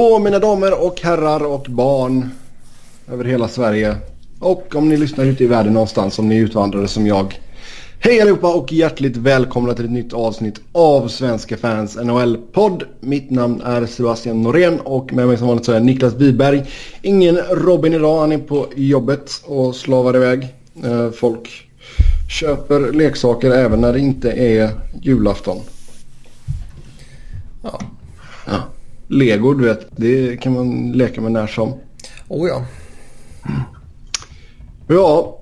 På mina damer och herrar och barn över hela Sverige. Och om ni lyssnar ute i världen någonstans, om ni är utvandrare som jag. Hej allihopa och hjärtligt välkomna till ett nytt avsnitt av Svenska fans NHL-podd. Mitt namn är Sebastian Norén och med mig som vanligt så är Niklas Wiberg. Ingen Robin idag, han är på jobbet och slavar iväg. Eh, folk köper leksaker även när det inte är julafton. Ja. Lego, du vet, det kan man leka med när som. Oh ja. Ja,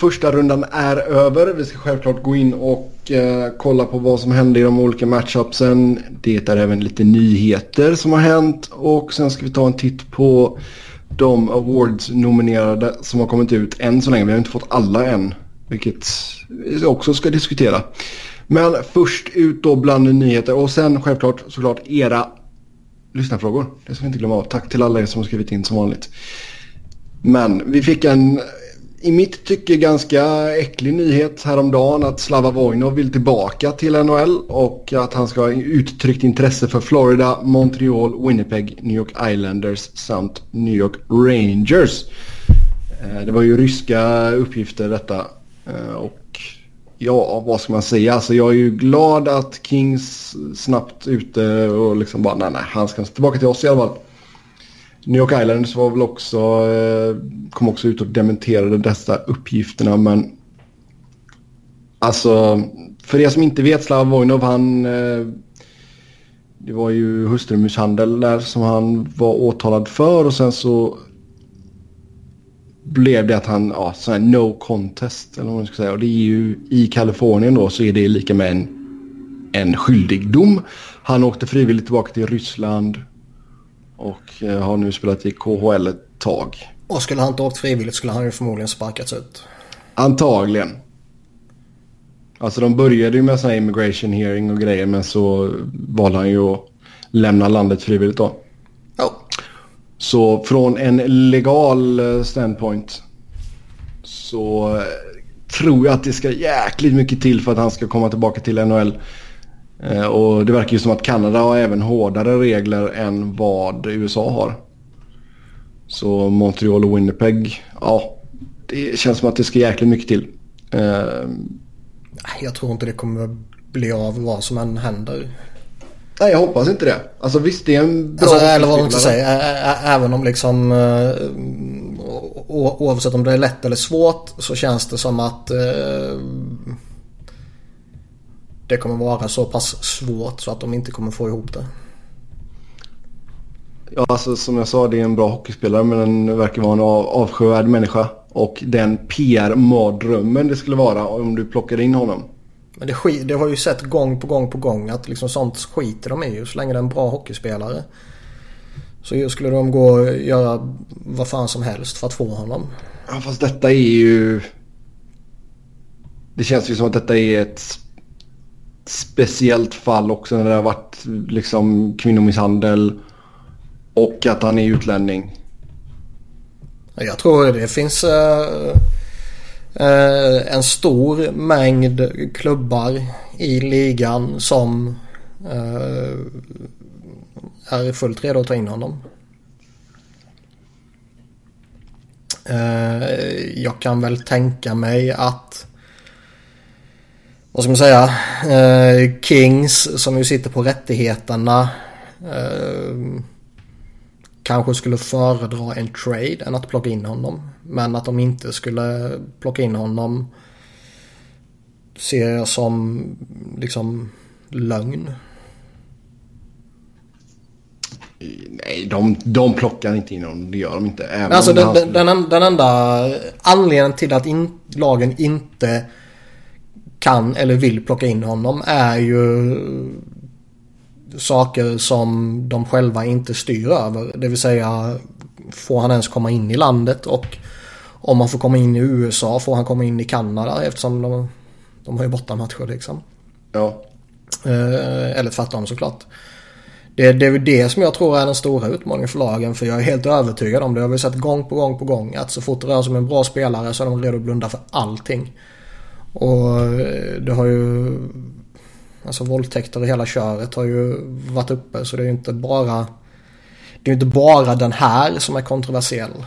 första rundan är över. Vi ska självklart gå in och eh, kolla på vad som hände i de olika matchupsen. Det är även lite nyheter som har hänt och sen ska vi ta en titt på de awards-nominerade som har kommit ut än så länge. Vi har inte fått alla än, vilket vi också ska diskutera. Men först ut då bland nyheter och sen självklart såklart era lyssnarfrågor. Det ska vi inte glömma av. Tack till alla er som har skrivit in som vanligt. Men vi fick en i mitt tycke ganska äcklig nyhet häromdagen att Slava Vojnov vill tillbaka till NHL och att han ska ha uttryckt intresse för Florida, Montreal, Winnipeg, New York Islanders samt New York Rangers. Eh, det var ju ryska uppgifter detta eh, och ja, vad ska man säga? Alltså jag är ju glad att Kings snabbt ute och liksom bara nej, nej, han ska tillbaka till oss i alla fall. New York Islanders var väl också, eh, kom också ut och dementerade dessa uppgifterna men alltså för er som inte vet Slav Vojnov han eh, det var ju hustrumisshandel där som han var åtalad för och sen så blev det att han, ja, sån här no contest eller vad man ska säga. Och det är ju i Kalifornien då så är det lika med en, en skyldigdom. Han åkte frivilligt tillbaka till Ryssland och eh, har nu spelat i KHL ett tag. Och skulle han inte åkt frivilligt skulle han ju förmodligen sparkats ut. Antagligen. Alltså de började ju med sån här immigration hearing och grejer men så valde han ju att lämna landet frivilligt då. Så från en legal eh, standpoint så eh, tror jag att det ska jäkligt mycket till för att han ska komma tillbaka till NHL. Eh, och det verkar ju som att Kanada har även hårdare regler än vad USA har. Så Montreal och Winnipeg, ja, det känns som att det ska jäkligt mycket till. Jag tror inte det kommer bli av vad som än händer. Nej, jag hoppas inte det. Alltså visst, det är en bra... Alltså, eller vad man ska säga. Även om liksom... Oavsett om det är lätt eller svårt så känns det som att... Det kommer vara så pass svårt så att de inte kommer få ihop det. Ja, alltså som jag sa, det är en bra hockeyspelare men den verkar vara en avskyvärd människa. Och den PR-mardrömmen det skulle vara om du plockar in honom. Men det, skit, det har ju sett gång på gång på gång att liksom sånt skiter de i ju så länge det är en bra hockeyspelare. Så skulle de gå och göra vad fan som helst för att få honom. Ja fast detta är ju... Det känns ju som att detta är ett speciellt fall också när det har varit liksom kvinnomisshandel och att han är utlänning. Jag tror det finns... Uh Eh, en stor mängd klubbar i ligan som eh, är fullt redo att ta in honom. Eh, jag kan väl tänka mig att vad ska man säga? Eh, Kings som ju sitter på rättigheterna eh, kanske skulle föredra en trade än att plocka in honom. Men att de inte skulle plocka in honom ser jag som liksom lögn. Nej, de, de plockar inte in honom. Det gör de inte. Även alltså den, den, den, den, enda anledningen till att in, lagen inte kan eller vill plocka in honom är ju saker som de själva inte styr över. Det vill säga får han ens komma in i landet och om han får komma in i USA får han komma in i Kanada eftersom de, de har ju bortamatcher liksom. Ja. Eh, eller tvärtom såklart. Det, det är väl det som jag tror är den stora utmaningen för lagen. För jag är helt övertygad om det. Jag har sett gång på gång på gång. Att så fort det rör sig om en bra spelare så är de redo att blunda för allting. Och eh, det har ju... Alltså våldtäkter och hela köret har ju varit uppe. Så det är ju inte bara... det är inte bara den här som är kontroversiell.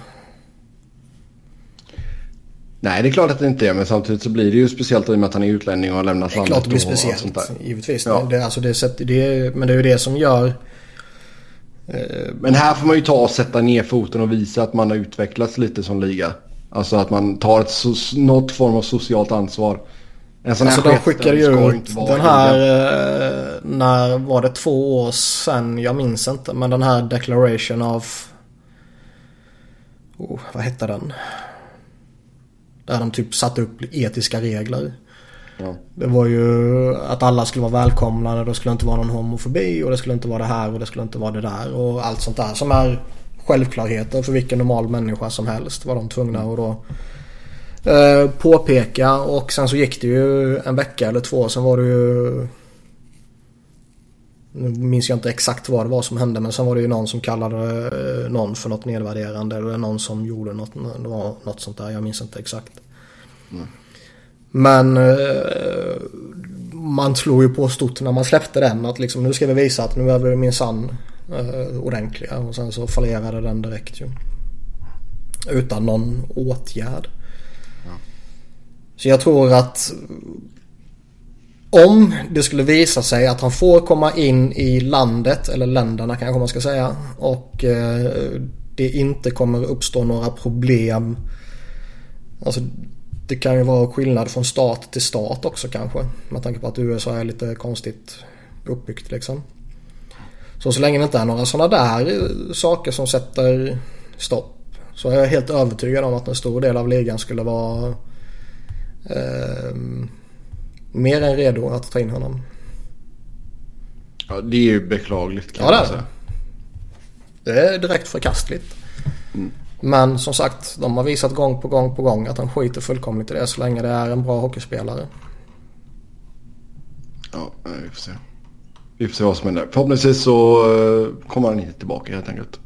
Nej, det är klart att det inte är. Men samtidigt så blir det ju speciellt i och med att han är utlänning och har lämnat landet. Det är klart det blir speciellt, givetvis. Ja. Det, alltså det, det, men det är ju det som gör... Eh, men här får man ju ta och sätta ner foten och visa att man har utvecklats lite som liga. Alltså att man tar ett, något form av socialt ansvar. En sån alltså här de skickade ju ut den här, eh, när var det två år sedan? Jag minns inte. Men den här Declaration of... Oh, vad hette den? Där de typ satte upp etiska regler. Ja. Det var ju att alla skulle vara välkomna. Det skulle inte vara någon homofobi och det skulle inte vara det här och det skulle inte vara det där. Och allt sånt där som är självklarheter för vilken normal människa som helst. Var de tvungna att då eh, påpeka. Och sen så gick det ju en vecka eller två. Sen var det ju nu minns jag inte exakt vad det var som hände men sen var det ju någon som kallade eh, någon för något nedvärderande eller någon som gjorde något, något sånt där. Jag minns inte exakt. Mm. Men eh, man slog ju på stort när man släppte den att liksom nu ska vi visa att nu är vi minsann eh, ordentliga och sen så fallerade den direkt ju. Utan någon åtgärd. Ja. Så jag tror att om det skulle visa sig att han får komma in i landet, eller länderna kanske man ska säga, och eh, det inte kommer uppstå några problem. Alltså det kan ju vara skillnad från stat till stat också kanske. Med tanke på att USA är lite konstigt uppbyggt liksom. Så så länge det inte är några sådana där eh, saker som sätter stopp. Så är jag helt övertygad om att en stor del av ligan skulle vara eh, mer än redo att ta in honom. Ja, det är ju beklagligt kan ja, man säga. Det är direkt förkastligt. Mm. Men som sagt, de har visat gång på gång på gång att de skiter fullkomligt i det så länge det är en bra hockeyspelare. Ja, vi får se. Vi får se vad som händer. Förhoppningsvis så eh, kommer han inte tillbaka helt enkelt.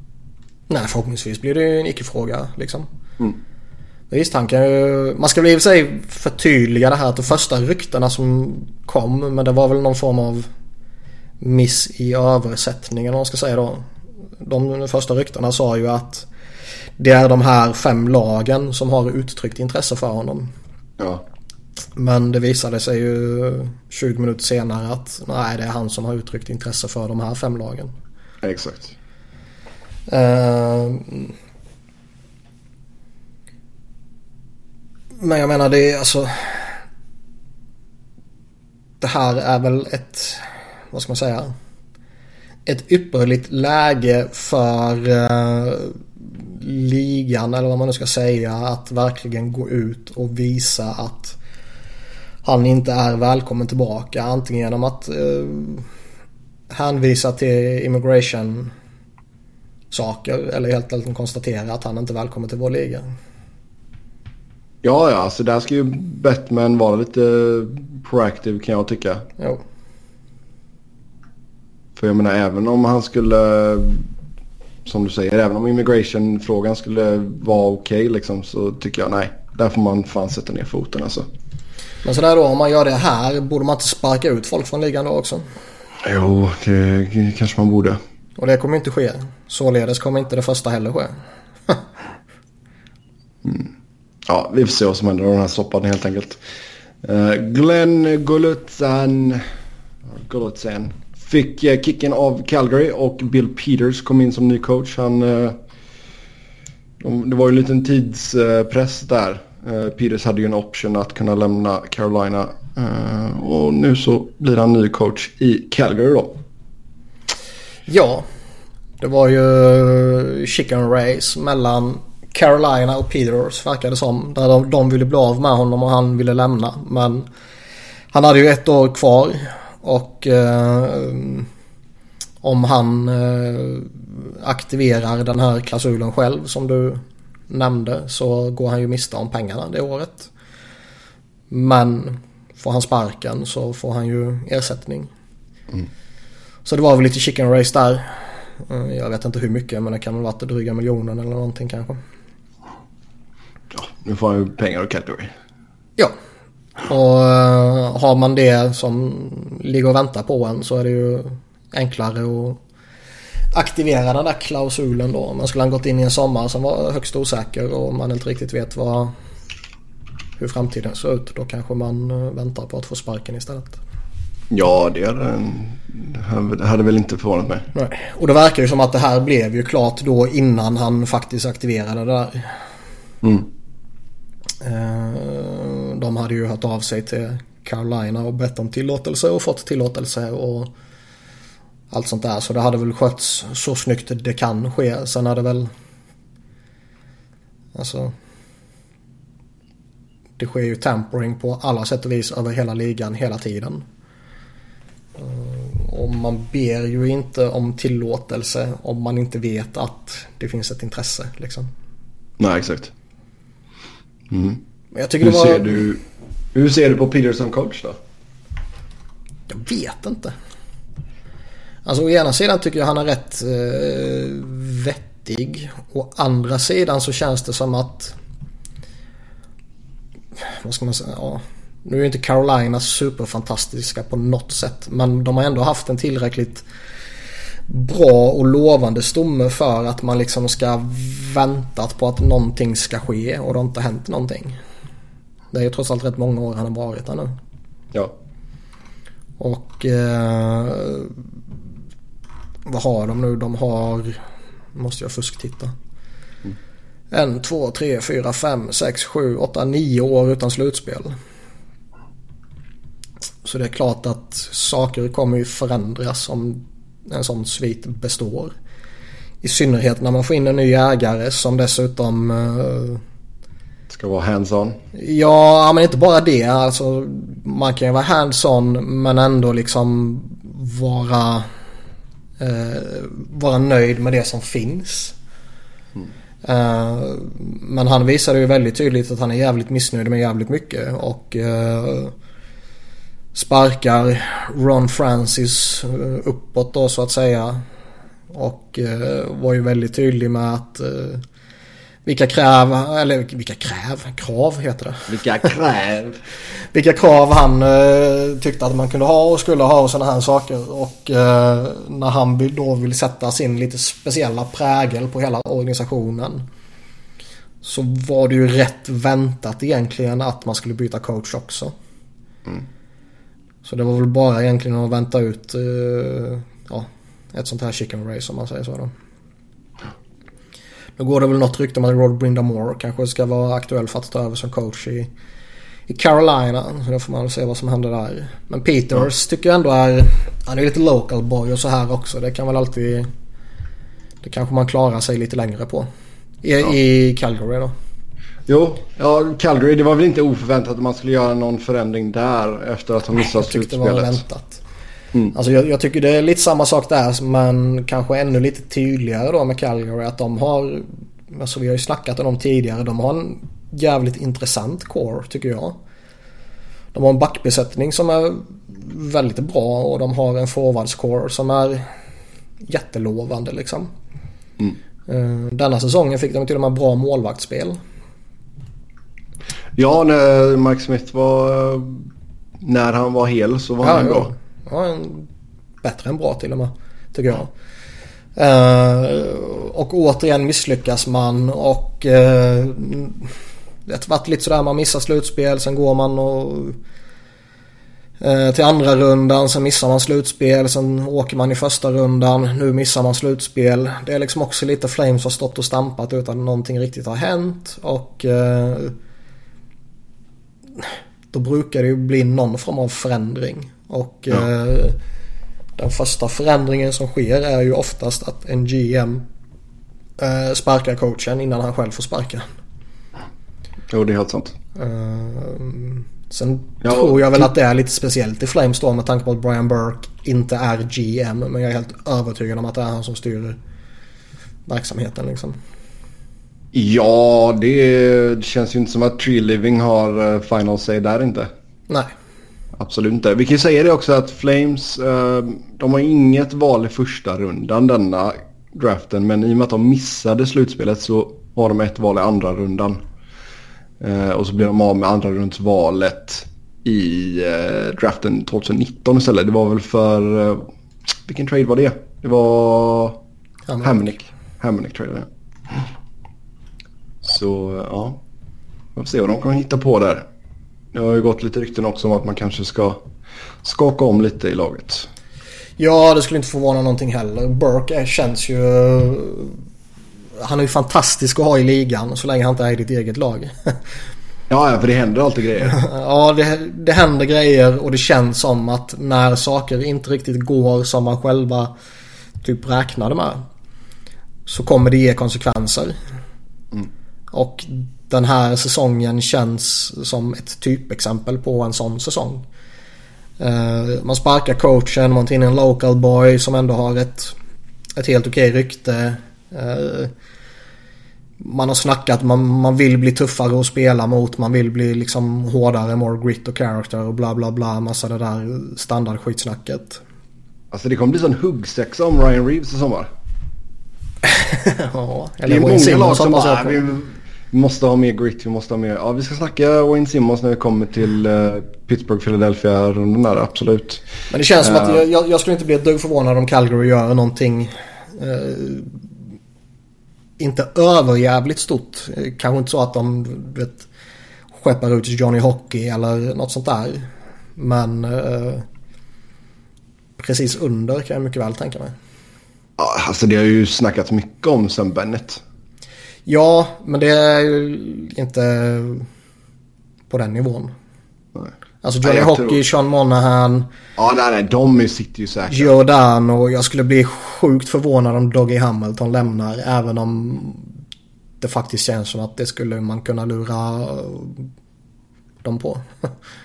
Nej, förhoppningsvis blir det en icke-fråga liksom. Mm. Visst, han kan ju... Man ska väl i och för sig förtydliga det här att de första ryktena som kom, men det var väl någon form av miss i översättningen om man ska säga då. De första ryktena sa ju att det är de här fem lagen som har uttryckt intresse för honom. Ja. Men det visade sig ju 20 minuter senare att nej, det är han som har uttryckt intresse för de här fem lagen. Exakt. Uh, Men jag menar det är alltså. Det här är väl ett, vad ska man säga? Ett ypperligt läge för uh, ligan eller vad man nu ska säga att verkligen gå ut och visa att han inte är välkommen tillbaka. Antingen genom att uh, hänvisa till immigration saker eller helt enkelt konstatera att han inte är välkommen till vår liga. Ja, ja, alltså där ska ju Batman vara lite proactive kan jag tycka. Jo. För jag menar även om han skulle, som du säger, även om immigration-frågan skulle vara okej okay, liksom så tycker jag nej. Där får man fan sätta ner foten alltså. Men sådär då, om man gör det här, borde man inte sparka ut folk från ligan då också? Jo, det kanske man borde. Och det kommer inte ske. Således kommer inte det första heller ske. mm ja, vi får se vad som händer med den här soppan helt enkelt. Uh, Glenn Golutsan, Golutsan fick uh, kicken av Calgary och Bill Peters kom in som ny coach. Han, uh, de, det var ju en liten tidspress där. Peters hade ju en option att kunna lämna Carolina. och nu så blir han ny coach i Calgary då. Ja, det var ju chicken race mellan Carolina och Peters verkar det som. Där de, de ville bli av med honom och han ville lämna. Men han hade ju ett år kvar. Och eh, om han eh, aktiverar den här klausulen själv som du nämnde så går han ju miste om pengarna det året. Men får han sparken så får han ju ersättning. Mm. Så det var väl lite chicken race där. Eh, jag vet inte hur mycket men det kan väl varit dryga miljonen eller någonting kanske. Ja, nu får han ju pengar och Calgary. Ja. Och uh, har man det som ligger och väntar på en så är det ju enklare att aktivera den där klausulen då. Men skulle han gått in i en sommar som var högst osäker och man inte riktigt vet vad, hur framtiden ser ut. Då kanske man eh, väntar på att få sparken istället. Ja, det hade, hade väl inte förvånat mig. Nej. Och det verkar ju som att det här blev ju klart då innan han faktiskt aktiverade det där. Mm. Eh, de hade ju hört av sig till Carolina och bett om tillåtelse och fått tillåtelse och allt sånt där. Så det hade väl skötts så snyggt det kan ske. Sen hade väl... Alltså... Det sker ju tampering på alla sätt och vis över hela ligan hela tiden. Eh, och man ber ju inte om tillåtelse om man inte vet att det finns ett intresse. Liksom. Nej, exakt. Mm. Jag tycker hur, det var... ser du, hur ser du på Peter som coach då? Jag vet inte. Alltså å ena sidan tycker jag han är rätt eh, vettig. Å andra sidan så känns det som att... Vad ska man säga? Ja, nu är inte Carolina superfantastiska på något sätt. Men de har ändå haft en tillräckligt bra och lovande stomme för att man liksom ska väntat på att någonting ska ske och det har inte hänt någonting. Det är ju trots allt rätt många år han har varit där nu. Ja. Och eh, vad har de nu? De har, måste jag fusktitta. Mm. En, två, tre, fyra, fem, sex, sju, åtta, nio år utan slutspel. Så det är klart att saker kommer ju förändras om en sån svit består. I synnerhet när man får in en ny ägare som dessutom... Uh, Ska vara hands-on? Ja, men inte bara det. Alltså, man kan ju vara hands-on men ändå liksom vara, uh, vara nöjd med det som finns. Mm. Uh, men han visade ju väldigt tydligt att han är jävligt missnöjd med jävligt mycket. Och sparkar Ron Francis eh, uppåt då så att säga. Och eh, var ju väldigt tydlig med att eh, vilka kräv, eller vilka kräv, krav heter det. Vilka kräv. vilka krav han eh, tyckte att man kunde ha och skulle ha och sådana här saker. Och eh, när han då vill sätta sin lite speciella prägel på hela organisationen. Så var det ju rätt väntat egentligen att man skulle byta coach också. Mm. Så det var väl bara egentligen att vänta ut uh, ja, ett sånt här chicken race om man säger så då. Nu går det väl något rykte om att Rod Brindamore kanske ska vara aktuell för att ta över som coach i, i Carolina. Så då får man väl se vad som händer där. Men Peters tycker jag ändå är... Han är lite local boy och så här också. Det kan väl alltid... Det kanske man klarar sig lite längre på. I, ja. i Calgary då. Jo, ja, Calgary det var väl inte oförväntat att man skulle göra någon förändring där efter att ha missat slutspelet. Jag tyckte det var väntat. Mm. Alltså jag, jag, tycker det är lite samma sak där men kanske ännu lite tydligare då med Calgary att de har, alltså vi har ju snackat om dem tidigare, de har en jävligt intressant core tycker jag. De har en backbesättning som är väldigt bra och de har en forwardscore som är jättelovande liksom. Mm. Eh, denna säsongen fick de till och med bra målvaktsspel. Ja, när Mike Smith var... När han var hel så var ja, han bra. Ja, en, bättre än bra till och med. Tycker jag. Uh, och återigen misslyckas man och uh, det varit lite sådär man missar slutspel. Sen går man och uh, till andra rundan. Sen missar man slutspel. Sen åker man i första rundan. Nu missar man slutspel. Det är liksom också lite Flames har stått och stampat utan någonting riktigt har hänt. Och då brukar det ju bli någon form av förändring. Och ja. eh, den första förändringen som sker är ju oftast att en GM eh, sparkar coachen innan han själv får sparka. Jo, det är helt sant. Eh, sen ja, tror jag väl att det är lite speciellt i Flames då med tanke på att Brian Burke inte är GM. Men jag är helt övertygad om att det är han som styr verksamheten liksom. Ja, det känns ju inte som att Tree Living har eh, final say där inte. Nej. Absolut inte. Vi kan ju säga det också att Flames, eh, de har inget val i första rundan denna draften. Men i och med att de missade slutspelet så har de ett val i andra rundan. Eh, och så blir de av med andra rundsvalet i draften 2019 istället. Det var väl för, vilken trade var det? Det var Hamnick. Hamnick jag det Så ja. Vi får se vad de kommer hitta på där. Det har ju gått lite rykten också om att man kanske ska skaka om lite i laget. Ja, det skulle inte förvåna någonting heller. Burke känns ju... Han är ju fantastisk att ha i ligan så länge han inte är i ditt eget lag. Ja, för det händer alltid grejer. ja, det, det händer grejer och det känns som att när saker inte riktigt går som man själva typ räknade med. Så kommer det ge konsekvenser. Och den här säsongen känns som ett typexempel på en sån säsong. Uh, man sparkar coachen, man tar in en local boy som ändå har ett, ett helt okej rykte. Uh, man har snackat, man, man vill bli tuffare att spela mot, man vill bli liksom hårdare, more grit och character och bla bla bla. Massa det där standardskitsnacket. Alltså det kommer bli sån huggsexa om Ryan Reeves i sommar. ja, eller det är många lag som bara, vi, vi måste ha mer grit, vi måste ha mer. Ja, vi ska snacka Wayne Simmons när vi kommer till uh, Pittsburgh, Philadelphia rundan där, absolut. Men det känns som att eh. jag, jag, skulle inte bli ett dugg förvånad om Calgary gör någonting uh, inte överjävligt stort. Kanske inte så att de vet, skeppar ut Johnny Hockey eller något sånt där. Men uh, precis under kan jag mycket väl tänka mig. Ja, alltså det har ju snackats mycket om Sam Bennett. Ja, men det är ju inte på den nivån. Nej. Alltså Johnny nej, Hockey, tror... Sean Monahan. Ja, nej, nej, de sitter ju säkert. Jordan och jag skulle bli sjukt förvånad om Doggy Hamilton lämnar. Även om det faktiskt känns som att det skulle man kunna lura dem på.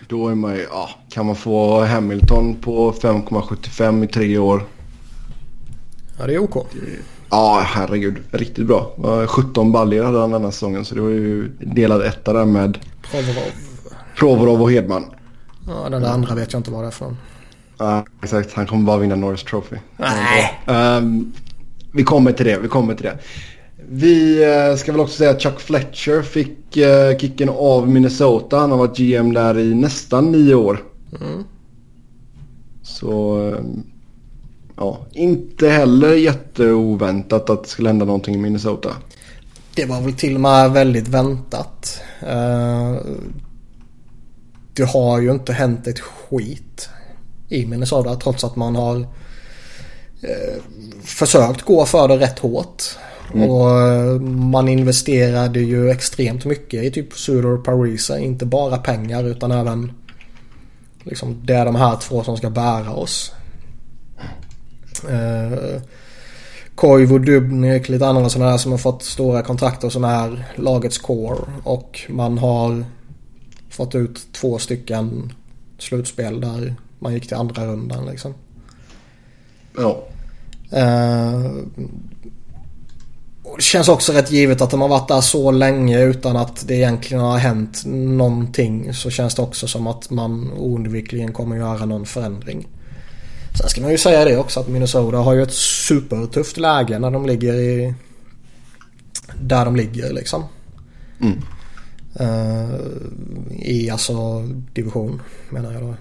Då är man ju, ja, kan man få Hamilton på 5,75 i tre år. Ja, det är OK. Ja, herregud. Riktigt bra. 17 baljor hade han denna säsongen så det var ju delad etta där med Provorov. Provorov och Hedman. Ja, den där andra vet jag inte vad det är från. Ja, exakt. Han kommer bara vinna Norris Trophy. Nej. Um, vi kommer till det. Vi kommer till det. Vi uh, ska väl också säga att Chuck Fletcher fick uh, kicken av Minnesota. Han har varit GM där i nästan nio år. Mm. Så um, ja, inte heller jätteoväntat att det skulle hända någonting i Minnesota. Det var väl till och med väldigt väntat. Uh, det har ju inte hänt ett skit i Minnesota trots att man har uh, försökt gå för det rätt hårt. Mm. Och uh, man investerade ju extremt mycket i typ Sudor och Parisa. Inte bara pengar utan även liksom det är de här två som ska bära oss. Eh, Koivu, Dubnik, lite andra sådana här som har fått stora kontrakter som är lagets core. Och man har fått ut två stycken slutspel där man gick till andra rundan liksom. Ja. Eh, det känns också rätt givet att de har varit där så länge utan att det egentligen har hänt någonting. Så känns det också som att man oundvikligen kommer göra någon förändring. Sen ska man ju säga det också att Minnesota har ju ett supertufft läge när de ligger i... Där de ligger liksom. Mm. Uh, I alltså division menar jag då.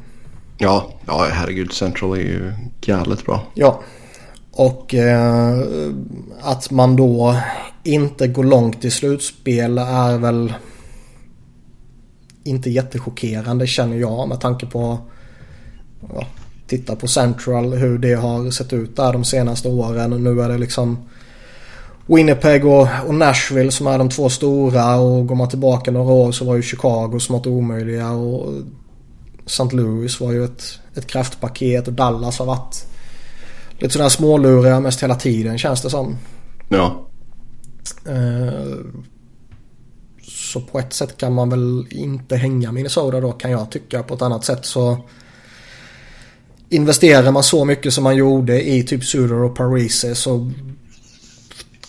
Ja, ja herregud. Central är ju galet bra. Ja. Och uh, att man då inte går långt i slutspel är väl inte jättechockerande känner jag med tanke på ja, Titta på Central hur det har sett ut där de senaste åren. Nu är det liksom Winnipeg och, och, Nashville som är de två stora och går man tillbaka några år så var ju Chicago smått omöjliga och St. Louis var ju ett, ett kraftpaket och Dallas har varit lite sådär småluriga mest hela tiden känns det som. Ja. Uh, så på ett sätt kan man väl inte hänga Minnesota då kan jag tycka. På ett annat sätt så investerar man så mycket som man gjorde i typ Suder och Parise så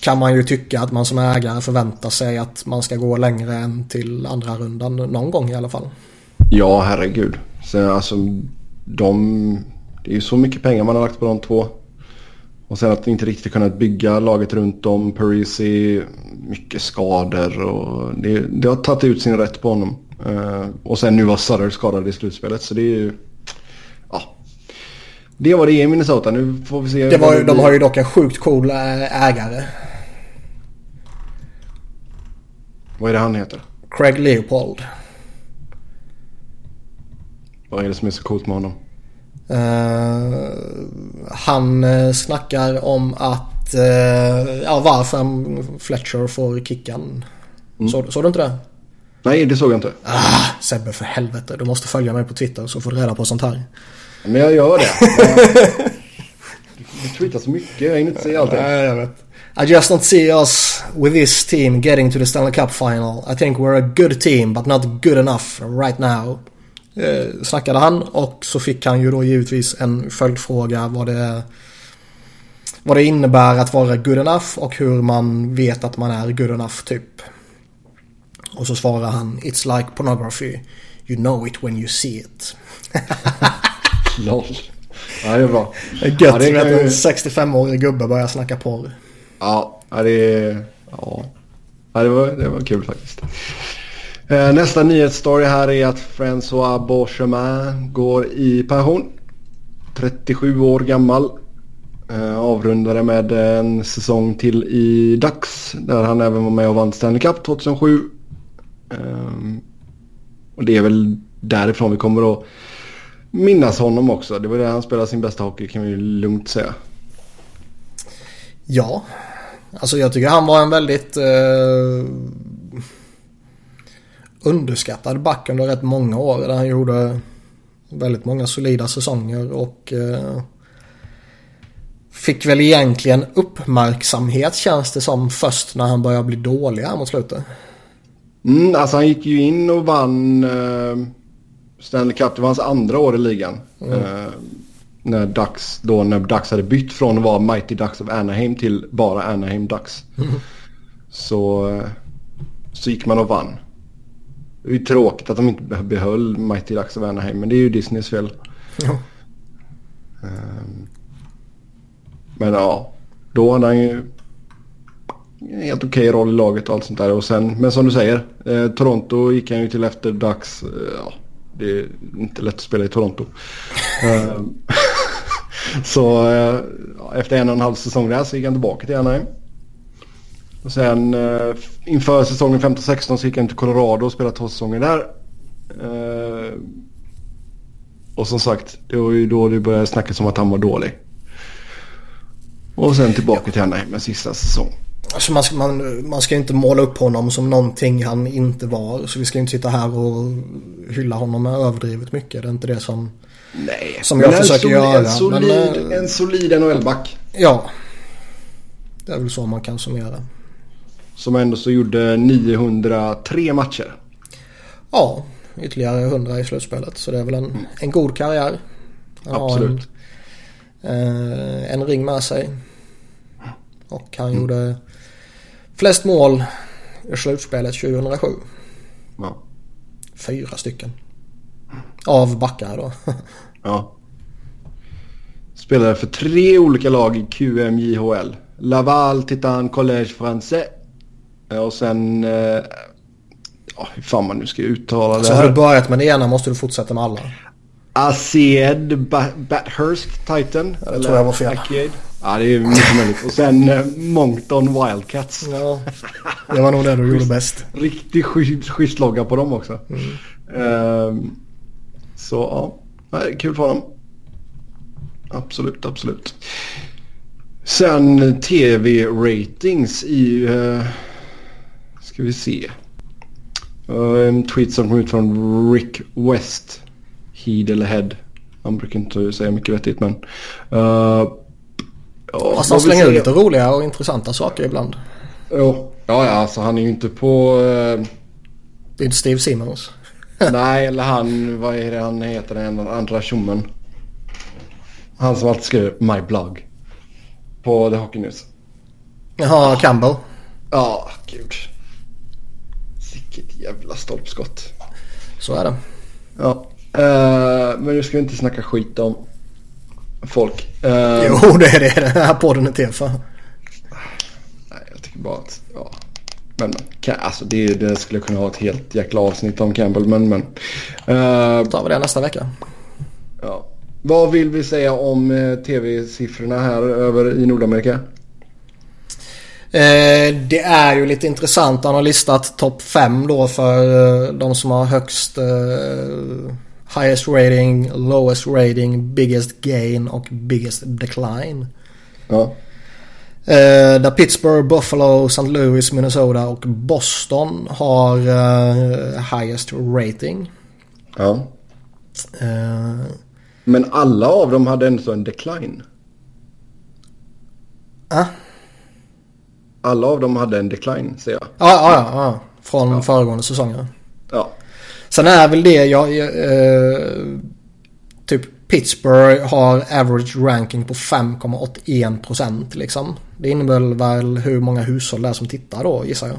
kan man ju tycka att man som ägare förväntar sig att man ska gå längre än till andra rundan någon gång i alla fall. Ja, herregud. Så, alltså, de, det är ju så mycket pengar man har lagt på de två. Och sen att inte riktigt kunnat bygga laget runt om. Parisi, mycket skador och det, det har tagit ut sin rätt på honom. Uh, och sen nu var Sutter skadad i slutspelet så det är ju det var det i Minnesota. Nu får vi se. Det var, ju- de har ju dock en sjukt cool äh, ägare. Vad är det han heter? Craig Leopold. Vad är det som är så coolt med honom? Eh, han uh, snackar om att uh, ja, varför Fletcher får kicken. Så, såg du inte det? Nej, det såg jag inte. Ah, Sebbe för helvete. Du måste följa mig på Twitter så får du reda på sånt här. Men jag gör det. Du tweetar så mycket. Jag hinner inte se allting. Nej, jag vet. I just don't see us with this team getting to the Stanley Cup final. I think we're a good team but not good enough right now. Eh, snackade han och så fick han ju då givetvis en följdfråga vad det, vad det innebär att vara good enough och hur man vet att man är good enough typ. Och så svarar han It's like pornography. You know it when you see it. Lol. Ja, det är bra. Det är gött Ja, det kan att en 65-årig gubbe börjar snacka porr. Ja, det är... Ja. Ja, det, var, det var kul faktiskt. Eh, Nästa nyhetsstory här är att François Beauchemin går i pension. 37 år gammal. Eh, Avrundade med en säsong till i Dax där han även var med och vann Stanley Cup 2007. Ehm, Och det är väl därifrån vi kommer att minnas honom också. Det var där han spelade sin bästa hockey kan vi lugnt säga. Ja. Alltså jag tycker han var en väldigt eh, underskattad back under rätt många år. Där han gjorde väldigt många solida säsonger och eh, fick väl egentligen uppmärksamhet känns det som först när han började bli dålig här mot slutet. Mm, alltså han gick ju in och vann eh, Stanley Cup. Det var hans andra år i ligan. Eh, när Ducks, då när Ducks hade bytt från att vara Mighty Ducks of Anaheim till bara Anaheim Ducks. Så, eh, så gick man och vann. Det är ju tråkigt att de inte be- behöll Mighty Ducks of Anaheim. Men det är ju Disneys fel. Ehm, Men ja, då hade han ju en helt okej roll i laget och allt sånt där. Och sen, men som du säger, eh, Toronto gick han ju till efter Ducks. Eh, ja, det är inte lätt att spela i Toronto. Ehm, så eh, efter en och en halv säsong där så gick han tillbaka till Anaheim. Och sen eh, inför säsongen 15-16 så gick han till Colorado och spelade två säsonger där. Eh, och som sagt, det var ju då det började snackas om att han var dålig. Och sen tillbaka till Anaheim med sista säsong. Alltså man, ska, man, man ska inte måla upp honom som någonting han inte var. Så vi ska inte sitta här och hylla honom överdrivet mycket. Det är inte det som... Nej, Som jag försöker en göra, En solid, men, eh, en solid NHL-back. Ja. Det är väl så man kan summera. Som ändå så gjorde 903 matcher. Ja, ytterligare 100 i slutspelet. Så det är väl en, en god karriär. Han Absolut. En, eh, en ring med sig. Och han gjorde flest mål i slutspelet 2007. Ja. Fyra stycken. Av backar då. ja. Spelade för tre olika lag i QMJHL. Laval, Titan, Collège Français. Eh, Och sen... Eh, ja, hur fan man nu ska uttala det Så har du här. börjat med det ena måste du fortsätta med alla. Aseed Ba- Bathurst Titan. Ja, det tror jag var fel. Akeed. Ja, det är mycket möjligt. Och sen eh, Moncton Wildcats. Ja, det var nog det du gjorde bäst. Riktigt schysst schysst logga på dem också. Ehm, så ja, Nej, kul för honom. Absolut, absolut. Sen tv-ratings i... Uh, ska vi se. Eh, en tweet som kom ut från Rick West. Heed eller Head. Han brukar inte säga mycket vettigt men... Uh, Fast han slänger ut lite roliga och intressanta saker ibland. Jo. Ja, ja, alltså han är ju inte på... eh, Det är inte Steve Simmons. Nej, eller han, vad är det han heter, den andra tjommen. Han som alltid skriver My Blog. På The Hockey News. Jaha, Campbell. Ja, gud. Vilket jävla stolpskott. Så är det. Ja. eh, men nu ska vi inte snacka skit om folk. Eh, Jo, det är det den här podden är till för. Nej, jag tycker bara att, ja. Men, alltså det, det skulle kunna ha ett helt jäkla avsnitt om Campbell, men men. Eh, tar vi det nästa vecka. Ja. Vad vill vi säga om eh, tv-siffrorna här över i Nordamerika? Eh, det är ju lite intressant. Han har listat topp 5 då för eh, de som har högst eh, highest rating, lowest rating, biggest gain och biggest decline. Ja. Eh, där Pittsburgh, Buffalo, St. Louis, Minnesota och Boston har eh, highest rating. ja. Eh, Men alla av dem hade ändå en decline. ah, Alla av dem hade en decline, säger jag. ja, ja, ja, ja. Från föregående säsonger. Ja. Sen är väl det jag... jag eh, typ Pittsburgh har average ranking på 5,81% liksom. Det innebär väl hur många hushåll det är som tittar då gissar jag.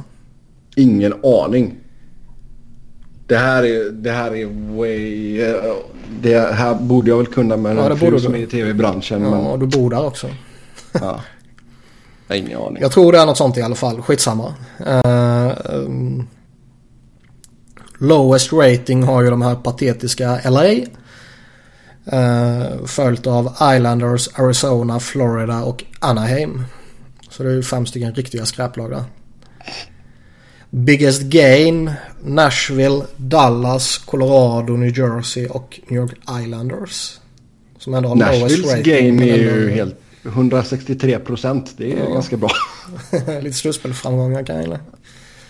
Ingen aning. Det här är, det här är way... eh, Det här borde jag väl kunna med Ja, en fru som är i tv-branschen. Ja, Men, och du bor där också. ja. Jag har ingen aning. Jag tror det är något sånt i alla fall. Skitsamma. Uh, um, lowest rating har ju de här patetiska LA. Uh, följt av Islanders, Arizona, Florida och Anaheim. Så det är ju fem stycken riktiga skräplag där. Biggest gain, Nashville, Dallas, Colorado, New Jersey och New York Islanders. Som ändå har lowest Nashvilles rating. game men är ju helt 163 procent. Det är Ja. ganska bra. Lite slutspelsframgångar kan jag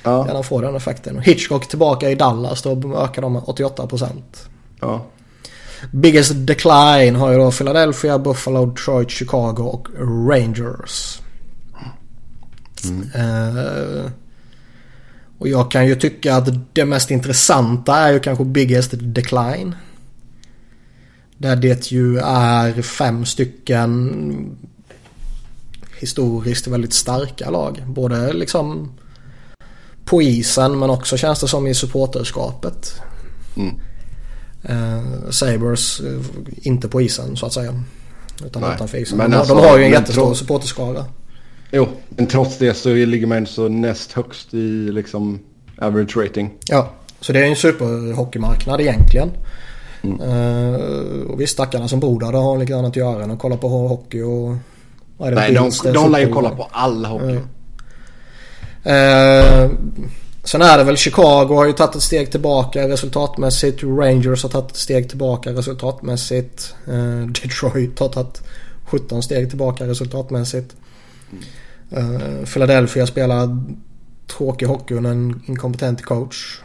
Ja. gärna få den effekten. Hitchcock tillbaka i Dallas då ökar de med 88%. ja. Biggest decline har ju då Philadelphia, Buffalo, Detroit, Chicago och Rangers. Eh, och jag kan ju tycka att det mest intressanta är ju kanske biggest decline. Där det ju är fem stycken historiskt väldigt starka lag. Både liksom på isen men också känns det som i supporterskapet. Mm. Eh, Sabres eh, inte på isen så att säga. Utan Nej, utanför isen. men de, alltså, de har ju en jättestor trots- supporterskara. Jo, men trots det så ligger man så näst högst i liksom average rating. Ja, så det är en superhockeymarknad egentligen. Mm. Eh, och visst stackarna som bor där, har lite annat att göra än att kolla på hockey och... vad är det, Nej, de, de lär ju kolla på all hockey. Eh, sen är det väl Chicago har ju tagit ett steg tillbaka resultatmässigt. Rangers har tagit ett steg tillbaka resultatmässigt. Eh, Detroit har tagit 17 steg tillbaka resultatmässigt. Eh, Philadelphia spelar tråkig hockey under en inkompetent coach.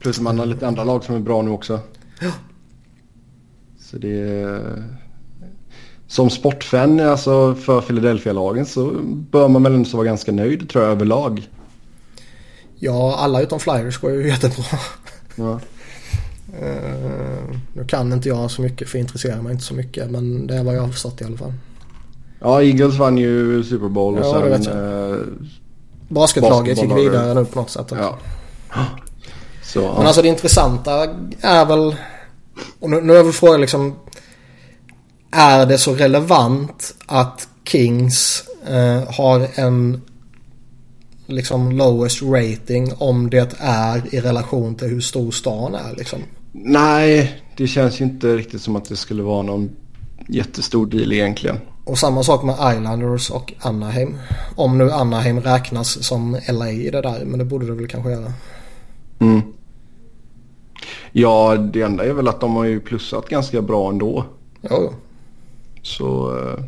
Plus man har lite andra lag som är bra nu också. Så det är... Som sportfan alltså för Philadelphia-lagen så bör man väl ändå vara ganska nöjd tror jag överlag. Ja, alla utom Flyers går ju jättebra. Ja. Eh, nu kan inte jag så mycket för jag intresserar mig inte så mycket. Men det är vad jag har förstått i alla fall. ja, Eagles vann ju Super Bowl och Ja, det vet sen... eh, Basketlaget gick vidare nu på något sätt. också. ja. Så, Men alltså det intressanta är väl... Och nu, nu är väl frågan liksom... Är det så relevant att Kings eh, har en liksom lowest rating om det är i relation till hur stor stan är liksom? Nej, det känns ju inte riktigt som att det skulle vara någon jättestor deal egentligen. Och samma sak med Islanders och Anaheim. Om nu Anaheim räknas som LA i det där. Men det borde det väl kanske göra. Mm. Ja, det enda är väl att de har ju plussat ganska bra ändå. Jo. Så... eh,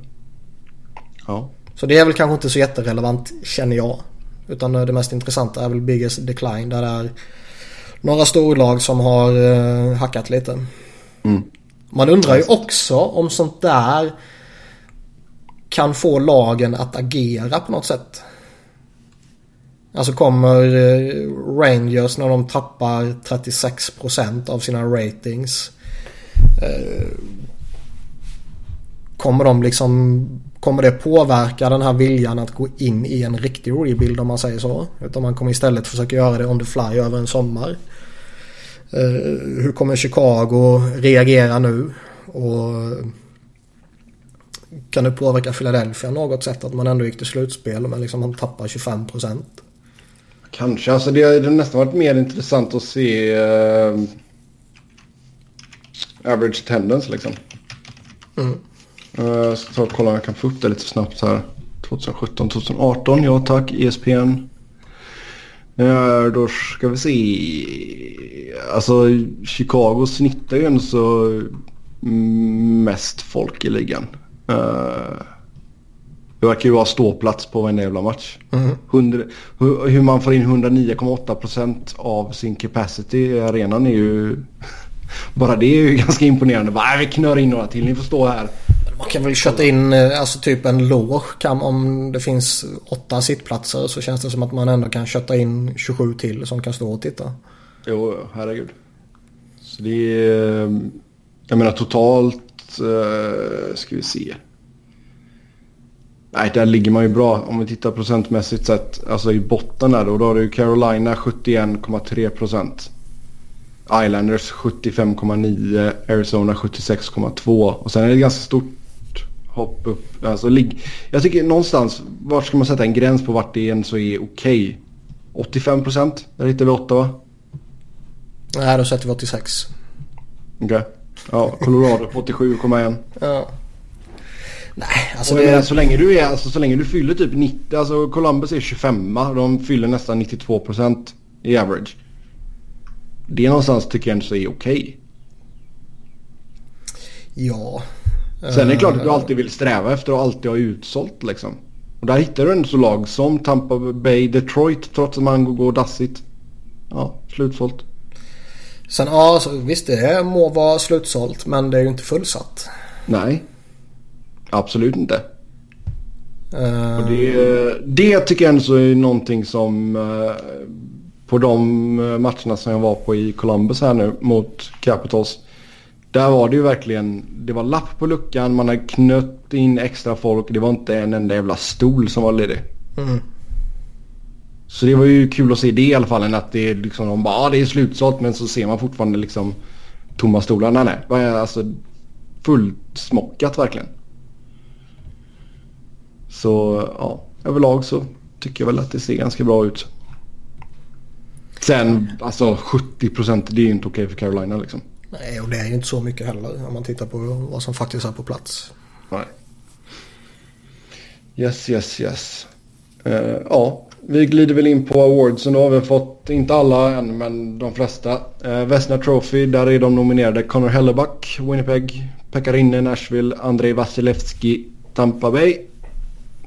Ja. Så det är väl kanske inte så jätterelevant känner jag. Utan det mest intressanta är väl biggest decline där det är några storlag som har eh, hackat lite. Mm. Man undrar ju också om sånt där kan få lagen att agera på något sätt. Alltså kommer eh, Rangers när de tappar 36% av sina ratings. Kommer de liksom Kommer det påverka den här viljan att gå in i en riktig rebuild om man säger så? Utan man kommer istället försöka göra det on the fly över en sommar. Eh, hur kommer Chicago reagera nu? Och kan det påverka Philadelphia något sätt att man ändå gick till slutspel men liksom man tappar 25%? Kanske. Alltså det har nästan varit mer intressant att se... eh, average attendance liksom. Mm. Jag ska ta och kolla om jag kan få upp det lite snabbt här. 2017, 2018, ja tack, ESPN. Uh, då ska vi se. Alltså Chicago snittar ju ändå så mest folk i ligan. Uh, det verkar ju vara ståplats på varenda jävla match. Mm. 100, hur, hur man får in 109,8% av sin capacity i arenan är ju... Bara det är ju ganska imponerande. Bara, vi knör in några till, ni får stå här. Man kan väl kötta in eh, alltså typ en loge. Kan, om det finns åtta sittplatser så känns det som att man ändå kan kötta in 27 till som kan stå och titta. Jo, herregud. Så det är... Eh, jag menar totalt... Eh, ska vi se. Nej, där ligger man ju bra. Om vi tittar procentmässigt sett. Alltså i botten där då. Då har du Carolina 71,3 procent. Islanders 75,9. Arizona 76,2. Och sen är det ganska stort hopp upp. Alltså, lig jag tycker någonstans. Var ska man sätta en gräns på vart det är en så är okej? 85 procent? Där hittar vi 8 va? Nej, då sätter vi 86. Okej. Okay. Ja, Colorado på 87,1. Ja. Nej, alltså det... menar, så länge du är, alltså så länge du fyller typ 90, alltså Columbus är 25 de fyller nästan 92% i average. Det någonstans tycker jag ändå är okej. Okay. Ja. Sen är det klart att du alltid vill sträva efter att alltid ha utsålt liksom. Och där hittar du en så lag som Tampa Bay, Detroit trots att man går dassigt. Ja, slutsålt. Sen ja, visst det må vara slutsålt men det är ju inte fullsatt. Nej. Absolut inte. Uh... Det, det tycker jag ändå är någonting som uh, på de matcherna som jag var på i Columbus här nu mot Capitals. Där var det ju verkligen, det var lapp på luckan, man hade knött in extra folk. Det var inte en enda jävla stol som var ledig. Mm. Så det var ju kul att se det i alla fall än att det liksom, de bara, ah, det är slutsålt men så ser man fortfarande liksom tomma stolar. Nej, nej. Alltså fullt smockat verkligen. Så ja, överlag så tycker jag väl att det ser ganska bra ut. Sen alltså 70 procent det är ju inte okej för Carolina liksom. Nej och det är ju inte så mycket heller om man tittar på vad som faktiskt är på plats. Nej. Yes, yes, yes. Uh, ja, vi glider väl in på awardsen då. Vi har fått, inte alla än, men de flesta. Uh, Vesna Trophy, där är de nominerade Connor Hellebuck, Winnipeg, Pekarinne, Nashville, Andrei Vasilevski, Tampa Bay,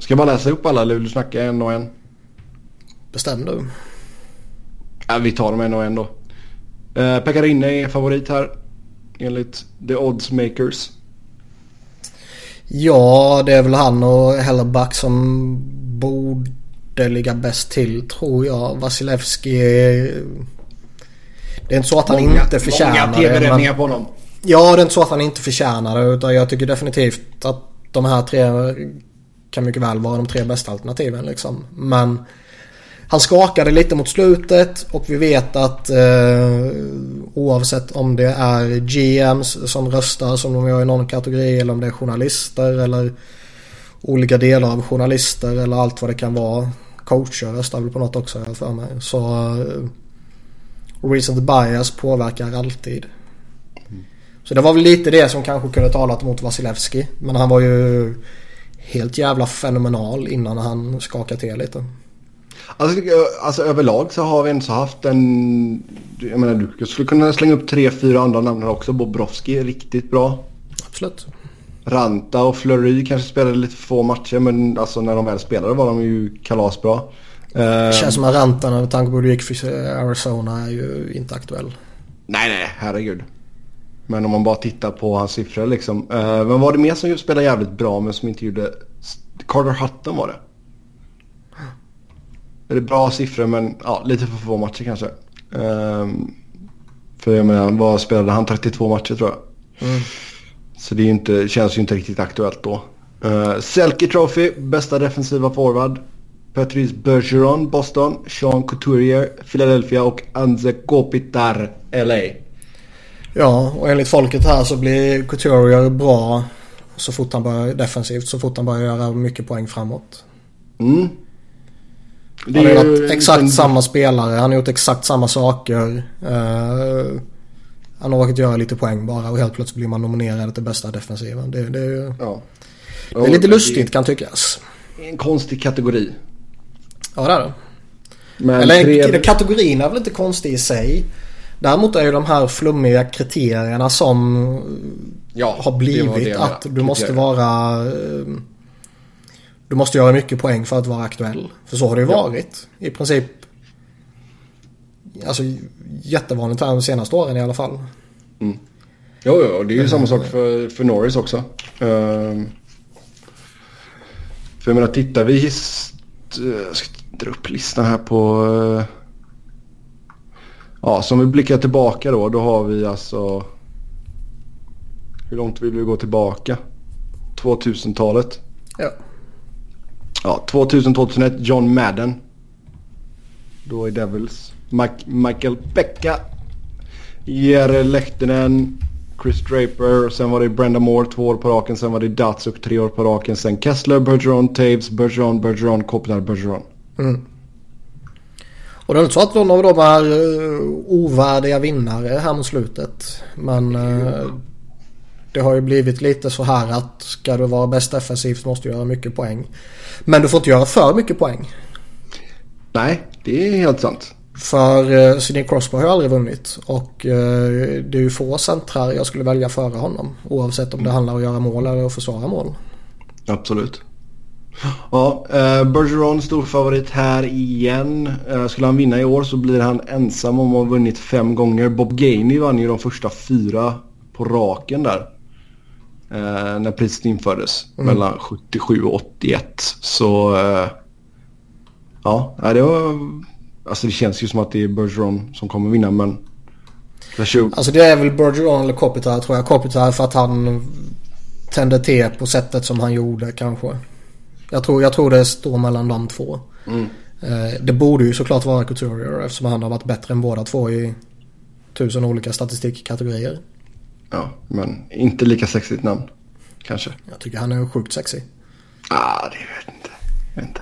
Ska jag bara läsa upp alla eller vill du snacka en och en? Bestäm du. Ja, vi tar dem en och en då. Uh, Pekarinne är favorit här. Enligt The Odds Makers. Ja, det är väl han och Hellerback som borde ligga bäst till tror jag. Vasilevski. Det är inte så att han många, inte förtjänar många TV-räddningar på honom. Ja, det är inte så att han inte förtjänar det. Utan jag tycker definitivt att de här tre kan mycket väl vara de tre bästa alternativen liksom. Men han skakade lite mot slutet och vi vet att eh, oavsett om det är GMs som röstar som de gör i någon kategori eller om det är journalister eller olika delar av journalister eller allt vad det kan vara. Coacher röstar väl på något också jag för mig. Så eh, recent bias påverkar alltid. Så det var väl lite det som kanske kunde talat mot Vasilevski. Men han var ju helt jävla fenomenal innan han skakade till lite. Alltså, alltså överlag så har vi inte så haft en... Jag menar du skulle kunna slänga upp tre, fyra andra namn här också. Bobrovski är riktigt bra. Absolut. Ranta och Fleury kanske spelade lite få matcher men alltså när de väl spelade var de ju kalasbra. Det känns uh, som att Ranta med tanke på hur det gick för Arizona är ju inte aktuell. Nej, nej, herregud. Men om man bara tittar på hans siffror liksom. Men var det mer som spelade jävligt bra men som inte gjorde... Carter Hutton var det. Det är bra siffror men ja, lite för få matcher kanske. Um, för jag menar, vad spelade han? 32 matcher tror jag. Mm. Så det är inte, känns ju inte riktigt aktuellt då. Uh, Selke Trophy, bästa defensiva forward. Patrice Bergeron, Boston. Sean Couturier, Philadelphia och Anze Kopitar, LA. Ja, och enligt folket här så blir Couturier bra så fort han börjar defensivt. Så fort han börjar göra mycket poäng framåt. Mm. Det han har varit exakt en... samma spelare. Han har gjort exakt samma saker. Uh, Han har råkat göra lite poäng bara och helt plötsligt blir man nominerad till bästa defensiven. Det, det, är ju- Ja. det är lite lustigt kan tyckas. Det en konstig kategori. Ja det är det. Men Eller tre... kategorin är väl inte konstig i sig. Däremot är ju de här flummiga kriterierna som ja, har det var det blivit jag att du måste vara... eh, Du måste göra mycket poäng för att vara aktuell. För så har det ju Ja. varit. I princip. Alltså jättevanligt här de senaste åren i alla fall. Jo, jo, det är ju samma sak för, för Norris också. Ehm, för jag menar, tittar vi... hist- eh, Jag ska dra upp listan här på... eh, Ja, som vi blickar tillbaka då, då har vi alltså... Hur långt vill vi gå tillbaka? 2000-talet. Ja. Ja, 2000-2001, John Madden. Då i Devils. Mike, Michael Pekka. Jere Lehtinen. Chris Draper. Sen var det Brenda Moore två år på raken. Sen var det Datsuk tre år på raken. Sen Kessler, Bergeron, Taves, Bergeron, Bergeron, Kopitar, Bergeron. Mm. Och det är inte så att någon av dem är eh, ovärdiga vinnare här mot slutet. Men eh, det har ju blivit lite så här att ska du vara bäst defensivt måste du göra mycket poäng. Men du får inte göra för mycket poäng. Nej, det är helt sant. För uh, Sidney Crosby har ju aldrig vunnit. Och eh, det är ju få centrar jag skulle välja före honom. Oavsett om det handlar om att göra mål eller att försvara mål. Absolut. Ja, eh, Bergeron stor favorit här igen. Eh, skulle han vinna i år så blir han ensam om att ha vunnit fem gånger. Bob Gainey vann ju de första fyra på raken där. Eh, när priset infördes. Mellan 77 och 81. Så eh, ja, det var... Alltså det känns ju som att det är Bergeron som kommer vinna men... Alltså det är väl Bergeron eller Kopitar tror jag. Kopitar för att han tände till på sättet som han gjorde kanske. Jag tror, jag tror det står mellan de två. Mm. Eh, Det borde ju såklart vara Couturier eftersom han har varit bättre än båda två i tusen olika statistikkategorier. Ja, men inte lika sexigt namn. Kanske. Jag tycker han är sjukt sexy. Ah, det vet jag inte. Jag vet inte.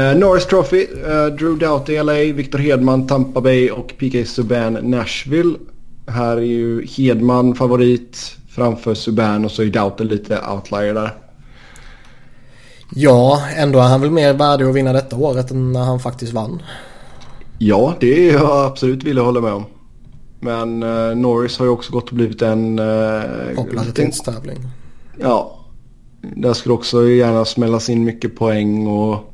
Eh, Norris Trophy, eh, Drew Doughty LA, Victor Hedman Tampa Bay och PK Subban Nashville. Här är ju Hedman favorit framför Subban och så är Doughty lite outlier där. Ja, ändå är han väl mer värdig att vinna detta året än när han faktiskt vann. Ja, det är jag absolut villig att hålla med om. Men eh, Norris har ju också gått och blivit en... Eh, Popularitetstävling. Ja. Där skulle också gärna smällas in mycket poäng och...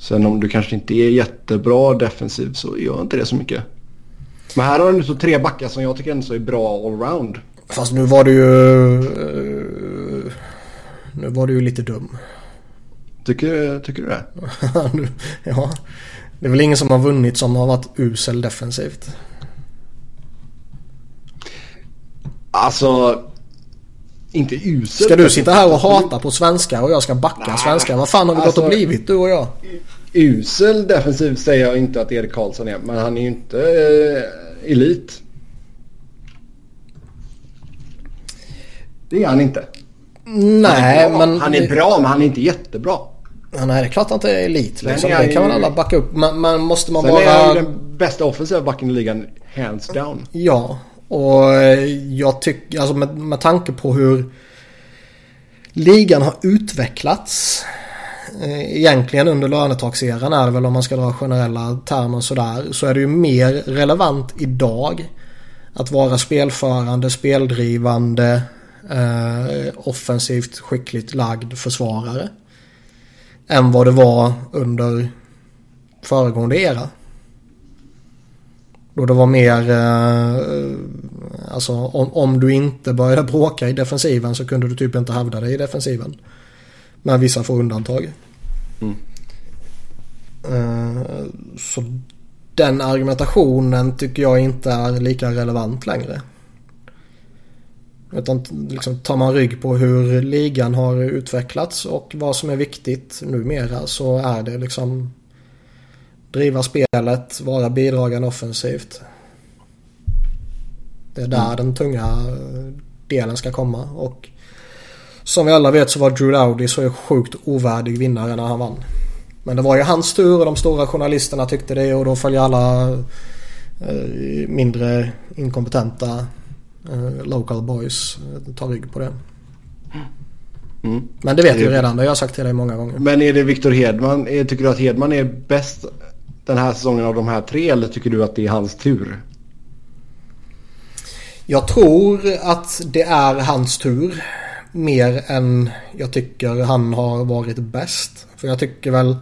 Sen om du kanske inte är jättebra defensiv så gör inte det så mycket. Men här har du så tre backar som jag tycker ändå är bra allround. Fast nu var du ju... eh, Nu var du ju lite dum. Tycker, tycker du det? Ja. Det är väl ingen som har vunnit som har varit usel defensivt. Alltså... Inte usel. Ska du sitta här och hata på svenskar och jag ska backa Nej. svenskar? Vad fan har vi gått och Alltså- blivit du och jag? Usel defensiv säger jag inte att Erik Karlsson är. Men han är ju inte eh, elit. Det är han inte. Nej han men... Han är bra men han är inte jättebra. Nej det är klart att det är elit Sen liksom. Det kan ju- man alla backa upp. Men, men måste man Sen bara... är han ju den bästa offensiva backen i ligan hands down. Ja, och eh, jag tycker, alltså med, med tanke på hur ligan har utvecklats. Eh, egentligen under lönetaxeran är det väl om man ska dra generella termer sådär. Så är det ju mer relevant idag att vara spelförande, speldrivande, eh, offensivt skickligt lagd försvarare. Än vad det var under föregående era. Då det var mer, eh, alltså om, om du inte började bråka i defensiven så kunde du typ inte hävda dig i defensiven. Med vissa få undantag. Mm. Eh, så den argumentationen tycker jag inte är lika relevant längre. Utan liksom tar man rygg på hur ligan har utvecklats och vad som är viktigt numera så är det liksom driva spelet, vara bidragande offensivt. Det är där den tunga eh, delen ska komma och som vi alla vet så var Drew Dowdy så sjukt ovärdig vinnare när han vann. Men det var ju hans tur och de stora journalisterna tyckte det och då följer alla eh, mindre inkompetenta eh, local boys tar rygg på det. Mm. Men det vet vi redan, det har jag sagt till dig många gånger. Men är det Victor Hedman, tycker du att Hedman är bäst den här säsongen av de här tre eller tycker du att det är hans tur? Jag tror att det är hans tur. Mer än jag tycker han har varit bäst. För jag tycker väl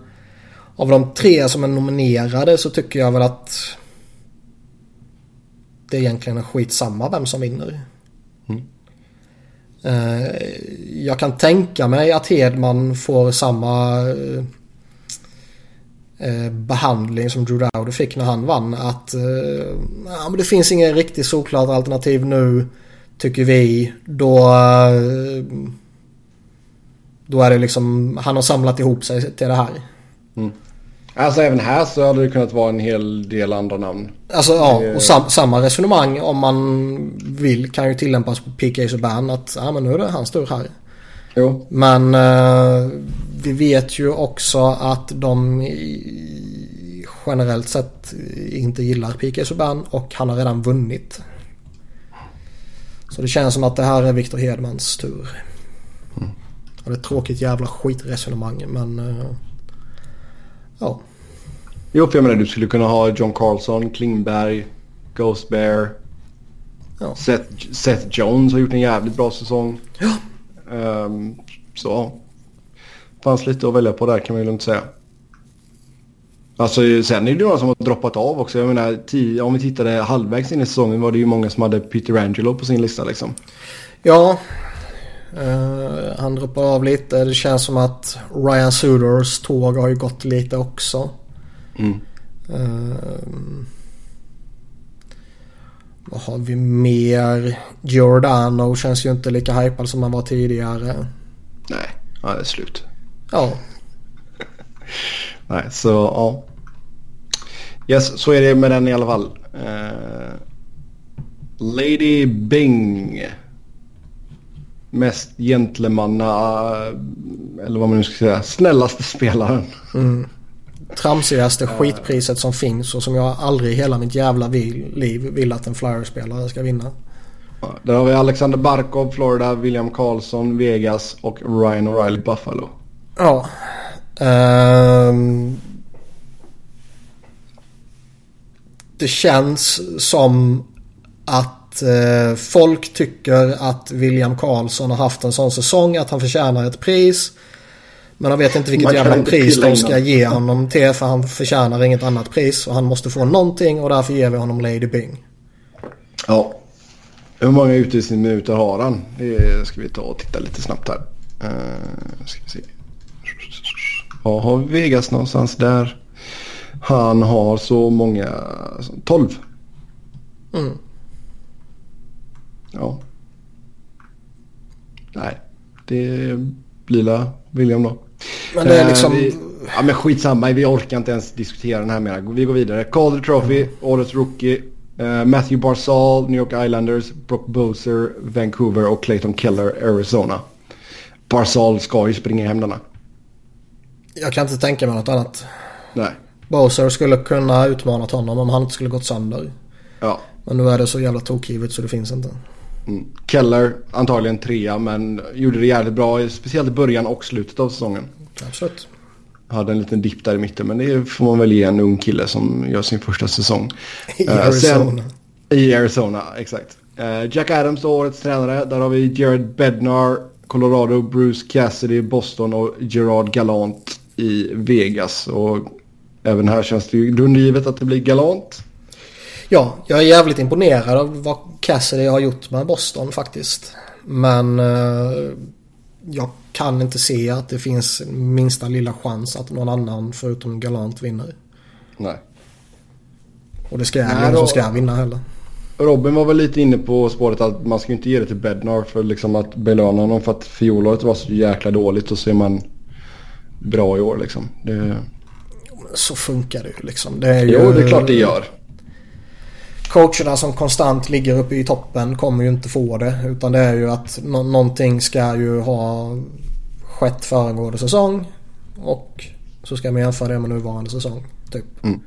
av de tre som är nominerade så tycker jag väl att det egentligen är skitsamma vem som vinner. Mm. Eh, jag kan tänka mig att Hedman får samma eh, behandling som Drew Dowdy fick när han vann. Att ja, men det finns inget riktigt solklart alternativ nu tycker vi. Då, då är det liksom, han har samlat ihop sig till det här. Mm. Alltså även här så hade det kunnat vara en hel del andra namn. Alltså ja, och sam, samma resonemang om man vill kan ju tillämpas på PK Subban att ja men nu är det hans tur här. Jo. Men eh, vi vet ju också att de i, generellt sett inte gillar PK Subban och han har redan vunnit. Så det känns som att det här är Victor Hedmans tur. Mm. Det är ett tråkigt jävla skitresonemang men eh, ja. Jo, för jag menar du skulle kunna ha John Carlson, Klingberg, Ghost Bear. Ja. Seth, Seth Jones har gjort en jävligt bra säsong. Ja. Um, så fanns lite att välja på där kan man ju lugnt säga. Alltså sen är det några som har droppat av också. Jag menar, tio, om vi tittade halvvägs in i säsongen var det ju många som hade Peter Angelo på sin lista liksom. Ja. Uh, han droppar av lite. Det känns som att Ryan Sudors tåg har ju gått lite också. Mm. Uh, vad har vi mer? Giordano känns ju inte lika hypad som han var tidigare. Nej, ja, det är slut. Ja. Nej, så ja. Yes, så är det med den i alla fall. Uh, Lady Bing. Mest gentlemanna, eller vad man nu ska säga, snällaste spelaren. Mm. Tramsigaste skitpriset som finns och som jag aldrig i hela mitt jävla liv vill att en Flyers-spelare ska vinna. Där har vi Alexander Barkov, Florida, William Karlsson, Vegas och Ryan O'Reilly, Buffalo. Ja. Um, det känns som att uh, folk tycker att William Karlsson har haft en sån säsong att han förtjänar ett pris. Men de vet inte vilket jävla pris de ska ge honom till för han förtjänar inget annat pris. Och han måste få någonting och därför ger vi honom Lady Bing. Ja. Hur många utvisningsminuter har han? Det ska vi ta och titta lite snabbt här. Uh, ska vi se. Ja, har vi Vegas någonstans där? Han har så många... 12. Mm. Ja. Nej, det blir William då. Men det är liksom... Uh, vi, ja men skitsamma, vi orkar inte ens diskutera den här mer. Vi går vidare. Calder Trophy, mm. Årets Rookie. Uh, Matthew Barzal, New York Islanders, Brock Boser, Vancouver och Clayton Keller, Arizona. Barzal ska ju springa hem denna. Jag kan inte tänka mig något annat. Nej. Boser skulle kunna utmanat honom om han inte skulle gått sönder. Ja. Men nu är det så jävla tokgivet så det finns inte. Mm. Keller antagligen trea men gjorde det jävligt bra. Speciellt i början och slutet av säsongen. Absolut. Hade en liten dipp där i mitten men det får man väl ge en ung kille som gör sin första säsong. I uh, Arizona. Sen, I Arizona, exakt. Uh, Jack Adams då, årets tränare. Där har vi Jared Bednar, Colorado, Bruce Cassidy, Boston och Gerard Galant i Vegas. Och även här känns det ju grundgivet att det blir Galant. Ja, jag är jävligt imponerad av vad Cassidy har gjort med Boston faktiskt. Men uh, jag kan inte se att det finns minsta lilla chans att någon annan förutom Galant vinner. Nej. Och det ska jag ingen som ska vinna heller. Robin var väl lite inne på spåret att man ska inte ge det till Bednar för liksom att belöna honom för att fjolåret var så jäkla dåligt och så är man bra i år liksom. Det... Så funkar det ju liksom. Det är ju... Jo, det är klart det gör. Coacherna som konstant ligger uppe i toppen kommer ju inte få det. Utan det är ju att nå någonting ska ju ha skett föregående säsong. Och så ska man jämföra det med nuvarande säsong. Typ. Mm.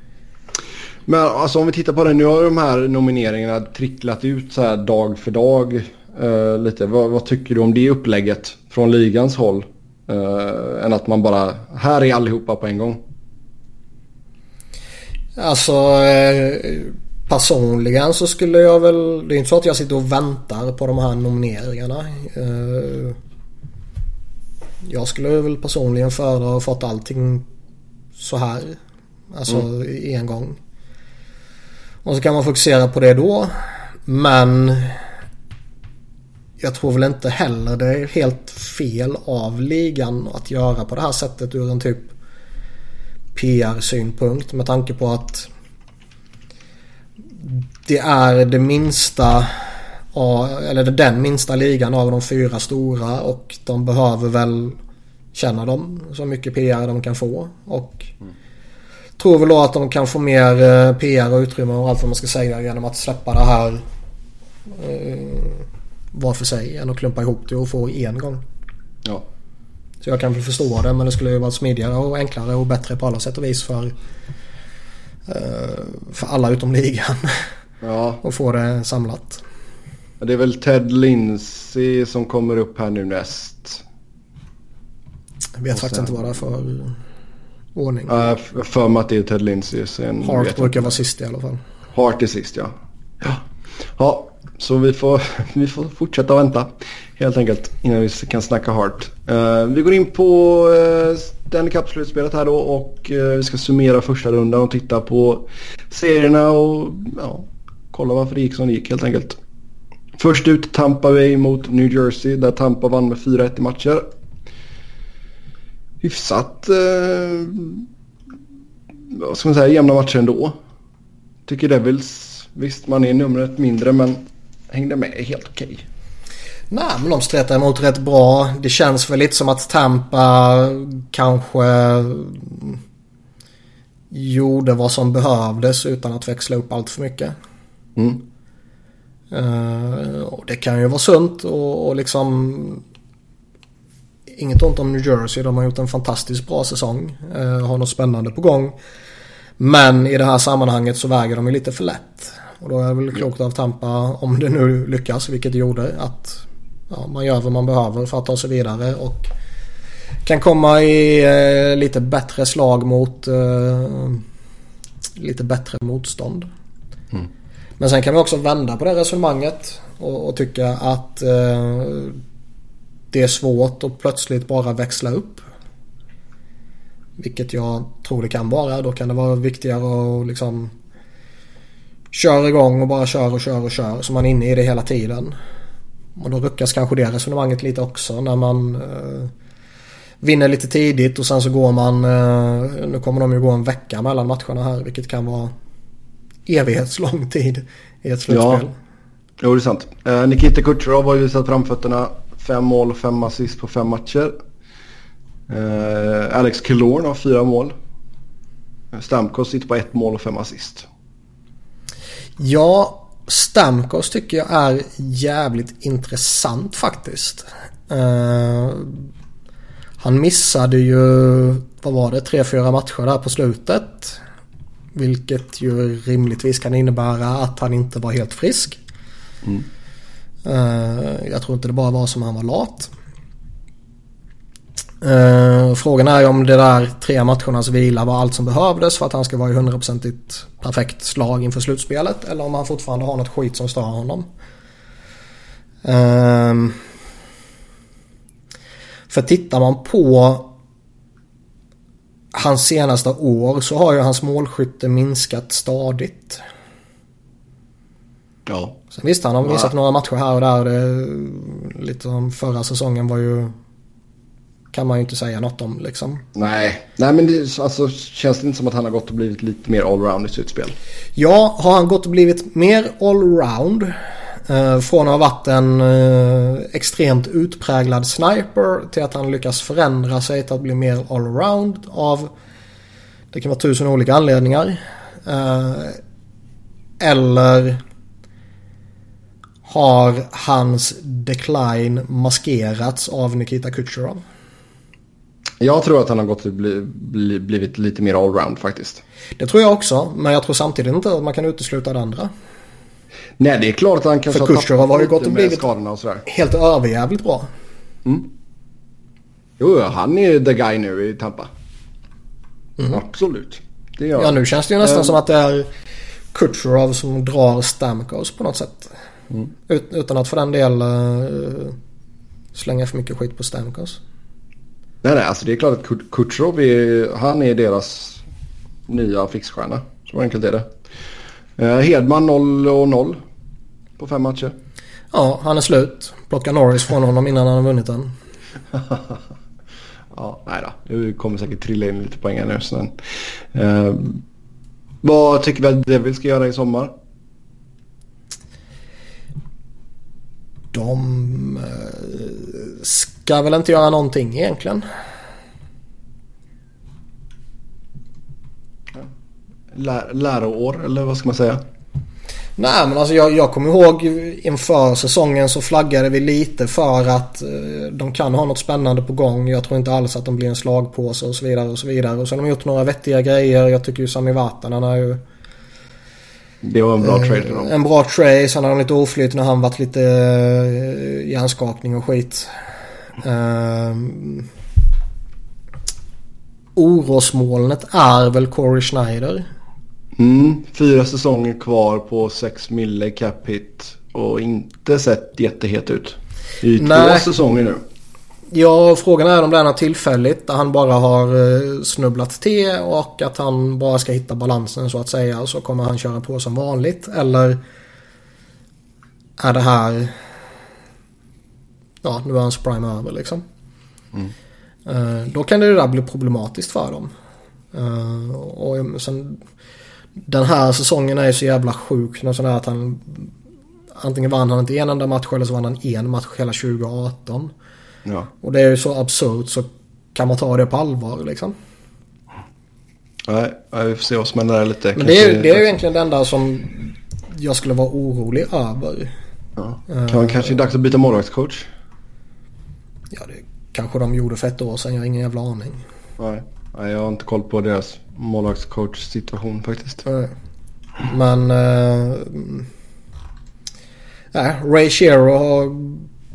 Men alltså om vi tittar på det, nu har de här nomineringarna tricklat ut så här dag för dag uh, lite. Vad, vad, tycker du om det upplägget från ligans håll? Uh, än att man bara, här är allihopa på en gång. Alltså eh, personligen så skulle jag väl, det är inte så att jag sitter och väntar på de här nomineringarna. Uh, jag skulle väl personligen föredra att fått allting så här. Alltså mm. i en gång. Och så kan man fokusera på det då. Men jag tror väl inte heller det är helt fel av ligan att göra på det här sättet ur en typ PR-synpunkt med tanke på att det är det minsta eller den minsta ligan av de fyra stora och de behöver väl känna dem så mycket PR de kan få. Och mm. tror väl då att de kan få mer eh, PR och utrymme och allt vad man ska säga genom att släppa det här eh, var för sig än att klumpa ihop det och få en gång. Ja. Så jag kan väl förstå det men det skulle ju vara smidigare och enklare och bättre på alla sätt och vis för, för alla utom ligan. Ja. och få det samlat. Det är väl Ted Lindsay som kommer upp här nu näst. Jag vet faktiskt inte vad det är för ordning. Uh, för mig att det är Ted Lindsay. Sen Hart brukar vara sist i alla fall. Hart är sist ja. Ja, ja så vi får, vi får fortsätta vänta helt enkelt innan vi kan snacka Hart. Uh, eh, vi går in på uh, Stanley Cup-slutspelet här då och uh, vi ska summera första rundan och titta på serierna och ja, kolla varför det gick som det gick helt enkelt. Först ut Tampa Bay mot New Jersey där Tampa vann med 4-1 i matcher. Hyfsat, uh, vad ska man säga, jämna matcher ändå. Tycker Devils, visst man är numret mindre men hängde med helt okej. Nej men de stretar emot rätt bra. Det känns väl lite som att Tampa kanske gjorde vad som behövdes utan att växla upp allt för mycket. Mm. Uh, och det kan ju vara sunt och, och liksom Inget ont om New Jersey. De har gjort en fantastiskt bra säsong. Uh, har något spännande på gång. Men i det här sammanhanget så väger de ju lite för lätt. Och då är det väl klokt av Tampa, om det nu lyckas, vilket det gjorde, att ja, man gör vad man behöver för att ta sig vidare. Och kan komma i uh, lite bättre slag mot lite bättre motstånd. Mm. Men sen kan vi också vända på det resonemanget och, och tycka att eh, det är svårt att plötsligt bara växla upp. Vilket jag tror det kan vara. Då kan det vara viktigare att liksom Kör igång och bara kör och kör och kör så man är inne i det hela tiden. Och då ruckas kanske det resonemanget lite också när man eh, vinner lite tidigt och sen så går man, eh, nu kommer de ju gå en vecka mellan matcherna här vilket kan vara evighetslång tid i ett slutspel. Ja, jo, det är sant. Eh, Nikita Kucherov har ju visat framfötterna. Fem mål och fem assist på fem matcher. Eh, Alex Killorn har fyra mål. Eh, Stamkos sitter på ett mål och fem assist. Ja, Stamkos tycker jag är jävligt intressant faktiskt. Uh, han missade ju, vad var det, tre, fyra matcher där på slutet. Vilket ju rimligtvis kan innebära att han inte var helt frisk. Mm. Uh, jag tror inte det bara var som han var lat. Uh, frågan är ju om det där tre matchernas vila var allt som behövdes för att han ska vara i hundraprocentigt perfekt slag inför slutspelet. Eller om han fortfarande har något skit som stör honom. Uh, för tittar man på hans senaste år så har ju hans målskytte minskat stadigt. Ja. Sen visst han har missat ja. några matcher här och där. Det, lite som förra säsongen var ju... Kan man ju inte säga något om liksom. Nej, Nej men det alltså, känns det inte som att han har gått och blivit lite mer allround i sitt spel? Ja, har han gått och blivit mer allround Eh, från att ha varit en eh, extremt utpräglad sniper till att han lyckas förändra sig till att bli mer allround av det kan vara tusen olika anledningar. Eh, eller har hans decline maskerats av Nikita Kucherov? Jag tror att han har gått bli, bli, blivit lite mer allround faktiskt. Det tror jag också, men jag tror samtidigt inte att man kan utesluta det andra. Nej, det är klart att han kanske För Kucherov har ju gått och blivit skadorna och sådär. helt överjävligt bra. Mm. Jo, han är the guy nu i Tampa. Mm. Absolut. Det gör ja, nu känns det ju nästan um, som att det är Kucherov som drar Stamkos på något sätt. Mm. Ut, utan att för den del uh, slänga för mycket skit på Stamkos. Nej, nej, alltså det är klart att Kucherov är, han är deras nya fixstjärna. Så enkelt är det. Uh, Hedman 0 och 0 på fem matcher. Ja, han är slut. Plocka Norris från honom innan han har vunnit den. ja, nej då. Det kommer säkert trilla in lite poäng nu. Sen. Uh, vad tycker vi att Devil ska göra i sommar? De uh, ska väl inte göra någonting egentligen. Lär, läroår eller vad ska man säga? Nej men alltså jag, jag kommer ihåg inför säsongen så flaggade vi lite för att eh, de kan ha något spännande på gång. Jag tror inte alls att de blir en slagpåse och så vidare och så vidare. Och så har de gjort några vettiga grejer. Jag tycker ju Sami Vatanen är ju... Det var en bra eh, trade. En bra trade. Sen har de lite oflyt när han varit lite eh, hjärnskakning och skit. Eh, orosmolnet är väl Corey Schneider. Mm, fyra säsonger kvar på 6 mille cap hit och inte sett jättehet ut. I Nej. två säsonger nu. Ja, frågan är om det är något tillfälligt där han bara har eh, snubblat till och att han bara ska hitta balansen så att säga så kommer han köra på som vanligt. Eller är det här... Ja, nu är hans prime över liksom. Mm. Eh, då kan det där bli problematiskt för dem. Eh, och sen den här säsongen är ju så jävla sjuk. Någon sån att han antingen vann han inte en enda match eller så vann han en match hela 2018. Ja. Och det är ju så absurt så kan man ta det på allvar liksom. Nej, vi får se vad som händer lite. Men det är, det är ju egentligen det enda som jag skulle vara orolig över. Ja. Kan uh, kanske är dags att byta målvaktscoach? Ja, det kanske de gjorde för ett år sedan. Jag har ingen jävla aning. Nej, Nej jag har inte koll på deras målvaktscoach situation faktiskt. Men... Äh, äh, Ray Shero har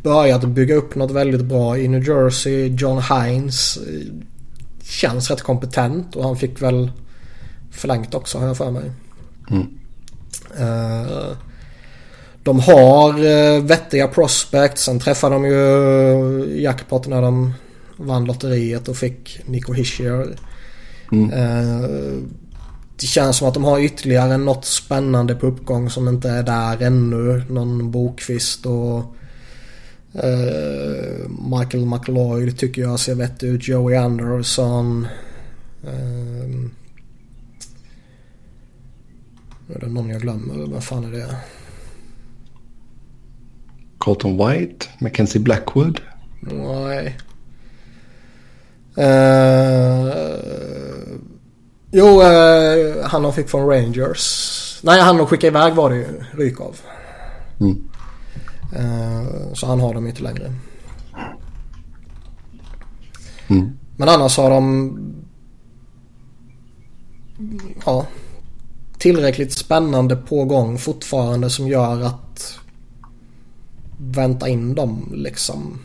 börjat bygga upp något väldigt bra i New Jersey. John Hines eh, känns rätt kompetent och han fick väl förlängt också har jag för mig. Mm. Uh, de har uh, vettiga prospects. Sen träffade de ju jackpot när de vann lotteriet och fick Nico Hischier. Mm. Eh, det känns som att de har ytterligare något spännande på uppgång som inte är där ännu. Någon Bokvist och Michael McLeod tycker jag ser vettig ut. Joey Anderson. Är det någon jag glömmer? Vad fan är det? Colton White? Mackenzie Blackwood? Nej. Uh, jo, uh, han de fick från Rangers. Nej, han de skickade iväg var det ju ryk av. Mm. Uh, så han har dem inte längre. Mm. Men annars har de ja, tillräckligt spännande på gång fortfarande som gör att vänta in dem liksom.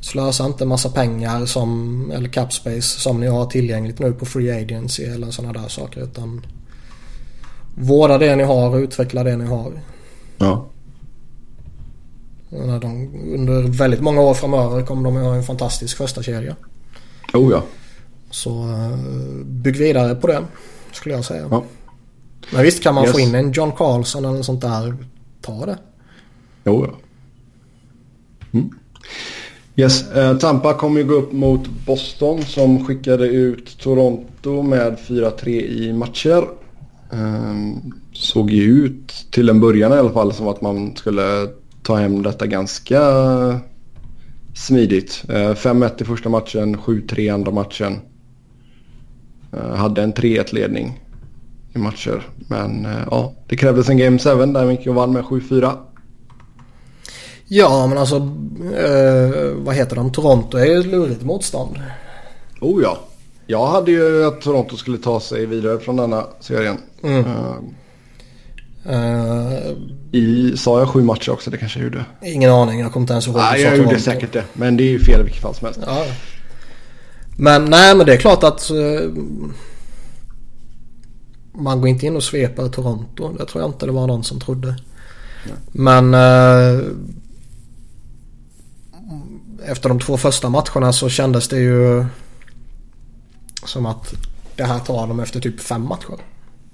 Slösa inte massa pengar som, eller capspace som ni har tillgängligt nu på free agency eller sådana där saker. Utan vårda det ni har och utveckla det ni har. Ja. De, under väldigt många år framöver kommer de att ha en fantastisk första kedja. Oh ja. Så eh, bygg vidare på det skulle jag säga. Ja. Men visst kan man yes. få in en John Carlson eller sånt där. Ta det. Jo ja. Mm. Yes, eh, Tampa kommer ju gå upp mot Boston som skickade ut Toronto med 4-3 i matcher. Ehm, såg ju ut till en början i alla fall som att man skulle ta hem detta ganska smidigt. Eh, 5-1 i första matchen, 7-3 i andra matchen. Eh, hade en 3-1 ledning i matcher. Men ja, det krävdes en Game 7 där Micke gick och vann med 7-4. Ja men alltså eh, vad heter de? Toronto är ju ett lurigt motstånd. Oh ja. Jag hade ju att Toronto skulle ta sig vidare från denna serien. Mm. Uh, I, sa jag sju matcher också? Det kanske jag gjorde. ingen aning, jag kommer inte ens ihåg. Nej, jag gjorde säkert det. Men det är ju fel i vilket fall som helst. Ja. Men nej men det är klart att eh, man går inte in och sveper Toronto. Det tror jag inte det var någon som trodde. Men eh, efter de två första matcherna så kändes det ju som att det här tar de efter typ fem matcher.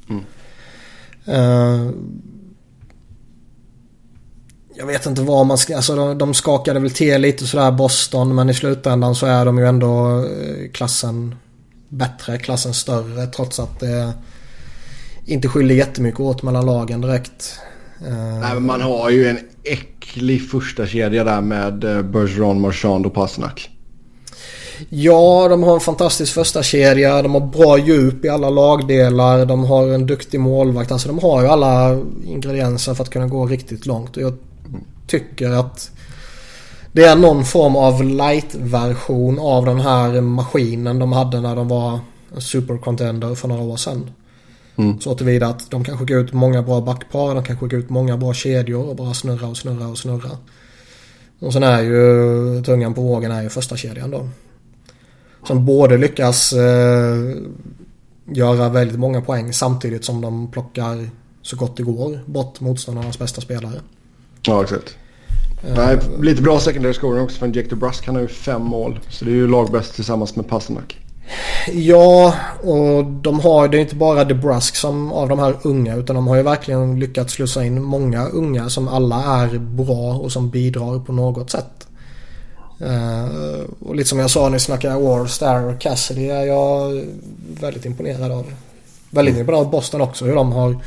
Mm. Eh, jag vet inte vad man ska... Alltså de, de skakade väl till lite sådär Boston men i slutändan så är de ju ändå eh, klassen bättre, klassen större trots att det inte skiljer jättemycket åt mellan lagen direkt. Eh, Nej, man har ju en äcklig första kedja där med eh, Bergeron, Marchand och Pasternak. Ja, de har en fantastisk första kedja. De har bra djup i alla lagdelar. De har en duktig målvakt. Alltså de har ju alla ingredienser för att kunna gå riktigt långt. Och jag tycker att det är någon form av light-version av den här maskinen de hade när de var en supercontender för några år sedan. Mm. Så tillvida att de kan skicka ut många bra backpar. De kan skicka ut många bra kedjor och bara snurra och snurra och snurra. Och sen är ju tungan på vågen är ju första kedjan då. Som både lyckas eh, göra väldigt många poäng samtidigt som de plockar så gott det går bort motståndarnas bästa spelare. Ja, exakt. Eh, Nej, lite bra secondary scoring också för Jake DeBrusk. Han har ju fem mål. Så det är ju lagbäst tillsammans med Pasternak. Ja, och de har det är inte bara DeBrusk som av de här unga utan de har ju verkligen lyckats slussa in många unga som alla är bra och som bidrar på något sätt. Uh, och lite som jag sa när vi snackade War, där och Cassidy är jag väldigt imponerad av. Väldigt imponerad av Boston också hur de har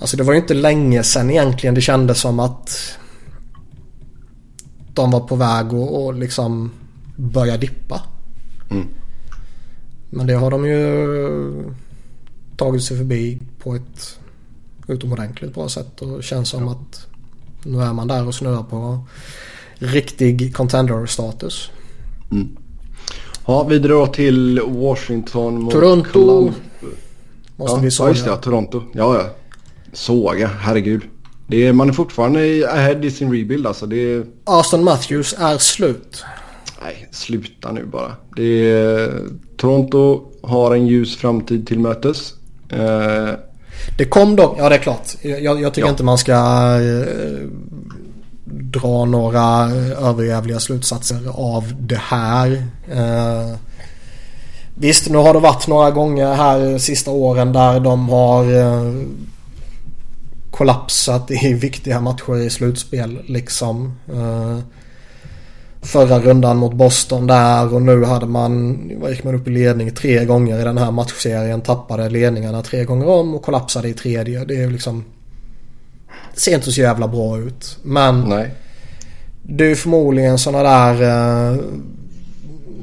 Alltså det var ju inte länge sedan egentligen det kändes som att de var på väg att och liksom börja dippa. Mm. Men det har de ju tagit sig förbi på ett utomordentligt bra sätt och känns som att nu är man där och snurrar på riktig contender-status. Ja, vidare då till Washington mot Toronto. Colum- Måste ja, vi ja, såga. just det. Ja, Toronto. Ja, ja. Såga, herregud. Det är, man är fortfarande i- ahead i sin rebuild alltså. Det är... Aston Matthews är slut. Nej, sluta nu bara. Det är... Toronto har en ljus framtid till mötes. Eh, Det kom dock, ja det är klart. Jag, jag tycker Ja. inte man ska eh, dra några överjävliga slutsatser av det här. Eh, visst, nu har det varit några gånger här sista åren där de har kollapsat i viktiga matcher i slutspel liksom. Förra rundan mot Boston där och nu hade man, gick man upp i ledning tre gånger i den här matchserien. Tappade ledningarna tre gånger om och kollapsade i tredje. Det är liksom... Det ser inte så jävla bra ut. Men nej. det är förmodligen sådana där eh,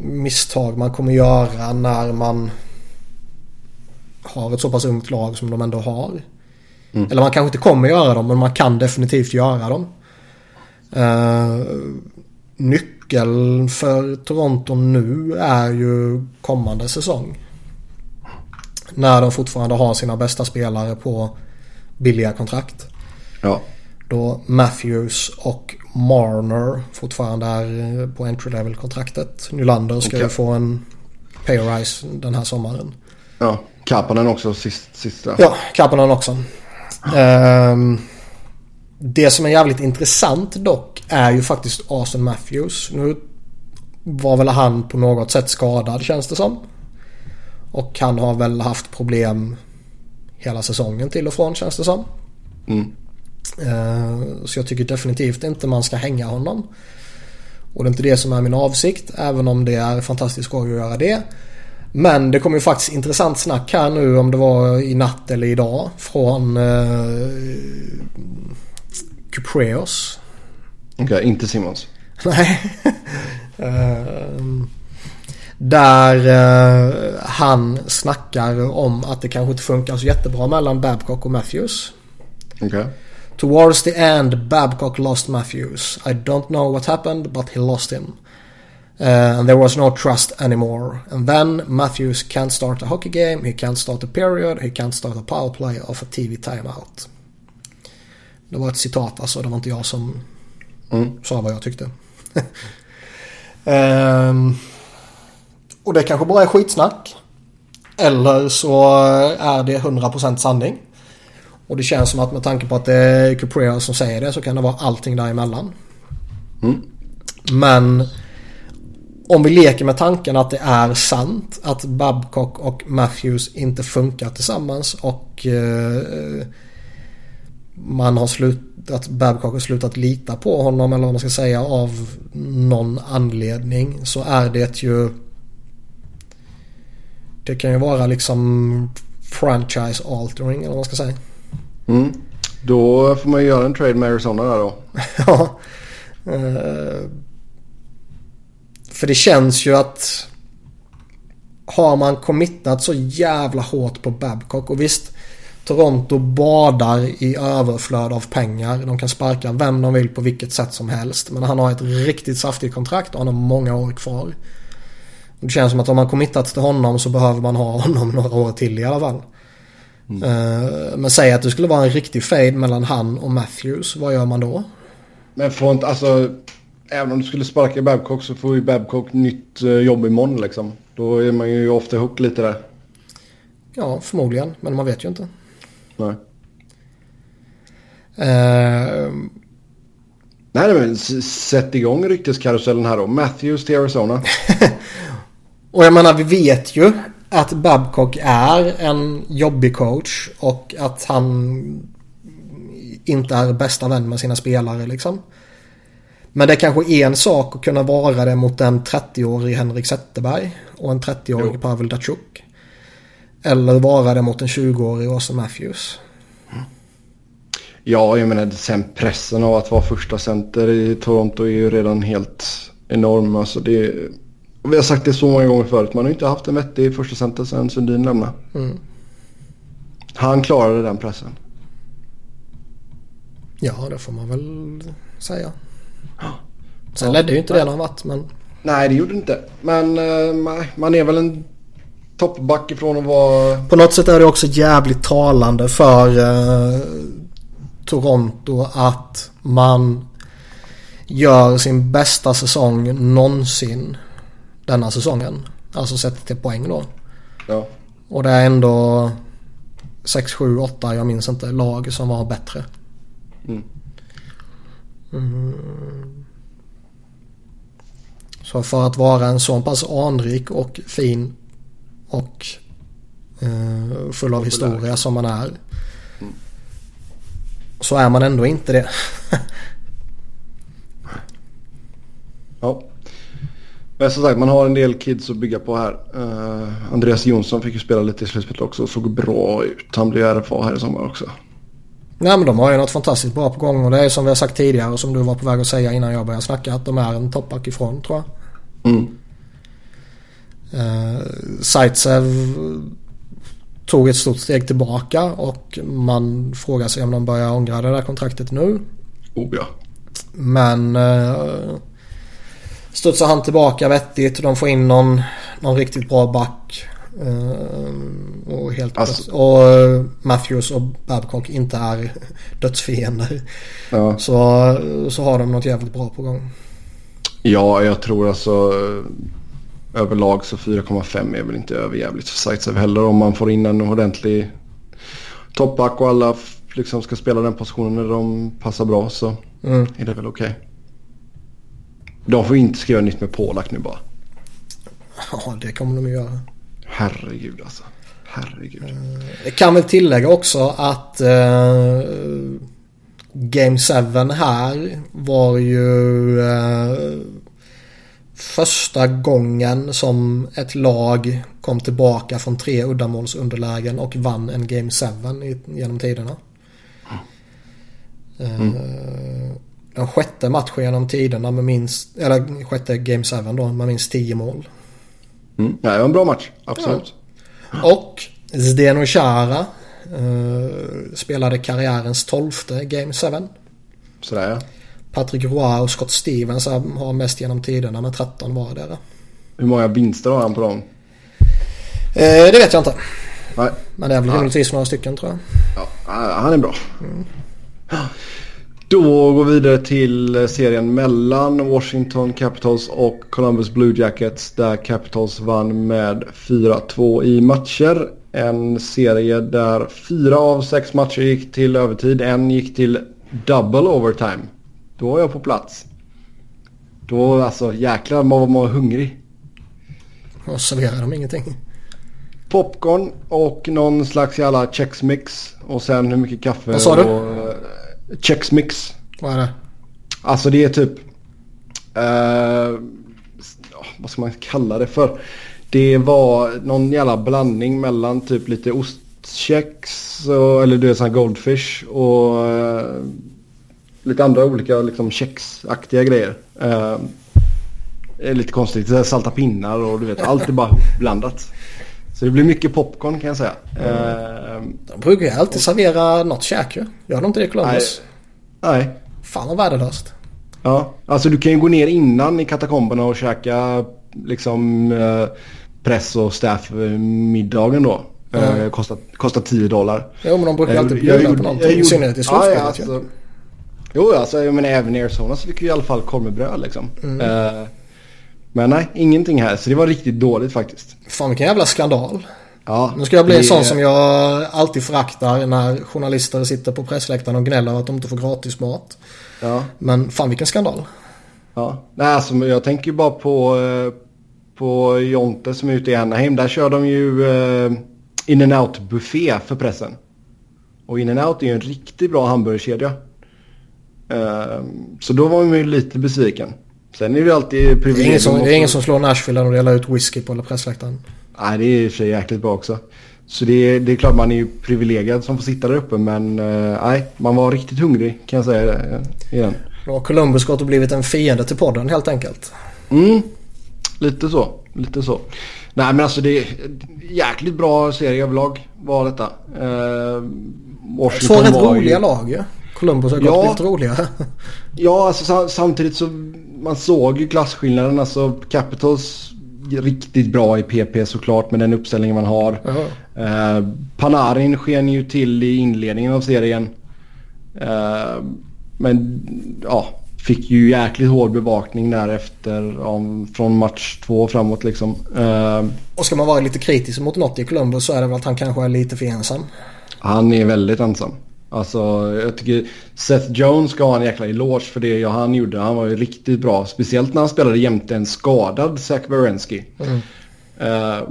misstag man kommer göra när man har ett så pass ungt lag som de ändå har. Mm. Eller man kanske inte kommer göra dem men man kan definitivt göra dem. Eh, nyckeln för Toronto nu är ju kommande säsong. När de fortfarande har sina bästa spelare på billiga kontrakt. Ja. Då Matthews och Marner fortfarande är eh, på entry level kontraktet. Nylander ska ju Okej. få en pay rise den här sommaren. Ja. Kapanen också sist, sista. Ja, Kapanen också. Ehm, det som är jävligt intressant dock är ju faktiskt Austin Matthews. Nu var väl han på något sätt skadad känns det som. Och han har väl haft problem hela säsongen till och från känns det som. Mm. Eh, Så jag tycker definitivt inte man ska hänga honom. Och det är inte det som är min avsikt. Även om det är fantastiskt skoj att göra det. Men det kommer ju faktiskt intressant snack här nu om det var i natt eller idag. Från eh, Cupreos. Okej, inte Simons. Nej. Ehm, där eh, han snackar om att det kanske inte funkar så jättebra mellan Babcock och Matthews. Okej. Towards the end Babcock lost Matthews. I don't know what happened but he lost him. Uh, and there was no trust anymore. And then Matthews can't start a hockey game, he can't start a period, he can't start a power play of a TV timeout. Det var ett citat alltså, det var inte jag som mm. sa vad jag tyckte. um, och det kanske bara är skitsnack. Eller så är det 100% sanning. Och det känns som att med tanke på att det är Caprea som säger det så kan det vara allting däremellan. Mm. Men om vi leker med tanken att det är sant att Babcock och Matthews inte funkar tillsammans och eh, man har slutat, Babcock har slutat lita på honom eller vad man ska säga av någon anledning så är det ju det kan ju vara liksom franchise altering eller vad man ska säga. Mm. Då får man ju göra en trade med Arizona där då. ja. Uh, för det känns ju att har man committat så jävla hårt på Babcock och visst Toronto badar i överflöd av pengar. De kan sparka vem de vill på vilket sätt som helst. Men han har ett riktigt saftigt kontrakt och han har många år kvar. Det känns som att om man committat till honom så behöver man ha honom några år till i alla fall. Mm. Eh, men säg att det skulle vara en riktig fade mellan han och Matthews. Vad gör man då? Men får inte, alltså även om du skulle sparka Babcock så får ju Babcock nytt eh, jobb imorgon liksom. Då är man ju ofta hook lite där. Ja, förmodligen. Men man vet ju inte. Nej. Uh... Nej, men sätt igång rykteskarusellen här då. Matthews till Arizona. och jag menar, vi vet ju att Babcock är en jobbig coach och att han inte är bästa vän med sina spelare liksom. Men det är kanske är en sak att kunna vara det mot en 30-årig Henrik Zetterberg och en 30-årig Pavel Datsjuk. Eller vara det mot en 20-årig Åsa Matthews. Ja, jag menar sen pressen av att vara första center i Toronto är ju redan helt enorm. Alltså det, vi har sagt det så många gånger förut. Man har inte haft en vettig första center sen Sundin lämnade. Mm. Han klarade den pressen. Ja, det får man väl säga. Sen ja. ledde ju inte det någon vart men... Nej det gjorde det inte. Men uh, man är väl en toppback ifrån att vara... På något sätt är det också jävligt talande för uh, Toronto att man gör sin bästa säsong någonsin denna säsongen. Alltså sett till poäng då. Ja. Och det är ändå 6, 7, 8, jag minns inte, lag som var bättre. Mm. Mm. Så för att vara en så pass anrik och fin och eh, full av historia som man är. Mm. Så är man ändå inte det. ja. Men som sagt man har en del kids att bygga på här. Uh, Andreas Jonsson fick ju spela lite i slutspelet också och såg bra ut. Han blev RFA här i sommar också. Nej men de har ju något fantastiskt bra på gång och det är som vi har sagt tidigare och som du var på väg att säga innan jag började snacka att de är en toppback ifrån tror jag. Mm. Uh, Zaitsev tog ett stort steg tillbaka och man frågar sig om de börjar ångra det där kontraktet nu. Oh ja. Men uh, studsar han tillbaka vettigt och de får in någon, någon riktigt bra back. Uh, och, helt alltså. och Matthews och Babcock inte är dödsfiender. Ja. Så, så har de något jävligt bra på gång. Ja, jag tror alltså överlag så 4,5 är väl inte överjävligt för Zaitsev heller om man får in en ordentlig toppback och alla liksom ska spela den positionen när de passar bra så mm. är det väl okej. Okay. De får inte skriva nytt med Polak nu bara. Ja, det kommer de att göra. Herregud alltså. Herregud. Jag eh, kan väl tillägga också att uh, Game 7 här var ju uh, första gången som ett lag kom tillbaka från tre uddamålsunderlägen och vann en Game 7 genom tiderna. Mm. Den sjätte matchen genom tiderna med minst, eller sjätte Game 7 då med minst tio mål. Mm. Ja, det var en bra match, absolut. Ja. Och Zdeno Chara Uh, spelade karriärens tolfte Game 7. Sådär ja. Patrick Roy och Scott Stevens har mest genom tiderna med 13 vardera. Hur många vinster har han på dem? Eh, det vet jag inte. Nej. Men det är väl rimligtvis några stycken tror jag. Ja, han är bra. Mm. Då går vi vidare till serien mellan Washington Capitals och Columbus Blue Jackets där Capitals vann med 4-2 i matcher. En serie där fyra av sex matcher gick till övertid. En gick till double overtime. Då var jag på plats. Då alltså jäklar man var man hungrig. Och serverade de ingenting? Popcorn och någon slags jävla Chex-mix. Och sen hur mycket kaffe. Vad sa du? Och, uh, Chex-mix. Vad är det? Alltså det är typ... Uh, vad ska man kalla det för? Det var någon jävla blandning mellan typ lite ostkex eller du vet sån här Goldfish och uh, lite andra olika liksom kexaktiga grejer. Det är lite konstigt. Salta pinnar och du vet allt är bara blandat. Så det blir mycket popcorn kan jag säga. Mm. De brukar ju alltid servera något käk ju. Gör de inte det i Columbus? Nej. nej. Fan vad värdelöst. Ja, alltså du kan ju gå ner innan i katakomberna och käka liksom eh, press och staff middagen då. Mm. Eh, kostar, kostar 10 dollar. Jo men de brukar ju alltid bjuda på någonting. I synnerhet i slutspelet ja, alltså, ju. Jo alltså jag menar även i Arizona så fick vi i alla fall korv med bröd liksom. Mm. Eh, men nej, ingenting här. Så det var riktigt dåligt faktiskt. Fan vilken jävla skandal. Ja, nu ska jag bli en sån som jag alltid föraktar när journalister sitter på pressläktaren och gnäller att de inte får gratis mat. Ja. Men fan vilken skandal. Ja, nej alltså jag tänker ju bara på, eh, på Jonte som är ute i Anaheim. Där kör de ju uh, in and out buffé för pressen. Och in and out är ju en riktigt bra hamburgerkedja. Uh, så då var man ju lite besviken. Sen är det ju alltid privilegium. Det är ingen som, är ingen som slår Nashville när de delar ut whisky på pressläktaren. Nej, det är i och för sig jäkligt bra också. Så det är, det är klart man är ju privilegierad som får sitta där uppe men uh, nej, man var riktigt hungrig kan jag säga uh, igen. Då har Columbus gått och blivit en fiende till podden helt enkelt. Mm, lite så. Lite så. Nej men alltså det är jäkligt bra serie överlag var detta. Uh, Två rätt roliga ju... lag ju. Columbus har gått ja, lite roligare. ja, alltså samtidigt så man såg ju klasskillnaden. Alltså Capitals riktigt bra i PP såklart med den uppställningen man har. Eh, Panarin sken ju till i inledningen av serien. Eh, men ja, fick ju jäkligt hård bevakning därefter om, från match två framåt liksom. Eh, och ska man vara lite kritisk mot något i Columbus så är det väl att han kanske är lite för ensam. Han är väldigt ensam. Alltså jag tycker Seth Jones ska ha en jäkla eloge för det han gjorde. Han var ju riktigt bra. Speciellt när han spelade jämte en skadad Zach Wierenski. Mm. Uh,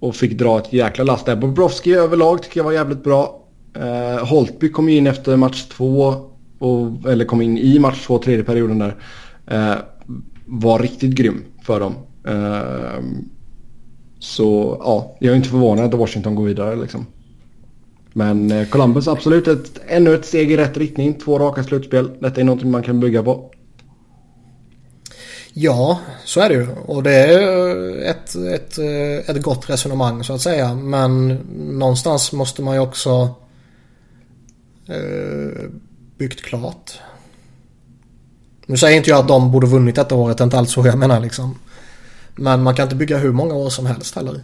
och fick dra ett jäkla last där. Bobrovski överlag tycker jag var jävligt bra. Uh, Holtby kom in efter match två. Och, eller kom in i match två, tredje perioden där. Uh, var riktigt grym för dem. så ja, jag är inte förvånad att Washington går vidare liksom. Men eh, Columbus absolut ett, ännu ett steg i rätt riktning. Två raka slutspel. Detta är någonting man kan bygga på. Ja, så är det ju. Och det är ett, ett, eh, ett gott resonemang så att säga. Men någonstans måste man ju också eh, byggt klart. Nu säger inte jag att de borde vunnit detta året, det är inte alls så jag menar liksom. Men man kan inte bygga hur många år som helst heller.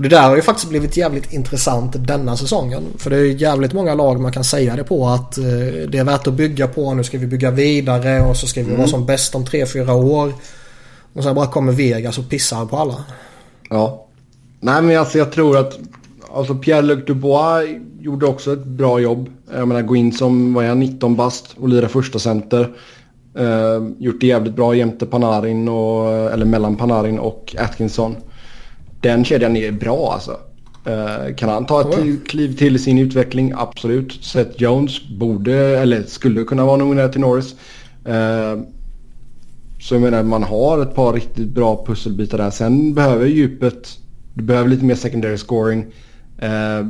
Och det där har ju faktiskt blivit jävligt intressant denna säsongen. För det är jävligt många lag man kan säga det på att eh, det är värt att bygga på. Nu ska vi bygga vidare och så ska vi mm. vara som bäst om 3-4 år. Och sen bara kommer Vegas och pissar på alla. Ja. Nej men alltså jag tror att alltså Pierre-Luc Dubois gjorde också ett bra jobb. Jag menar gå in som, vad är 19 bast och lira första center. Uh, gjort det jävligt bra jämte Panarin och, eller mellan Panarin och Atkinson den kedjan är bra alltså. Uh, kan han ta ett oh. kliv till i sin utveckling? Absolut. Seth Jones borde, eller skulle kunna vara nominerad till Norris. Uh, så jag menar man har ett par riktigt bra pusselbitar där. Sen behöver djupet, du behöver lite mer secondary scoring. Uh,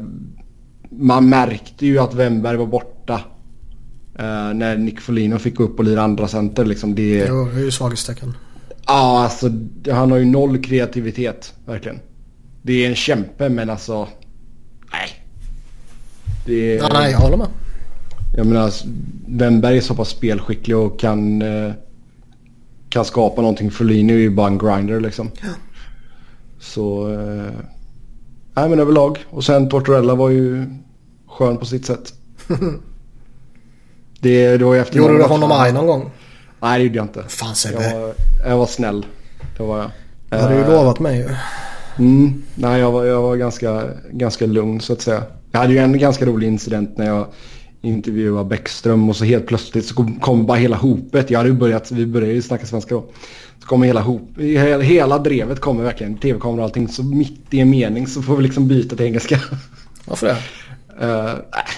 man märkte ju att Wemberg var borta. när Nick Folino fick gå upp och lira andra center liksom. Det, jo, det är ju svaghetstecken. Ja, alltså han har ju noll kreativitet. Verkligen. Det är en kämpe men alltså... Nej. Det är, nej, jag håller med. Jag menar, Wennberg är så pass spelskicklig och kan, eh, kan skapa någonting. Folini är ju bara en grinder liksom. Ja. Så... Eh, nej men överlag. Och sen Tortorella var ju skön på sitt sätt. det, det var ju efter Gjorde du honom arg någon gång? Nej det gjorde jag inte. Fan Jag var, jag var snäll. Det var jag. Det hade ju Eh, lovat mig ju. Mm, nej, jag var, jag var ganska, ganska lugn så att säga. Jag hade ju en ganska rolig incident när jag intervjuade Bäckström och så helt plötsligt så kom, kom bara hela hopet. Jag hade ju börjat, vi började ju snacka svenska då. Så kommer hela hop, hela, hela drevet kommer verkligen, tv-kamera och allting. Så mitt i en mening så får vi liksom byta till engelska. Varför det? Uh,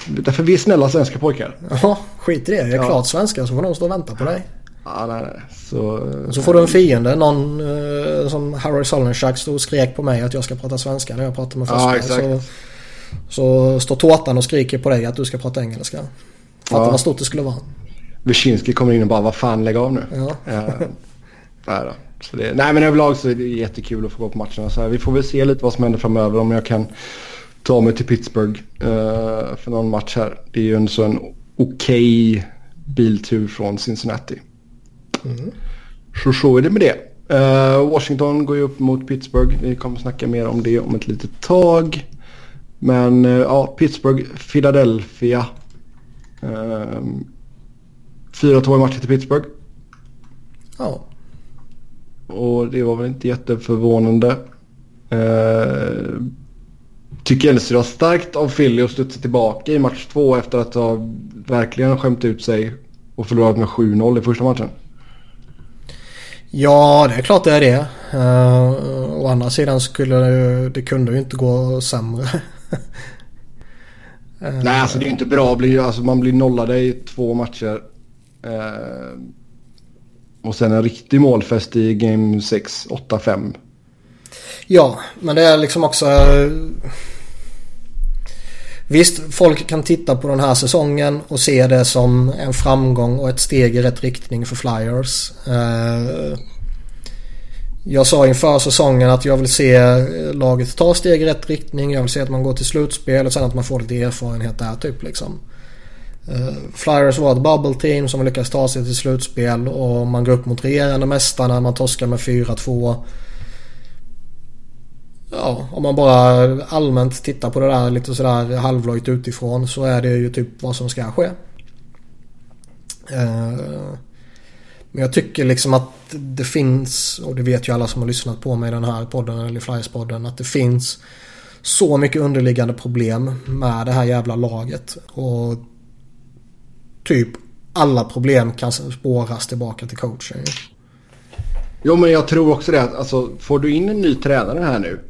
därför vi är snälla svenska pojkar. Jaha, skit i det. Jag är Ja. klart svenska så får någon stå och vänta på dig. Ja, nej, nej. Så, Så får du en fiende. Någon eh, som Harry Sollenchak stod och skrek på mig att jag ska prata svenska när jag pratar med Ja, Forsberg. exakt. så, så står tårtan och skriker på dig att du ska prata engelska. Fatta Ja. vad stort det skulle vara. Wyszynski kommer in och bara, vad fan lägg av nu. Ja. Eh, nej, då. Så det, nej men överlag så är det jättekul att få gå på matcherna. Så här, vi får väl se lite vad som händer framöver om jag kan ta mig till Pittsburgh eh, för någon match här. Det är ju en sån okej biltur från Cincinnati. Så så är det med det. Eh, Washington går ju upp mot Pittsburgh. Vi kommer snacka mer om det om ett litet tag. Men eh, ja, Pittsburgh, Philadelphia. Uh, 4-2 i matchen till Pittsburgh. Ja. Och det var väl inte jätteförvånande. Eh, tycker ändå det var starkt av Philly att studsa tillbaka i match två efter att ha verkligen skämt ut sig och förlorat med 7-0 i första matchen. Ja, det är klart det är det. Uh, å andra sidan skulle det, det kunde ju inte gå sämre. Eh, Nej, alltså det är ju inte bra. Alltså, man blir nollade i två matcher. Eh, och sen en riktig målfest i Game 6, 8-5. Ja, men det är liksom också... eh, Visst, folk kan titta på den här säsongen och se det som en framgång och ett steg i rätt riktning för Flyers. Eh, jag sa inför säsongen att jag vill se laget ta steg i rätt riktning. Jag vill se att man går till slutspel och sen att man får lite erfarenhet där typ liksom. Eh, Flyers var ett bubble team som lyckades ta sig till slutspel och man går upp mot regerande mästarna. Man torskar med 4-2. Ja, om man bara allmänt tittar på det där lite sådär halvlojt utifrån så är det ju typ vad som ska ske. Eh, men jag tycker liksom att det finns, och det vet ju alla som har lyssnat på mig i den här podden eller i Flyers-podden, att det finns så mycket underliggande problem med det här jävla laget. Och typ alla problem kan spåras tillbaka till coachen. Jo men jag tror också det att alltså, får du in en ny tränare här nu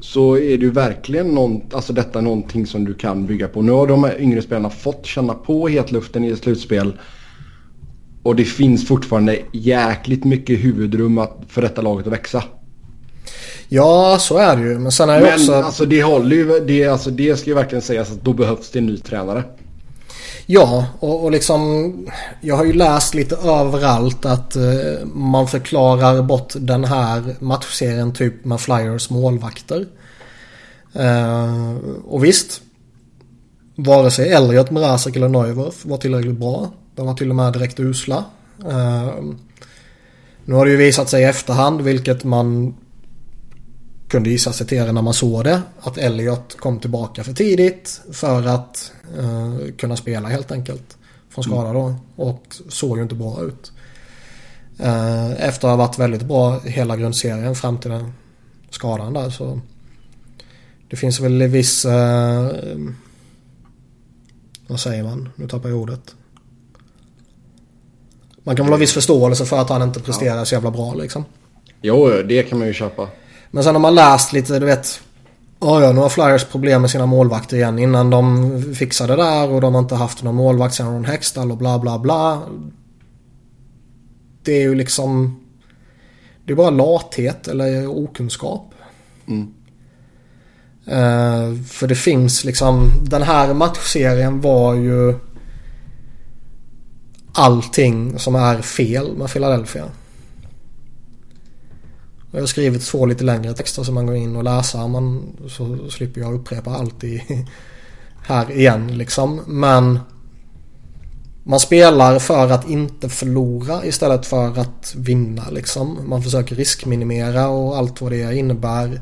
så är det ju verkligen någon, alltså detta någonting som du kan bygga på. Nu har de yngre spelarna fått känna på hetluften i ett slutspel. Och det finns fortfarande jäkligt mycket huvudrum att, för detta laget att växa. Ja, så är det ju. Men sen är det Men också... alltså det håller ju, det, alltså, det ska ju verkligen sägas att då behövs det en ny tränare. Ja, och, och liksom jag har ju läst lite överallt att eh, man förklarar bort den här matchserien typ med Flyers målvakter. Eh, och visst, vare sig Elliot, Mrazek eller Neuwirth var tillräckligt bra. De var till och med direkt usla. Eh, nu har det ju visat sig i efterhand, vilket man kunde gissa sig till när man såg det. Att Elliot kom tillbaka för tidigt för att eh, kunna spela helt enkelt. Från skada då. Och såg ju inte bra ut. Eh, efter att ha varit väldigt bra hela grundserien fram till den skadan där så. Det finns väl viss... Eh, vad säger man? Nu tappar jag ordet. Man kan väl ha viss förståelse för att han inte presterar så jävla bra liksom. Jo, det kan man ju köpa. Men sen har man läst lite, du vet. Ja, ja, nu har Flyers problem med sina målvakter igen. Innan de fixade det där och de har inte haft någon målvakt sen Ron Hextall och bla bla bla. Det är ju liksom... Det är bara lathet eller okunskap. Mm. Eh, för det finns liksom... Den här matchserien var ju... Allting som är fel med Philadelphia. Jag har skrivit två lite längre texter som man går in och läser. Man, så slipper jag upprepa allt i här igen liksom. Men man spelar för att inte förlora istället för att vinna liksom. Man försöker riskminimera och allt vad det innebär.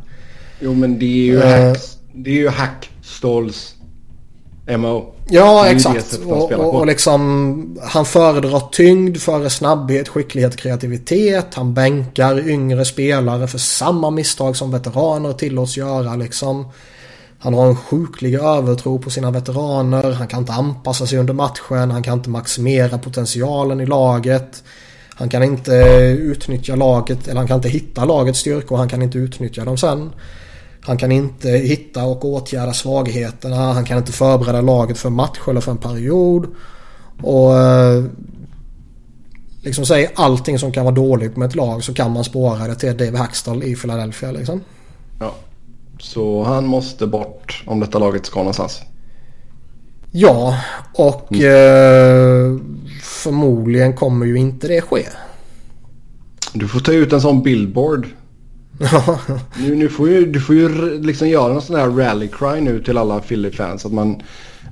Jo men det är ju, uh, hack, det är ju hackstalls MO. Ja exakt. Och, och, och, liksom han föredrar tyngd före snabbhet, skicklighet, kreativitet. Han bänkar yngre spelare för samma misstag som veteraner tillåts göra liksom. Han har en sjuklig övertro på sina veteraner. Han kan inte anpassa sig under matchen. Han kan inte maximera potentialen i laget. Han kan inte utnyttja laget, eller han kan inte hitta lagets styrkor. Han kan inte utnyttja dem sen. Han kan inte hitta och åtgärda svagheterna. Han kan inte förbereda laget för match eller för en period. Och eh, liksom säg allting som kan vara dåligt med ett lag så kan man spåra det till Dave Hackstall i Philadelphia liksom. Ja. Så han måste bort om detta laget ska någonstans. Ja, och mm. eh, förmodligen kommer ju inte det ske. Du får ta ut en sån billboard. Nu, nu får ju, du får ju liksom göra en sån här rally cry nu till alla Philly-fans. Att man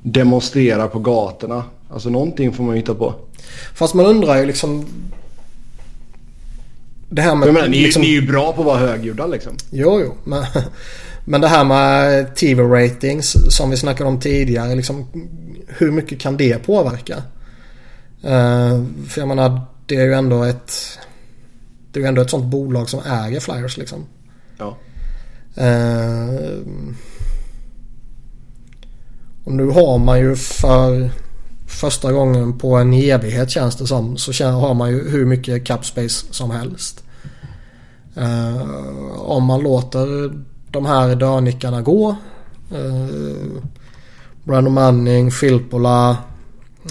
demonstrerar på gatorna. Alltså någonting får man ju hitta på. Fast man undrar ju liksom... Det här med... Men, liksom, ni, ni är ju bra på att vara högljudda liksom. Jo, jo. Men, men det här med TV-ratings som vi snackade om tidigare. Liksom, hur mycket kan det påverka? Uh, för jag menar det är ju ändå ett... Det är ju ändå ett sånt bolag som äger Flyers liksom. Ja. Uh, och nu har man ju för första gången på en evighet känns det som. Så har man ju hur mycket cap space som helst. Uh, om man låter de här dörnickarna gå. Uh, Brandon Manning, Filppola.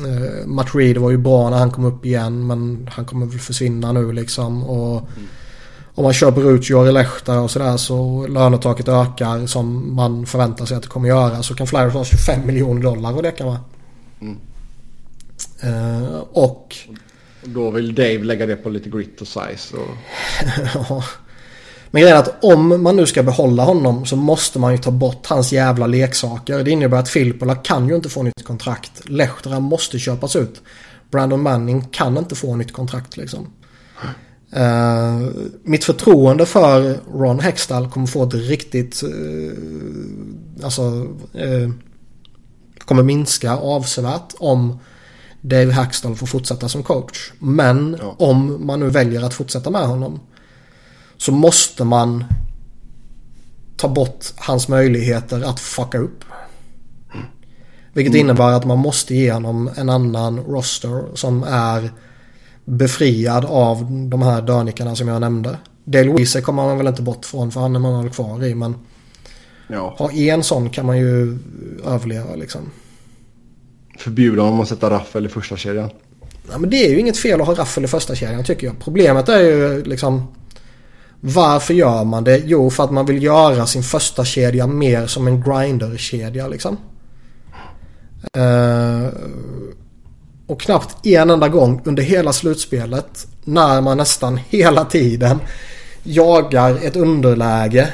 Uh, Matt Reed var ju bra när han kom upp igen men han kommer väl försvinna nu liksom. Och mm. Om man köper ut Jori Lehta och sådär så lönetaket ökar som man förväntar sig att det kommer göra. Så kan Flyers ha 25 miljoner dollar och det kan vara. Mm. Uh, och... Då vill Dave lägga det på lite grit och size. Och... ja. Men grejen är att om man nu ska behålla honom så måste man ju ta bort hans jävla leksaker. Det innebär att Filippola kan ju inte få nytt kontrakt. Lehtera måste köpas ut. Brandon Manning kan inte få nytt kontrakt liksom. Uh, mitt förtroende för Ron Hextall kommer få ett riktigt... Uh, alltså... Uh, kommer minska avsevärt om Dave Hackstall får fortsätta som coach. Men ja. om man nu väljer att fortsätta med honom så måste man ta bort hans möjligheter att fucka upp. Vilket mm. innebär att man måste ge honom en annan roster som är befriad av de här dörnikarna som jag nämnde. Dale Weezer kommer man väl inte bort från för han är man väl kvar i men ja. ha en sån kan man ju överleva liksom. Förbjuda honom att sätta raffel i första kedjan. Ja, men det är ju inget fel att ha raffel i första kedjan tycker jag. Problemet är ju liksom varför gör man det? Jo, för att man vill göra sin första kedja mer som en grinder-kedja liksom. Uh, och knappt en enda gång under hela slutspelet när man nästan hela tiden jagar ett underläge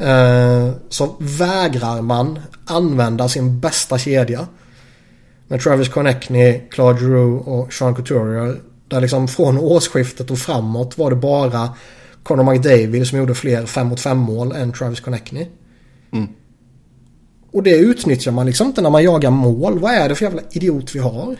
uh, så vägrar man använda sin bästa kedja. Med Travis Connectney, Claude Giroux och Sean Couturier. Där liksom från årsskiftet och framåt var det bara Conor McDavid som gjorde fler 5 mot 5 mål än Travis Connectney. Mm. Och det utnyttjar man liksom inte när man jagar mål. Vad är det för jävla idiot vi har?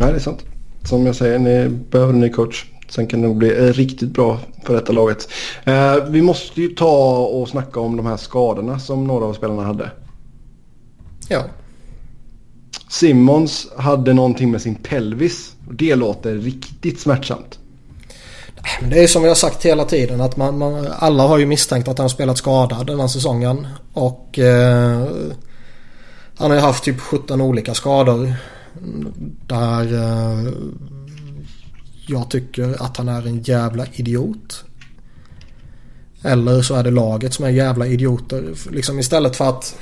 Nej, det är sant. Som jag säger, ni behöver en ny coach. Sen kan det nog bli eh, riktigt bra för detta laget. Eh, vi måste ju ta och snacka om de här skadorna som några av spelarna hade. Ja. Simmons hade någonting med sin pelvis. Det låter riktigt smärtsamt. Äh, det är som vi har sagt hela tiden att man, man alla har ju misstänkt att han har spelat skadad den här säsongen. Och eh, han har ju haft typ 17 olika skador. Där eh, jag tycker att han är en jävla idiot. Eller så är det laget som är jävla idioter. Liksom istället för att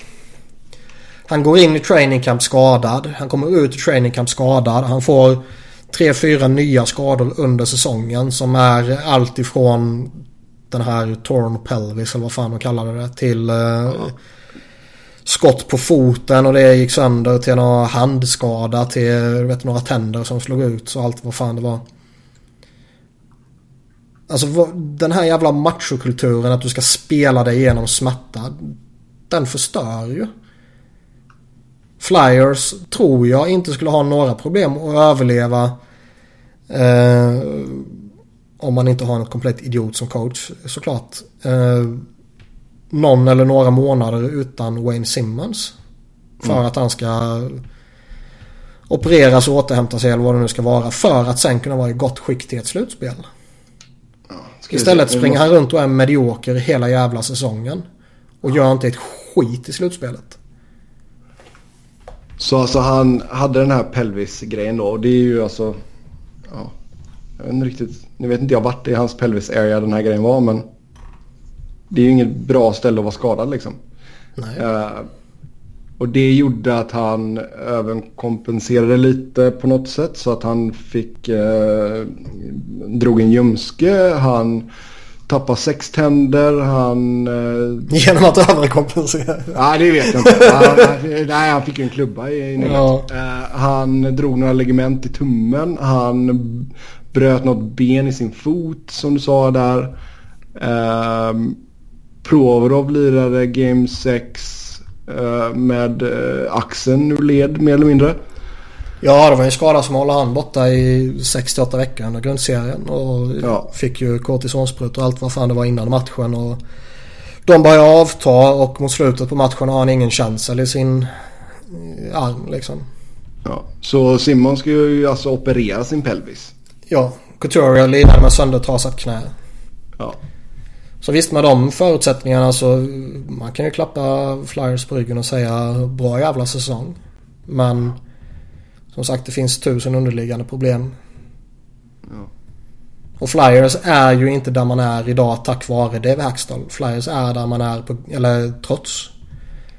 han går in i training camp skadad. Han kommer ut i training camp skadad. Han får tre, fyra nya skador under säsongen som är allt ifrån den här torn pelvis eller vad fan de kallar det till uh, skott på foten och det gick sönder till några handskada till vet, några tänder som slog ut så allt vad fan det var. Alltså den här jävla machokulturen att du ska spela dig igenom smärta. Den förstör ju. Flyers tror jag inte skulle ha några problem att överleva. Eh, om man inte har en komplett idiot som coach såklart. Eh, någon eller några månader utan Wayne Simmons. För mm. att han ska opereras och återhämta sig eller vad det nu ska vara. För att sen kunna vara i gott skick till ett slutspel. Ja, Istället springer han runt och är medioker hela jävla säsongen. Och ja. gör inte ett skit i slutspelet. Så alltså han hade den här pelvis-grejen då. Och det är ju alltså... Ja, jag vet inte riktigt. Nu vet inte jag vart i hans pelvis area den här grejen var men det är ju inget bra ställe att vara skadad liksom. Uh, och det gjorde att han även kompenserade lite på något sätt så att han fick uh, drog en ljumske. Han tappade sex tänder. Han... Uh, Genom att överkompensera? Nej, det vet jag inte. han, nej, han fick ju en klubba i, i ja. Han drog några ligament i tummen. Han bröt något ben i sin fot som du sa där. Uh, Provorov lirade Game 6 uh, med uh, axeln ur led mer eller mindre. Ja, det var en skada som håller han borta i 68 veckor under grundserien. Och ja. fick ju kortisonsprut och allt vad fan det var innan matchen. Och de började avta och mot slutet på matchen har han ingen känsel i sin arm liksom. Ja, så Simon ska ju alltså operera sin pelvis. Ja, Couturier lidade med söndertrasat knä. Ja. Så visst med de förutsättningarna så man kan ju klappa Flyers på ryggen och säga bra jävla säsong. Men som sagt det finns tusen underliggande problem. Ja. Och Flyers är ju inte där man är idag tack vare David Hackstall. Flyers är där man är på, eller trots.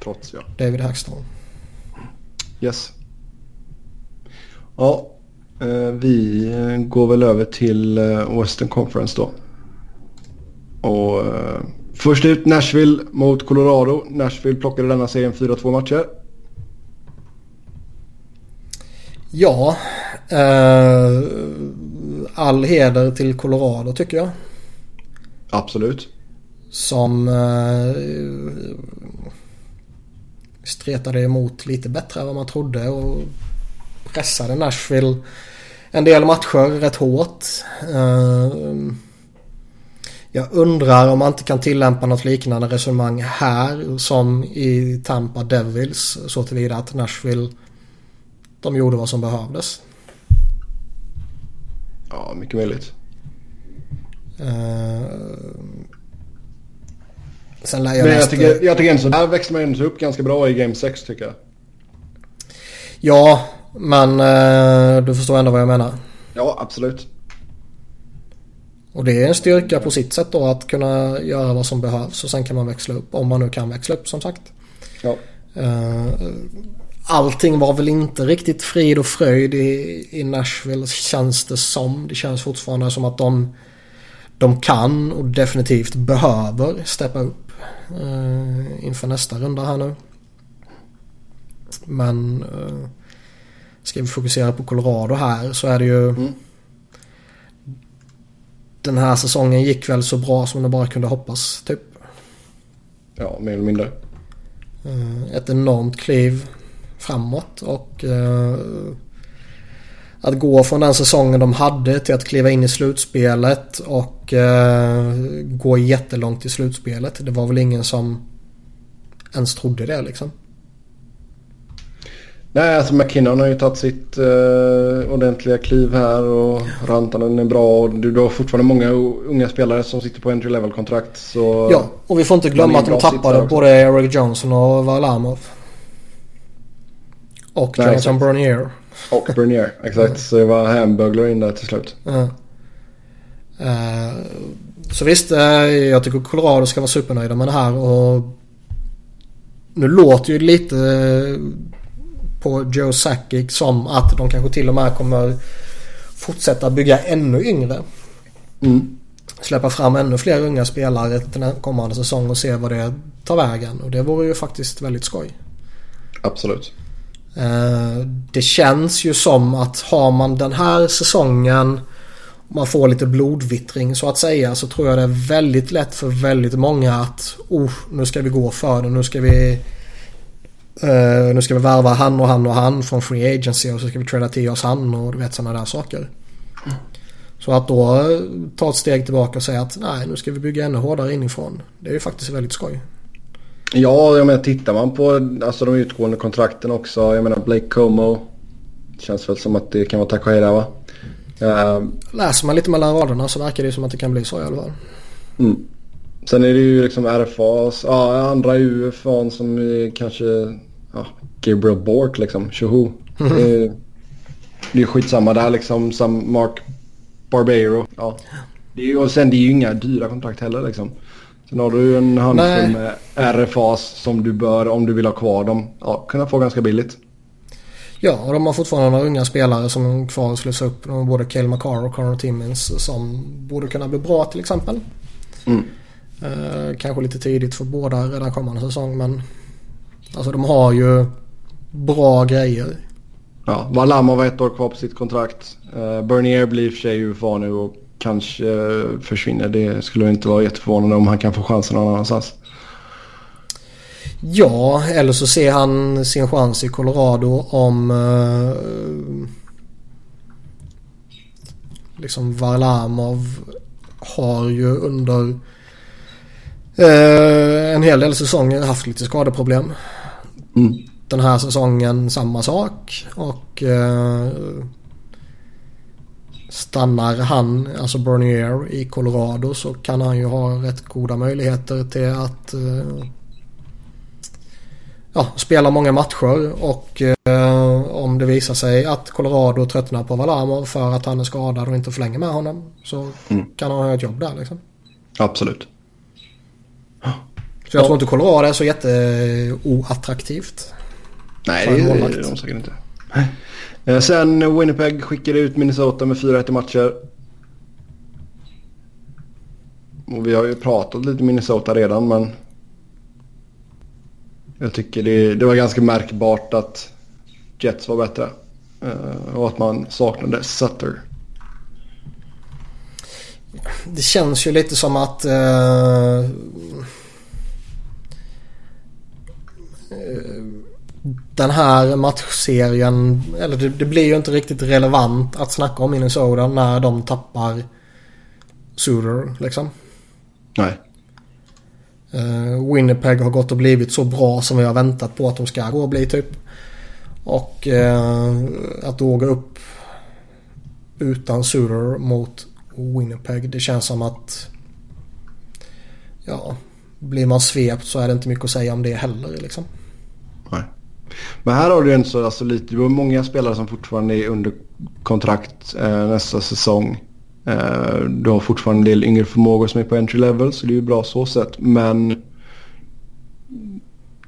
Trots ja. David Hackstall. Yes. Ja, eh, vi går väl över till eh, Western Conference då. Och uh, först ut Nashville mot Colorado. Nashville plockade denna serien 4-2 matcher. Ja. Uh, all heder till Colorado tycker jag. Absolut. Som uh, stretade emot lite bättre än vad man trodde och pressade Nashville en del matcher rätt hårt. Uh, jag undrar om man inte kan tillämpa något liknande resonemang här som i Tampa Devils. Så tillvida att Nashville de gjorde vad som behövdes. Ja, mycket möjligt. Uh, sen lär jag Men jag tycker, jag tycker ändå där växte man ändå upp ganska bra i Game 6 tycker jag. Ja, men uh, du förstår ändå vad jag menar. Ja, absolut. Och det är en styrka på sitt sätt då att kunna göra vad som behövs och sen kan man växla upp om man nu kan växla upp som sagt. Ja. Uh, allting var väl inte riktigt frid och fröjd i, i Nashville känns det som. Det känns fortfarande som att de, de kan och definitivt behöver steppa upp uh, inför nästa runda här nu. Men uh, ska vi fokusera på Colorado här så är det ju mm den här säsongen gick väl så bra som det bara kunde hoppas typ. Ja, mer eller mindre. Eh, ett enormt kliv framåt och uh, att gå från den säsongen de hade till att kliva in i slutspelet och uh, gå jättelångt i slutspelet. Det var väl ingen som ens trodde det liksom. Nej, alltså McKinnon har ju tagit sitt uh, ordentliga kliv här och Rantanen är bra. Och du, du har fortfarande många unga spelare som sitter på entry level kontrakt. Så ja, och vi får inte glömma att de tappade både Eric Johnson och Varlamov. Och Nej, Johnson Bernier. Och Bernier, exakt. Mm. Så det var Hamburglar in där till slut. Mm. Uh, så visst, uh, jag tycker Colorado ska vara supernöjda med det här. Och nu låter ju lite på Joe Sakic som att de kanske till och med kommer fortsätta bygga ännu yngre. Mm. Släppa fram ännu fler unga spelare till den kommande säsong och se vad det ta vägen och det vore ju faktiskt väldigt skoj. Absolut. Eh, det känns ju som att har man den här säsongen man får lite blodvittring så att säga så tror jag det är väldigt lätt för väldigt många att oh, nu ska vi gå för det. Nu ska vi uh, nu ska vi värva han och han och han från Free Agency och så ska vi träda till oss han och du vet sådana där saker. Så att då ta ett steg tillbaka och säga att nej nu ska vi bygga ännu hårdare inifrån. Det är ju faktiskt väldigt skoj. Ja, jag menar tittar man på alltså, de utgående kontrakten också. Jag menar Blake Como. Känns väl som att det kan vara tack och hej där va? Uh, Läser man lite mellan raderna så verkar det som att det kan bli så i alla fall. Mm. Sen är det ju liksom RFAs, ja andra UFA som är kanske ja, Gabriel Bork liksom, tjoho. Mm. Det, är, det är skitsamma där liksom som Mark Barbero. Ja. Det är, och sen det är ju inga dyra kontrakt heller liksom. Sen har du en handfull med RFAs som du bör, om du vill ha kvar dem, ja, kunna få ganska billigt. Ja, och de har fortfarande några unga spelare som är kvar att slussa upp. De har både Cale McCarr och Connor Timmins som borde kunna bli bra till exempel. Mm. Eh, kanske lite tidigt för båda redan kommande säsong men alltså de har ju bra grejer. Ja, Valama har ett år kvar på sitt kontrakt. Uh, Bernier blir i och för sig UFA nu och kanske försvinner. Det skulle inte vara jätteförvånande om han kan få chansen någon annanstans. Ja, eller så ser han sin chans i Colorado om uh, liksom Varlamov har ju under uh, en hel del säsonger haft lite skadeproblem. Mm. Den här säsongen samma sak och uh, stannar han, alltså Bernier i Colorado så kan han ju ha rätt goda möjligheter till att ja, spelar många matcher och eh, om det visar sig att Colorado tröttnar på Valamov för att han är skadad och inte förlänger med honom så mm. kan han ha ett jobb där liksom. Absolut. Så jag tror inte Colorado är så jätteoattraktivt. Nej, det är de säkert inte. Eh, sen Winnipeg skickade ut Minnesota med 4-1 i matcher. Och vi har ju pratat lite Minnesota redan men jag tycker det, det var ganska märkbart att Jets var bättre. Eh, och att man saknade Sutter. Det känns ju lite som att uh, den här matchserien, eller det, det, blir ju inte riktigt relevant att snacka om Minnesota när de tappar Suter liksom. Nej. Uh, Winnipeg har gått och blivit så bra som vi har väntat på att de ska gå och bli typ. Och uh, att då gå upp utan Suter mot Winnipeg. Det känns som att ja, blir man svept så är det inte mycket att säga om det heller liksom. Men här har du ändå så alltså, lite, du har många spelare som fortfarande är under kontrakt eh, nästa säsong. Eh, du har fortfarande en del yngre förmågor som är på entry level så det är ju bra så sett. Men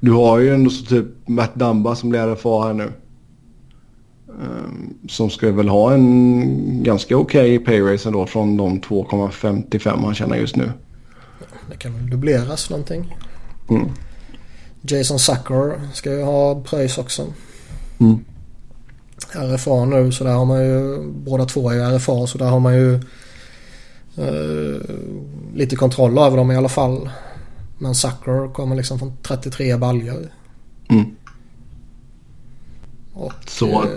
du har ju ändå så typ Matt Dumba som blir RFA här nu. Eh, som ska väl ha en ganska okej okay pay race ändå från de 2,55 han tjänar just nu. Det kan väl dubbleras någonting. Mm. Jason Sucker ska ju ha pröjs också. Mm. RFA nu så där har man ju båda två är RFA så där har man ju eh, lite kontroll över dem i alla fall. Men Sucker kommer liksom från 33 baljor. Mm. Och så. Eh,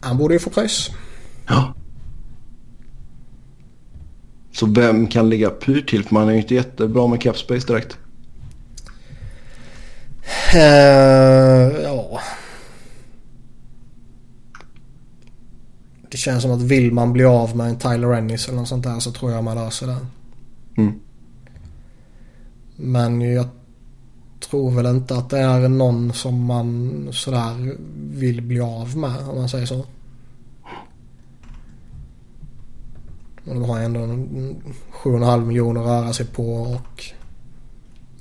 han borde ju få pröjs. Ja. Så vem kan ligga pyrt till? För man är ju inte jättebra med capspace direkt. Uh, ja, Det känns som att vill man bli av med en Tyler Ennis eller något sånt där så tror jag man löser det. Mm. Men jag tror väl inte att det är någon som man sådär vill bli av med om man säger så. Och de har ändå 7,5 miljoner att röra sig på och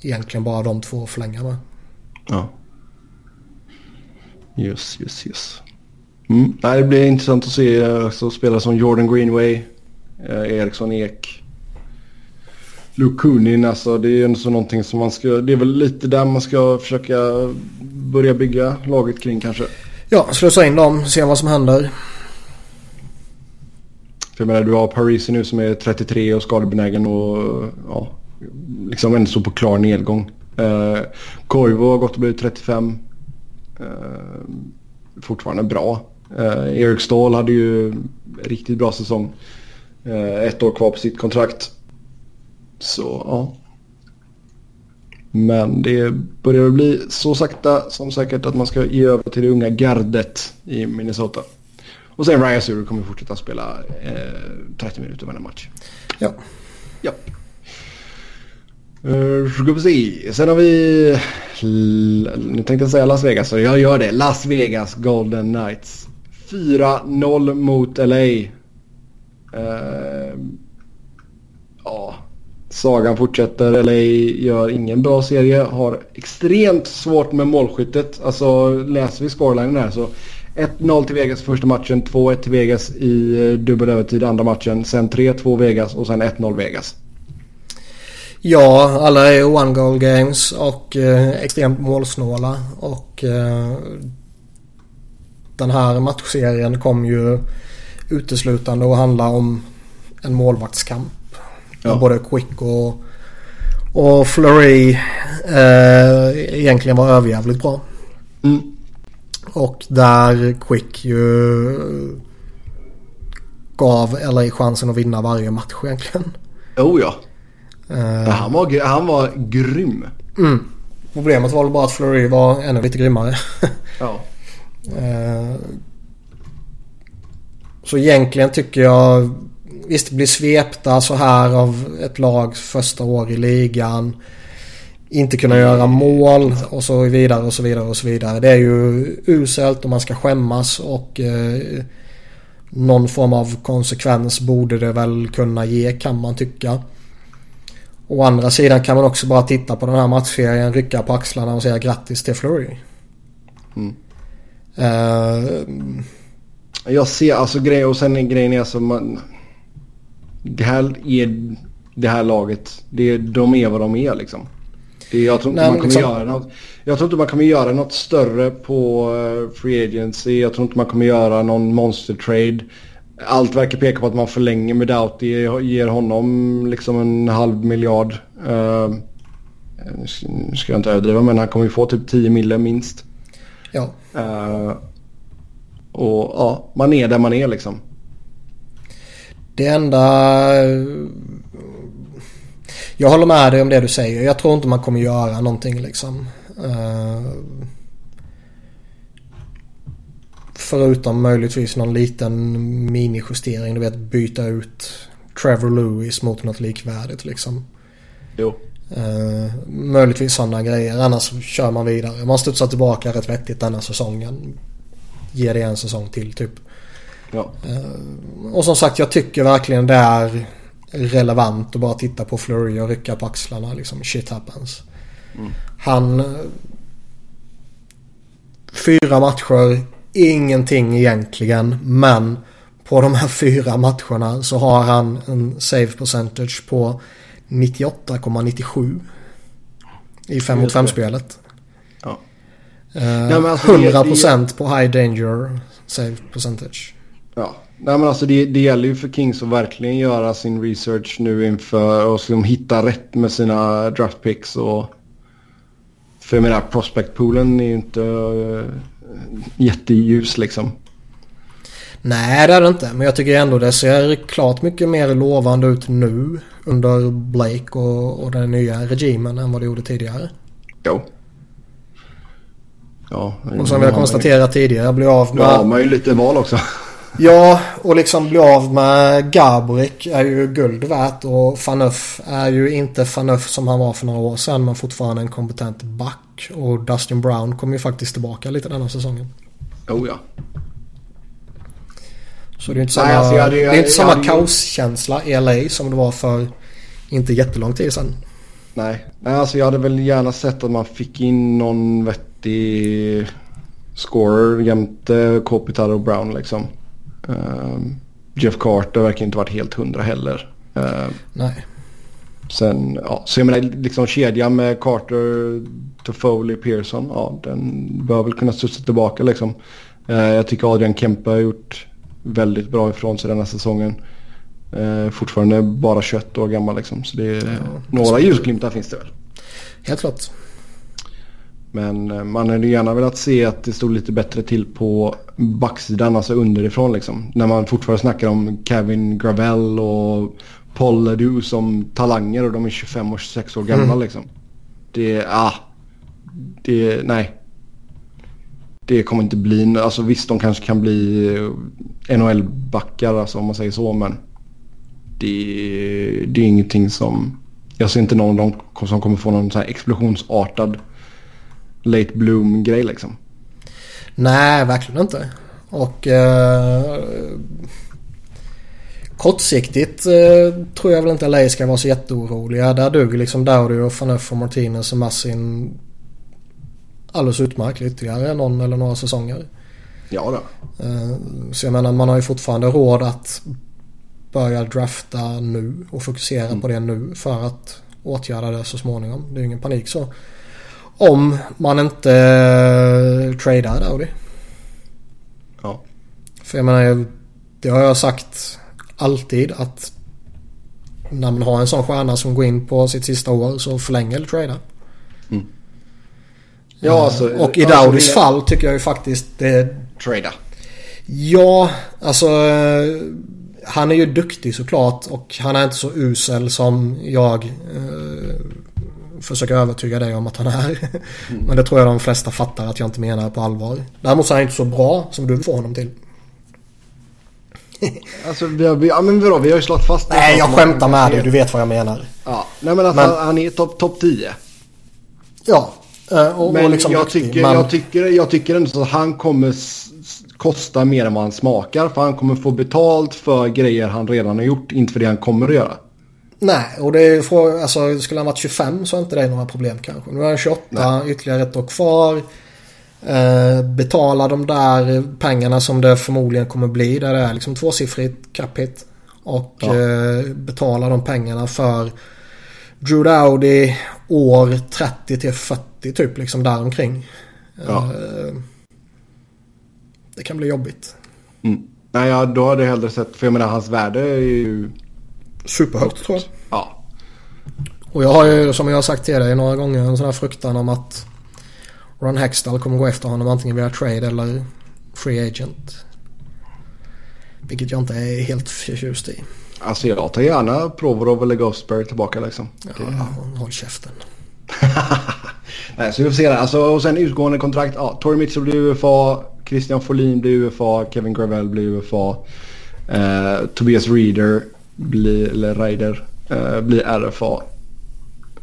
egentligen bara de två att förlänga med. Ja. Yes, yes, yes. Mm. Nej, det blir intressant att se också spelare som Jordan Greenway, eh, Eriksson Ek, Luke Kunin, alltså det är ju så någonting som man ska, det är väl lite där man ska försöka börja bygga laget kring kanske. Ja, slussa in dem, se vad som händer. För jag menar du har Parisi nu som är 33 och skadebenägen och ja, liksom ändå så på klar nedgång. Eh, Koivu har gått och blivit 35. Eh, fortfarande bra. Eh, Erik Ståhl hade ju riktigt bra säsong. Eh, ett år kvar på sitt kontrakt. Så ja. Men det börjar bli så sakta som säkert att man ska ge över till det unga gardet i Minnesota. Och sen Ryan Suru kommer fortsätta spela eh, 30 minuter varje match. Ja. Ja. Uh, ska vi se. Sen har vi... Nu tänkte jag säga Las Vegas så jag gör det. Las Vegas Golden Knights. 4-0 mot LA. Uh, eh, ja, sagan fortsätter. LA gör ingen bra serie. Har extremt svårt med målskyttet. Alltså läser vi scorelinen här så 1-0 till Vegas första matchen, 2-1 till Vegas i eh, dubbel övertid andra matchen. Sen 3-2 Vegas och sen 1-0 Vegas. Ja, alla är one goal games och eh, extremt målsnåla. Och eh, den här matchserien kom ju uteslutande att handla om en målvaktskamp. Ja. Både Quick och, och Fleury eh, egentligen var överjävligt bra. Mm. Och där Quick ju gav LA chansen att vinna varje match egentligen. Oh ja. Uh, han, var, han var grym. Mm. Problemet var väl bara att Fleury var ännu lite grymmare. ja. Uh, så egentligen tycker jag Visst blir svepta så här av ett lag första år i ligan. Inte kunna göra mål och så vidare och så vidare och så vidare. Det är ju uselt och man ska skämmas och eh, någon form av konsekvens borde det väl kunna ge kan man tycka. Å andra sidan kan man också bara titta på den här matchserien, rycka på axlarna och säga grattis till Flurry. Mm. Uh, jag ser alltså grejer och sen är grejen är alltså man, det här är det här laget. Det, de är vad de är liksom. Det, jag, tror inte Nej, man kommer liksom... göra något, jag tror inte man kommer göra något större på uh, Free Agency. Jag tror inte man kommer göra någon monster trade. Allt verkar peka på att man förlänger med Doughty. Ger honom liksom en halv miljard. Uh, nu ska jag inte överdriva men han kommer ju få typ 10 mille minst. Ja. Uh, och ja, man är där man är liksom. Det enda... Jag håller med dig om det du säger. Jag tror inte man kommer göra någonting liksom. Uh, förutom möjligtvis någon liten minijustering. Du vet byta ut Trevor Lewis mot något likvärdigt liksom. Jo. Uh, möjligtvis sådana grejer. Annars kör man vidare. Man studsar tillbaka rätt vettigt denna säsongen. Ger det en säsong till typ. Ja. Uh, och som sagt jag tycker verkligen det är relevant att bara titta på Flurry och rycka på axlarna. Liksom shit happens. Mm. Han... Fyra matcher, ingenting egentligen. Men på de här fyra matcherna så har han en save percentage på 98,97. I 5 mot 5 spelet. Ja. Uh, Nej, alltså 100% det, på high danger save percentage. Ja, Nej, men alltså det, det gäller ju för Kings att verkligen göra sin research nu inför och liksom hitta rätt med sina draft picks. Och, för jag menar prospect-poolen är ju inte uh, jätteljus liksom. Nej det är det inte. Men jag tycker ändå det ser klart mycket mer lovande ut nu under Blake och, och den nya regimen än vad det gjorde tidigare. Jo. Ja. Och som vi har konstaterat tidigare blir av med... Ja, man har ju lite val också. Ja, och liksom bli av med Gaborik är ju guld värt och Fanuff är ju inte Fanuff som han var för några år sedan men fortfarande en kompetent back. Och Dustin Brown kommer ju faktiskt tillbaka lite denna säsongen. Oh ja. Så det är inte samma, Nej, alltså jag, det är inte samma jag, kaoskänsla i LA som det var för inte jättelång tid sedan. Nej. Nej, alltså jag hade väl gärna sett att man fick in någon vettig scorer jämte Kopitar och Brown liksom. Uh, Jeff Carter verkar inte varit helt hundra heller. Uh, Nej. Sen, ja, så jag menar liksom kedjan med Carter, Toffoli, Pearson. Ja, den bör väl kunna studsa tillbaka liksom. Eh, jag tycker Adrian Kempe har gjort väldigt bra ifrån sig den här säsongen. Eh, fortfarande bara 21 år gammal liksom. Så det är, ja, några ljusglimtar finns det väl. Helt klart. Men eh, man hade gärna velat se att det stod lite bättre till på backsidan, alltså underifrån liksom. När man fortfarande snackar om Kevin Gravel och Paul Ledoux som talanger och de är 25 och 26 år gamla mm. liksom. Det, ah. Det, nej. Det kommer inte bli, alltså visst de kanske kan bli eh, NHL-backar alltså om man säger så men. Det, det är ingenting som, jag ser inte någon av dem som kommer få någon så här explosionsartad late bloom grej liksom. Nej, verkligen inte. Och eh, kortsiktigt eh, tror jag väl inte LA ska vara så jätteoroliga. Där duger liksom och Faneuf och Martinez och Massin alldeles utmärkt ytterligare någon eller några säsonger. Ja då. Eh, så jag menar man har ju fortfarande råd att börja drafta nu och fokusera mm. på det nu för att åtgärda det så småningom. Det är ju ingen panik så. Om man inte uh, tradar Audi. Ja. För jag menar, det har jag sagt alltid att när man har en sån stjärna som går in på sitt sista år så förlänger eller tradar. Mm. Ja, alltså, och i alltså, Daudis fall tycker jag ju faktiskt det... Trada. Ja, alltså han är ju duktig såklart och han är inte så usel som jag eh, försöker övertyga dig om att han är. Mm. Men det tror jag de flesta fattar att jag inte menar på allvar. Däremot så är han inte så bra som du får honom till. alltså vi har, ja, men vadå, vi har ju slått fast Nej jag skämtar med dig, du vet vad jag menar. Ja, nej men alltså men, han är topp top 10. Ja, eh, och, men och liksom jag, duktig, tycker, men... jag, tycker, jag tycker ändå att han kommer kosta mer än vad han smakar. För han kommer få betalt för grejer han redan har gjort, inte för det han kommer att göra. Nej, och det är för, alltså, skulle han varit 25 så är inte det några problem kanske. Nu är han 28, Nej. ytterligare ett år kvar. Eh, betala de där pengarna som det förmodligen kommer bli. Där det är liksom tvåsiffrigt cap hit. Och ja. eh, betala de pengarna för Drew Dowdy år 30 till 40 typ liksom däromkring. Ja. Eh, det kan bli jobbigt. Mm. Nej, ja, då hade jag hellre sett, för jag menar hans värde är ju Superhögt tror jag. Ja. Och jag har ju som jag har sagt till dig några gånger en sån här fruktan om att Ron Hextall kommer gå efter honom antingen via trade eller free agent. Vilket jag inte är helt förtjust i. Alltså jag tar gärna Provorov eller Ghostberry tillbaka liksom. Ja, det... håll käften. Nej, så vi får se det. Alltså, och sen utgående kontrakt. Ja, Tori Mitchell blir UFA. Christian Folin blir UFA. Kevin Gravel blir UFA. Eh, Tobias Reader blir, eller Ryder eh, blir RFA.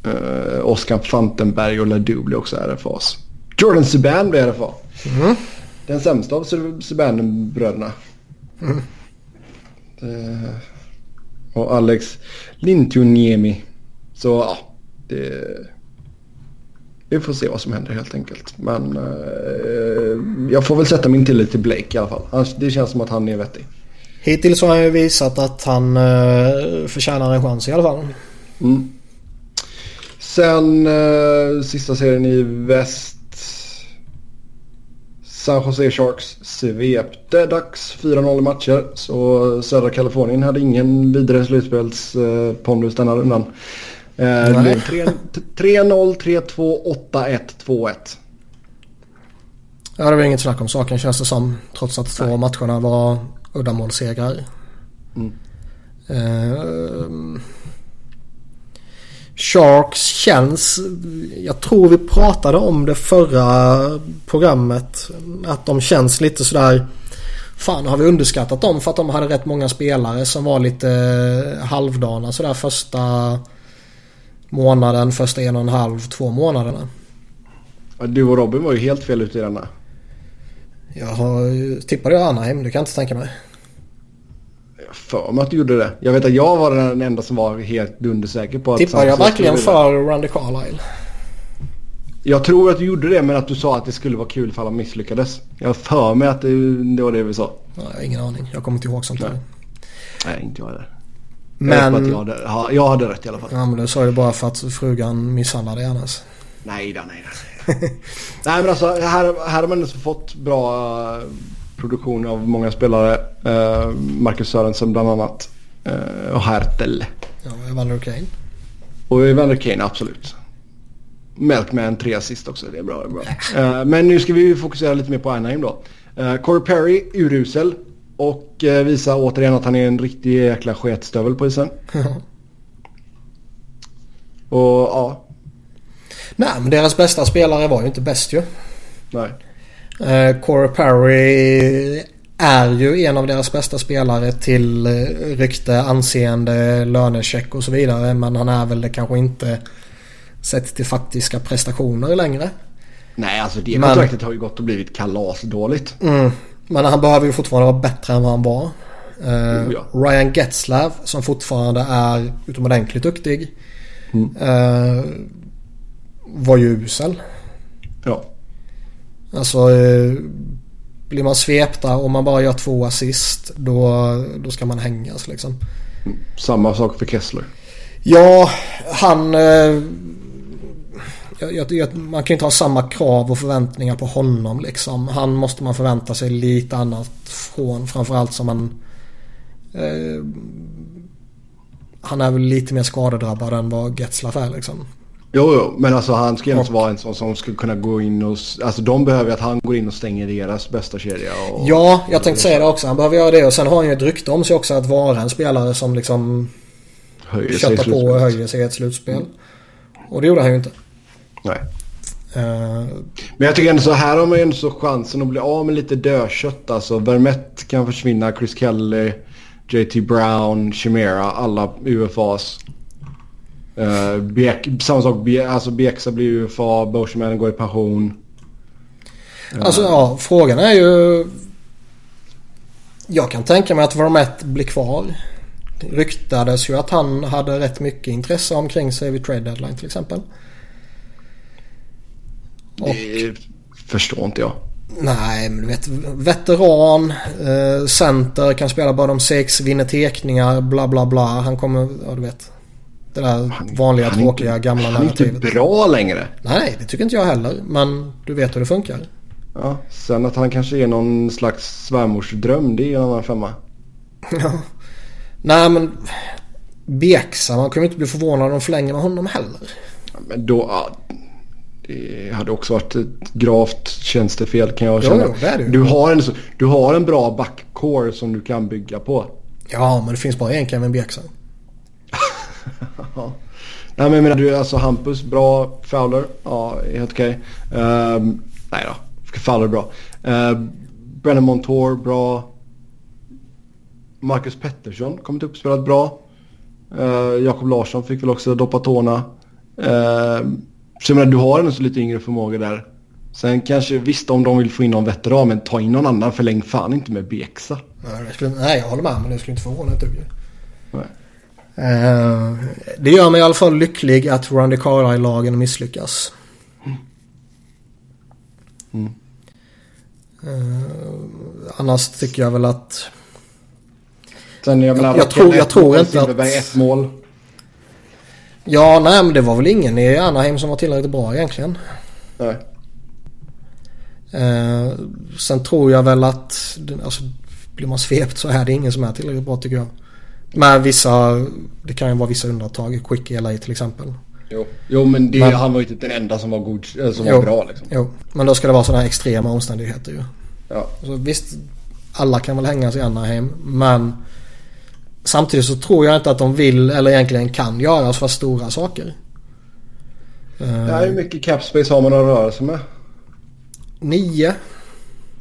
Eh, Oskar Fantenberg och Ledoux blir också RFAs. Jordan Subban blir RFA. Mm. Den sämsta av Subban-bröderna. Mm. Eh, och Alex Lintuniemi. Så ja, det... Vi får se vad som händer helt enkelt. Men eh, jag får väl sätta min tillit till Blake i alla fall. Det känns som att han är vettig. Hittills har han ju visat att han uh, förtjänar en chans i alla fall. Mm. Sen uh, sista serien i väst. San Jose Sharks svepte dags 4-0 matcher. Så södra Kalifornien hade ingen vidare slutspelspondus uh, denna rundan. Uh, 3-0, 3-2, 8-1, 2-1. Ja, det var inget snack om saken känns det som. Trots att två matcherna var uddamålssegrar. Mm. Uh, Sharks känns, jag tror vi pratade om det förra programmet, att de känns lite sådär Fan har vi underskattat dem för att de hade rätt många spelare som var lite halvdana sådär första månaden, första en och en halv, två månaderna. Du och Robin var ju helt fel ute i denna. Jag har, tippade jag Anaheim, det kan jag inte tänka mig. För mig att du gjorde det. Jag vet att jag var den enda som var helt dundersäker på att... Tippade jag verkligen för Randy Carlisle? Jag tror att du gjorde det men att du sa att det skulle vara kul ifall han misslyckades. Jag för mig att det, det var det vi sa. Nej, ingen aning. Jag kommer inte ihåg sånt Nej, Nej inte jag heller. Men... Jag, jag, hade, jag hade rätt i alla fall. Ja men det sa ju bara för att frugan misshandlade dig annars. Nej då, nej då. nej men alltså här, här har man ändå fått bra produktion av många spelare. Uh, Marcus Sörensen bland annat. Uh, och Hertel. Ja, Evander Kane. Och Evander Kane, absolut. Melkman tre assist också, det är bra. Det är bra. Uh, men nu ska vi fokusera lite mer på Anaheim då. Corey Perry, urusel. Och uh, visa återigen att han är en riktig jäkla sketstövel på isen. och ja. Nej men deras bästa spelare var ju inte bäst ju. Nej. Uh, Corey Perry är ju en av deras bästa spelare till rykte, anseende, lönecheck och så vidare. Men han är väl det kanske inte sett till faktiska prestationer längre. Nej, alltså det men, kontraktet har ju gått och blivit kalasdåligt. Mm, men han behöver ju fortfarande vara bättre än vad han var. Oh, ja. Ryan Getzlav som fortfarande är utomordentligt duktig. Mm. Uh, var ju usel. Ja. Alltså uh, blir man svepta och man bara gör två assist då, då ska man hängas liksom. Mm. Samma sak för Kessler. Ja, han jag, jag, man kan ju inte ha samma krav och förväntningar på honom liksom. Han måste man förvänta sig lite annat från. Framförallt som han... Eh, han är väl lite mer skadedrabbad än vad Getzlaff är liksom. Jo, jo, men alltså han ska ju inte vara en sån som skulle kunna gå in och... Alltså de behöver ju att han går in och stänger deras bästa kedja. Och, ja, jag tänkte säga det också. Han behöver göra det och sen har han ju ett rykte om sig också att vara en spelare som liksom... Höjer sig på och höjer sig i ett slutspel. Mm. Och det gjorde han ju inte. Nej. Uh, men jag tycker ändå så här har man ju ändå så chansen att bli av med lite dödkött. Alltså Vermette kan försvinna, Chris Kelly, JT Brown, Chimera, alla UFAs. Uh, Bek, samma sak, Be, alltså Beksa blir UFA, Boschman går i pension. Uh. Alltså ja, frågan är ju... Jag kan tänka mig att Vermette blir kvar. Det ryktades ju att han hade rätt mycket intresse omkring sig vid trade deadline till exempel. Det förstår inte jag. Nej, men du vet veteran, eh, center, kan spela bara de sex, vinner tekningar, bla bla bla. Han kommer, ja du vet. Det där han, vanliga han tråkiga inte, gamla narrativet. Han är inte bra längre. Nej, det tycker inte jag heller. Men du vet hur det funkar. Ja, sen att han kanske är någon slags svärmorsdröm, det är en annan femma. Ja. Nej men Beksa, man kommer inte bli förvånad om de förlänger med honom heller. Ja, men då, det hade också varit ett gravt tjänstefel kan jag känna. Jo, det är det. Du, har en, du har en bra backcore som du kan bygga på. Ja, men det finns bara en Kevin Bjäxa. ja. Nej, men menar, du, alltså Hampus, bra. Fowler, ja, helt okej. Okay. Uh, ehm, nej då, Fowler bra. Uh, Brennan Montour, bra. Marcus Pettersson kommit upp och spelat bra. Uh, Jakob Larsson fick väl också doppa tårna. Uh, så jag menar, du har en så lite yngre förmåga där. Sen kanske, visst om de vill få in någon veteran, men ta in någon annan. Förläng fan inte med Beksa. Nej, jag håller med. Men det skulle inte förvåna ett dugg. Uh, det gör mig i alla fall lycklig att Randy Carlisle-lagen misslyckas. Mm. Uh, annars tycker jag väl att... Sen jag, jag, jag, tror, jag tror inte att... ett mål. Ja, nej men det var väl ingen i Anaheim som var tillräckligt bra egentligen. Nej. Eh, sen tror jag väl att alltså, blir man svept så är det ingen som är tillräckligt bra tycker jag. Men vissa, det kan ju vara vissa undantag. Quick LA till exempel. Jo, jo men, det, men han var ju inte den enda som var, god, eh, som jo, var bra liksom. Jo, men då ska det vara sådana här extrema omständigheter ju. Ja. Så visst, alla kan väl hängas i Anaheim. Men Samtidigt så tror jag inte att de vill eller egentligen kan göra så stora saker. Ja, hur mycket capspace har man att röra sig med? Nio.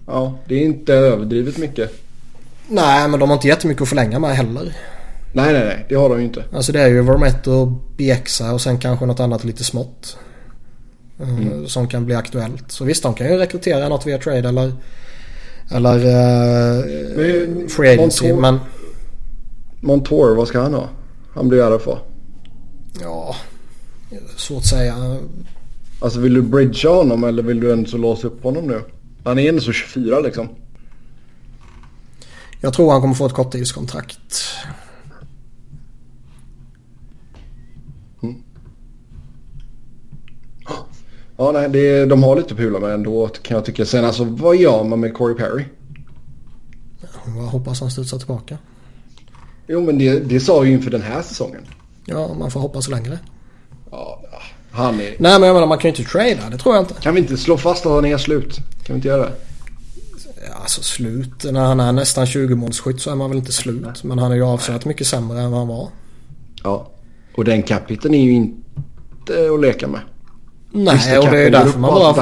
Ja, det är inte överdrivet mycket. Nej, men de har inte jättemycket att förlänga med heller. Nej, nej, nej. Det har de ju inte. Alltså det är ju Vermette och Bieksa och sen kanske något annat lite smått. Eh, mm. Som kan bli aktuellt. Så visst, de kan ju rekrytera något via trade eller... Eller... Uh, free agency, men... Montour, vad ska han ha? Han blir RFA. Ja, svårt att säga. Alltså vill du bridgea honom eller vill du ändå så låsa upp honom nu? Han är ändå så 24 liksom. Jag tror han kommer få ett korttidskontrakt. Ja, nej, det, de har lite pula med ändå kan jag tycka. Sen alltså, vad gör man med Corey Perry? Jag hoppas han studsar tillbaka. Jo, men det, det sa ju inför den här säsongen. Ja, man får hoppas längre. Ja, han är... Nej, men jag menar man kan ju inte trada. Det tror jag inte. Kan vi inte slå fast att han är slut? Kan vi inte göra det? Alltså slut. När han är nästan 20 målsskytt så är man väl inte slut. Men han är ju avsevärt mycket sämre än vad han var. Ja, och den capiten är ju inte att leka med. Nej, Visst, och det är därför man bara...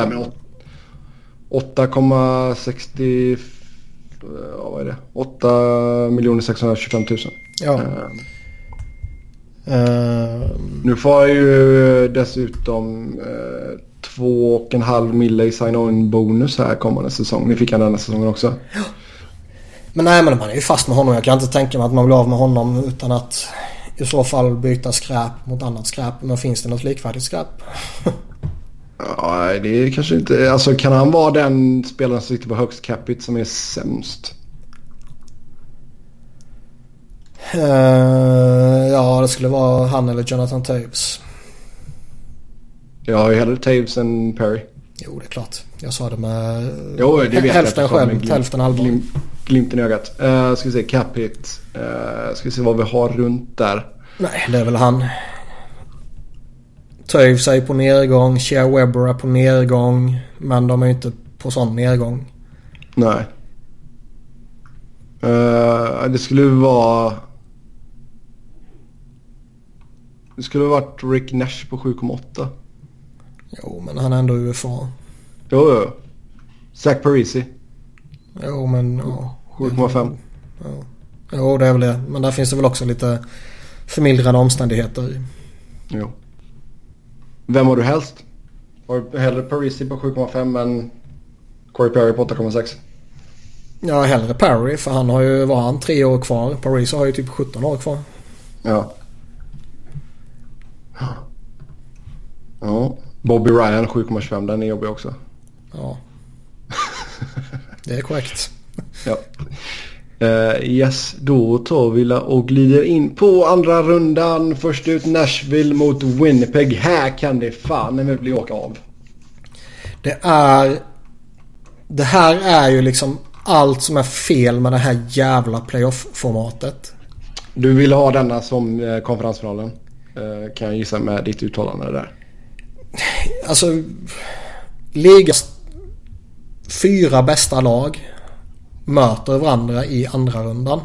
8,60... Ja, vad är det? 8 625 000. Ja. Uh, uh, nu får jag ju dessutom uh, två och en halv mille i sign-on bonus här kommande säsong. Ni fick han denna säsongen också. Ja. Men nej men man är ju fast med honom. Jag kan inte tänka mig att man blir av med honom utan att i så fall byta skräp mot annat skräp. Men finns det något likvärdigt skräp? ja, det är kanske inte... Alltså kan han vara den spelaren som sitter på högst capita som är sämst? Uh, ja, det skulle vara han eller Jonathan Taves. Jag har ju hellre Taves än Perry. Jo, det är klart. Jag sa det med jo, det vet hälften glimt, hälften allvar. Glim, glimten i ögat. Uh, ska vi se, cap hit. Uh, ska vi se vad vi har runt där. Nej, det är väl han. Toews är på nedgång. Shea Webber är på nedgång. Men de är ju inte på sån nedgång. Nej. Uh, det skulle vara... Det skulle varit Rick Nash på 7,8. Jo, men han är ändå UFA. Jo, jo. Zach Parisi. Jo, men ja. 7,5. Ja. Jo, det är väl det. Men där finns det väl också lite förmildrande omständigheter. Jo. Vem har du helst? Har du hellre Parisi på 7,5 än Corey Perry på 8,6? Ja, hellre Perry för han har ju, var han tre år kvar? Parisi har ju typ 17 år kvar. Ja. Ja. Bobby Ryan 7,25 den är jobbig också. Ja. Det är korrekt. ja. Uh, yes, då tar vi och glider in på andra rundan. Först ut Nashville mot Winnipeg. Här kan det fan bli åka av. Det är... Det här är ju liksom allt som är fel med det här jävla playoff-formatet. Du vill ha denna som eh, konferensfinalen. Eh, kan jag gissa med ditt uttalande där. Alltså... Ligas fyra bästa lag möter varandra i andra rundan.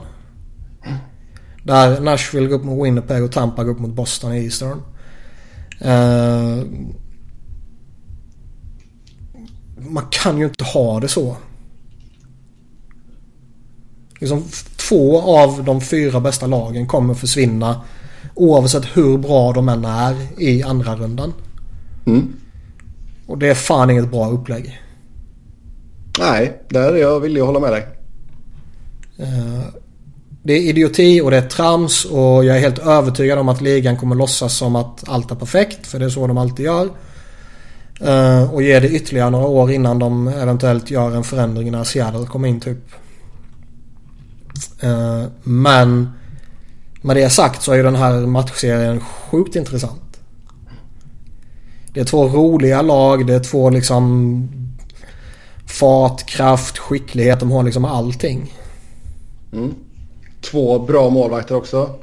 Där Nashville går upp mot Winnipeg och Tampa går upp mot Boston i Eastern. Uh, man kan ju inte ha det så. Liksom, två av de fyra bästa lagen kommer försvinna oavsett hur bra de än är i andra rundan. Mm. Och det är fan inget bra upplägg. Nej, där är jag villig att hålla med dig. Eh, det är idioti och det är trams och jag är helt övertygad om att ligan kommer låtsas som att allt är perfekt. För det är så de alltid gör. Eh, och ger det ytterligare några år innan de eventuellt gör en förändring när Seattle kommer in typ. Eh, men med det sagt så är ju den här matchserien sjukt intressant. Det är två roliga lag. Det är två liksom fart, kraft, skicklighet. De har liksom allting. Mm. Två bra målvakter också.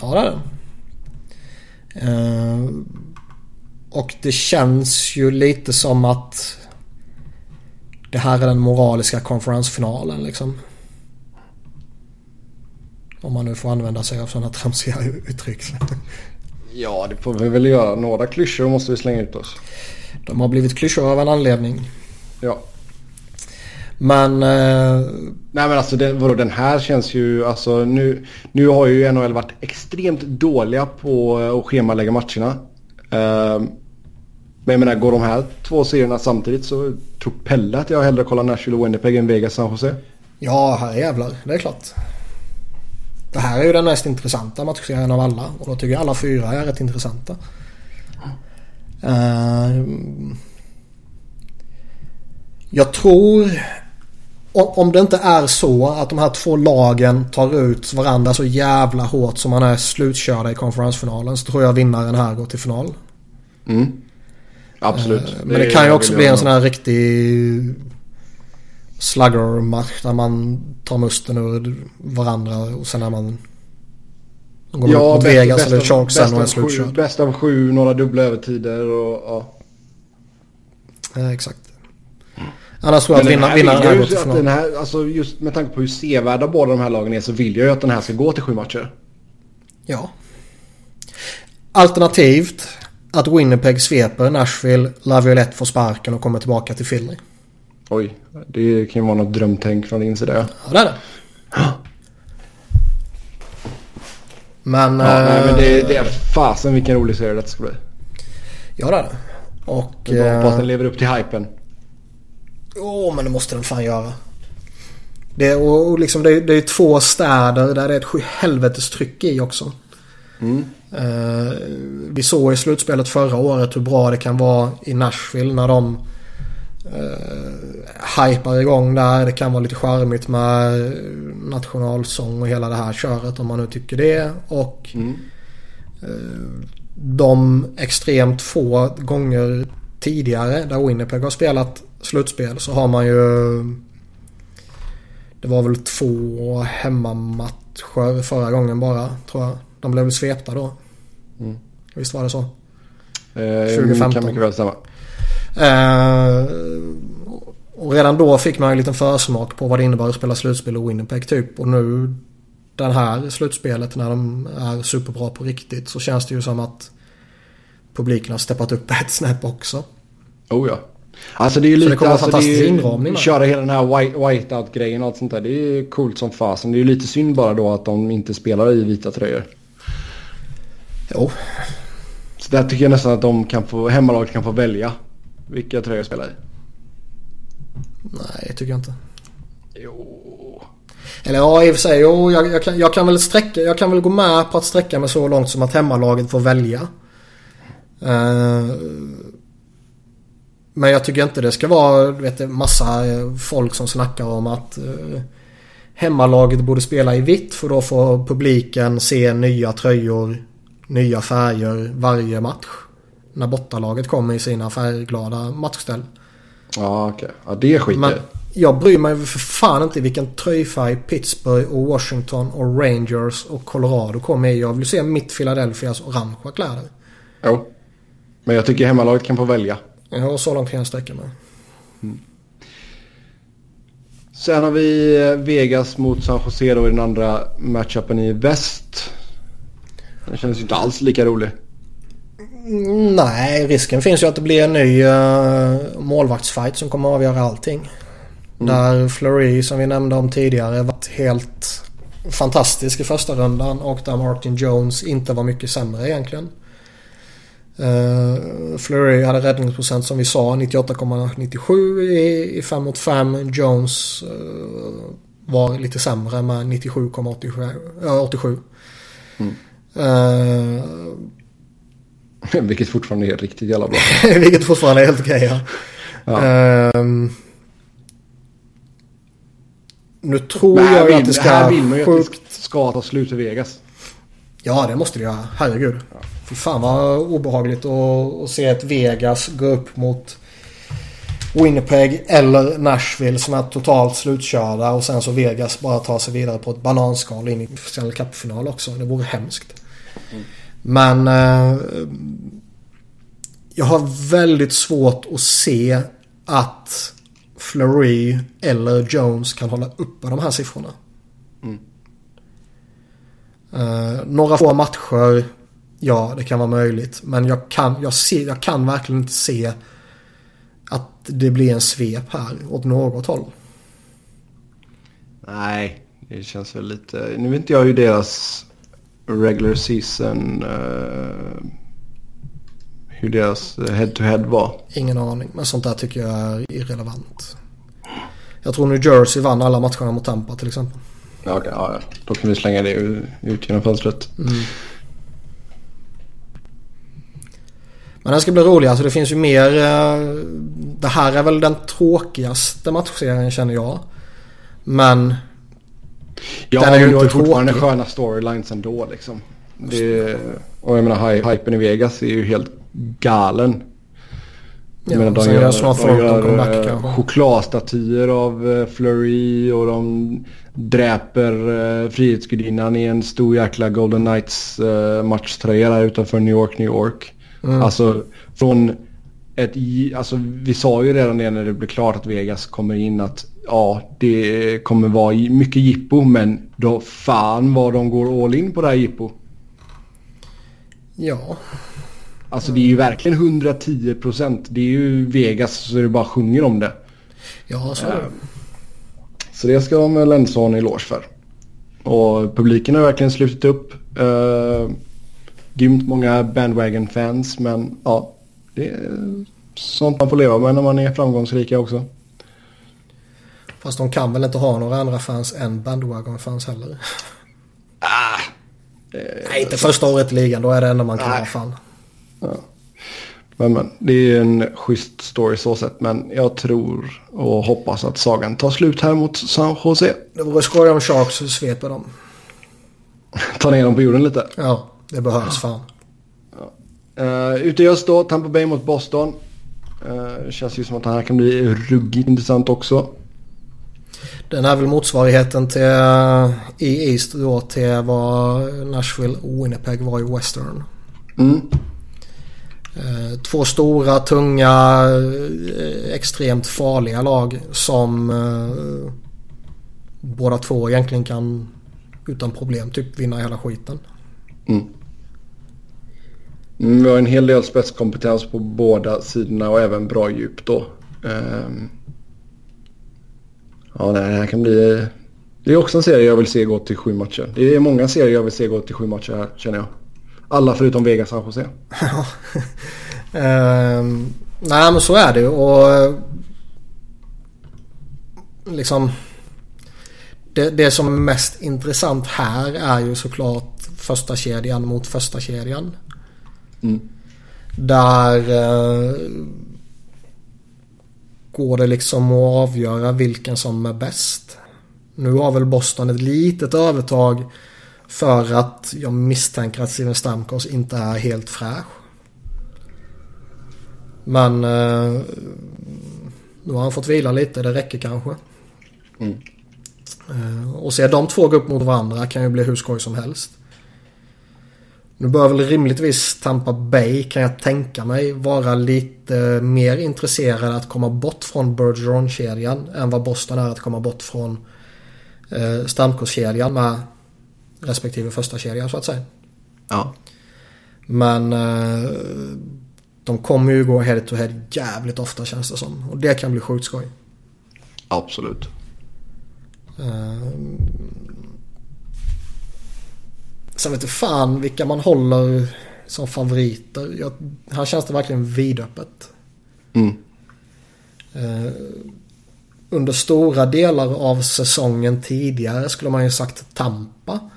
Ja det är det. Uh, och det känns ju lite som att det här är den moraliska konferensfinalen liksom. Om man nu får använda sig av sådana tramsiga uttryck. Ja, det får vi väl göra. Några klyschor måste vi slänga ut oss. De har blivit klyschor av en anledning. Ja. Men... Eh... Nej men alltså det, vadå, den här känns ju... Alltså nu, nu har ju NHL varit extremt dåliga på att schemalägga matcherna. Uh, men jag menar, går de här två serierna samtidigt så tror Pelle att jag hellre kollar Nashville och Winnipeg än Vegas San Jose. Ja, här jävlar. Det är klart. Det här är ju den mest intressanta matchserien av alla. Och då tycker jag alla fyra är rätt intressanta. Uh, jag tror... Om det inte är så att de här två lagen tar ut varandra så jävla hårt som man är slutkörda i konferensfinalen så tror jag vinnaren här går till final. Mm. Absolut. Eh, men det, det kan ju också bli en sån här riktig slugger-match där man tar musten ur varandra och sen är man går ja, mot Vegas eller Sharks sen och är slutkörd. Bäst av sju, några dubbla övertider och ja. ja exakt. Annars tror jag att vinnaren vinna går till final. Den här, alltså just med tanke på hur sevärda båda de här lagen är så vill jag ju att den här ska gå till sju matcher. Ja. Alternativt att Winnipeg sveper Nashville, Laviolette får sparken och kommer tillbaka till Philly. Oj, det kan ju vara något drömtänk från din sida. Ja, det är det. Men... Ja, äh, nej, men det, det är fasen vilken rolig serie det ska bli. Ja, det är det. Och... Jag hoppas den lever upp till hypen. Jo, oh, men det måste den fan göra. Det, och, och liksom, det, det är två städer där det är ett helvetes tryck i också. Mm. Uh, vi såg i slutspelet förra året hur bra det kan vara i Nashville när de uh, hypar igång där. Det kan vara lite charmigt med nationalsång och hela det här köret om man nu tycker det. Och mm. uh, de extremt få gånger tidigare där Winnipeg har spelat slutspel så har man ju Det var väl två hemmamatcher förra gången bara tror jag. De blev väl svepta då. Mm. Visst var det så? Eh, 2015. kan mycket väl stämma. Eh, och redan då fick man en liten försmak på vad det innebär att spela slutspel och Winnipeg typ. Och nu den här slutspelet när de är superbra på riktigt så känns det ju som att publiken har steppat upp ett snäpp också. Oh ja. Alltså det är ju lite... Så det kommer alltså, fantastisk inramning Köra hela den här white, whiteout-grejen och allt sånt där. Det är coolt som fasen. Det är ju lite synd bara då att de inte spelar i vita tröjor. Jo. Så där tycker jag nästan att de kan få, hemmalaget kan få välja vilka tröjor spelar i. Nej, tycker jag inte. Jo. Eller ja, i och för sig. Jo, jag, jag, kan, jag, kan väl sträcka, jag kan väl gå med på att sträcka mig så långt som att hemmalaget får välja. Uh, men jag tycker inte det ska vara vet, massa eh, folk som snackar om att uh, hemmalaget borde spela i vitt för då får publiken se nya tröjor, nya färger varje match. När bortalaget kommer i sina färgglada matchställ. Ja okej, okay. ja det skiter Men jag bryr mig för fan inte vilken tröjfärg Pittsburgh och Washington och Rangers och Colorado kommer i. Jag vill se mitt Philadelphias orangea kläder. Jo. Men jag tycker hemmalaget kan få välja. Ja, så långt kan jag sträcka mig. Mm. Sen har vi eh, Vegas mot San Jose då i den andra matchupen i väst. Den känns ju inte alls lika rolig. Mm, nej, risken finns ju att det blir en ny uh, målvaktsfight som kommer att avgöra allting. Mm. Där Fleury som vi nämnde om tidigare varit helt fantastisk i första rundan och där Martin Jones inte var mycket sämre egentligen. Uh, Fleury hade räddningsprocent som vi sa 98,97 i, i 5 mot 5. Jones uh, var lite sämre med 97,87. Mm. Uh, Vilket fortfarande är riktigt jävla bra. Vilket fortfarande är helt okej ja. ja. Uh, nu tror jag vill, att det ska... Här vill man ju sjukt... att det ska ta slut i Vegas. Ja det måste det göra. Herregud. Ja. Fy fan vad obehagligt att, att se ett Vegas gå upp mot Winnipeg eller Nashville som är totalt slutkörda och sen så Vegas bara tar sig vidare på ett bananskal in i Stanley Cup-final också. Det vore hemskt. Mm. Men eh, jag har väldigt svårt att se att Fleury eller Jones kan hålla uppe de här siffrorna. Mm. Eh, några få matcher Ja, det kan vara möjligt. Men jag kan, jag, ser, jag kan verkligen inte se att det blir en svep här åt något håll. Nej, det känns väl lite... Nu vet inte jag hur deras regular season... Uh, hur deras head-to-head -head var. Ingen aning, men sånt där tycker jag är irrelevant. Jag tror New Jersey vann alla matcherna mot Tampa till exempel. Ja, okay, ja, då kan vi slänga det ut genom fönstret. Mm. Men den ska bli rolig. Alltså det finns ju mer. Eh, det här är väl den tråkigaste matchserien känner jag. Men. Ja, den är ju inte fortfarande sköna storylines ändå liksom. Det, och jag menar hypen i Vegas är ju helt galen. Ja, menar, de gör, snart de gör eh, chokladstatyer av uh, Flurry och de dräper uh, Frihetsgudinnan i en stor jäkla Golden Knights uh, matchtröja där utanför New York, New York. Mm. Alltså från ett... Alltså vi sa ju redan det när det blev klart att Vegas kommer in att ja, det kommer vara mycket jippo men då fan vad de går all in på det här jippo. Ja. Alltså det är ju verkligen 110 procent. Det är ju Vegas så det bara sjunger om det. Ja, så är det. Så det ska de väl ändå ha en eloge för. Och publiken har verkligen slutit upp. Uh, grymt många bandwagon-fans men ja, det är sånt man får leva med när man är framgångsrika också. Fast de kan väl inte ha några andra fans än bandwagon-fans heller? Ah, Nej, inte första året i ligan. Då är det enda man kan ha fan. Ja. Men, men det är en schysst story så sett. Men jag tror och hoppas att sagan tar slut här mot San Jose. Det vore skoj om Sharks sveper dem. Ta ner dem på jorden lite. Ja, det behövs fan. Ja. Uh, ute i öst då, Tampa Bay mot Boston. Uh, känns ju som att det här kan bli ruggigt intressant också. Den är väl motsvarigheten till uh, i East då till vad Nashville och Winnipeg var i Western. Mm. Eh, två stora, tunga, eh, extremt farliga lag som eh, båda två egentligen kan utan problem typ vinna hela skiten. Mm. Mm, vi har en hel del spetskompetens på båda sidorna och även bra djup då. Um, ja, det här kan bli... Det är också en serie jag vill se gå till sju matcher. Det är många serier jag vill se gå till sju matcher här känner jag. Alla förutom Vegas San Jose. um, nej men så är det och liksom det, det som är mest intressant här är ju såklart första kedjan mot första kedjan. Mm. Där eh, går det liksom att avgöra vilken som är bäst. Nu har väl Boston ett litet övertag för att jag misstänker att Steven Stamkos inte är helt fräsch. Men eh, nu har han fått vila lite, det räcker kanske. Mm. Eh, och se de två gå upp mot varandra kan ju bli hur skoj som helst. Nu bör väl rimligtvis Tampa Bay kan jag tänka mig vara lite mer intresserad att komma bort från Bergeron-kedjan än vad Boston är att komma bort från eh, Stamkos-kedjan med respektive första kedjan så att säga. Ja. Men eh, de kommer ju gå head to head jävligt ofta känns det som. Och det kan bli sjukt skoj. Absolut. Eh, Sen vet fan vilka man håller som favoriter. Jag, här känns det verkligen vidöppet. Mm. Eh, under stora delar av säsongen tidigare skulle man ju sagt Tampa.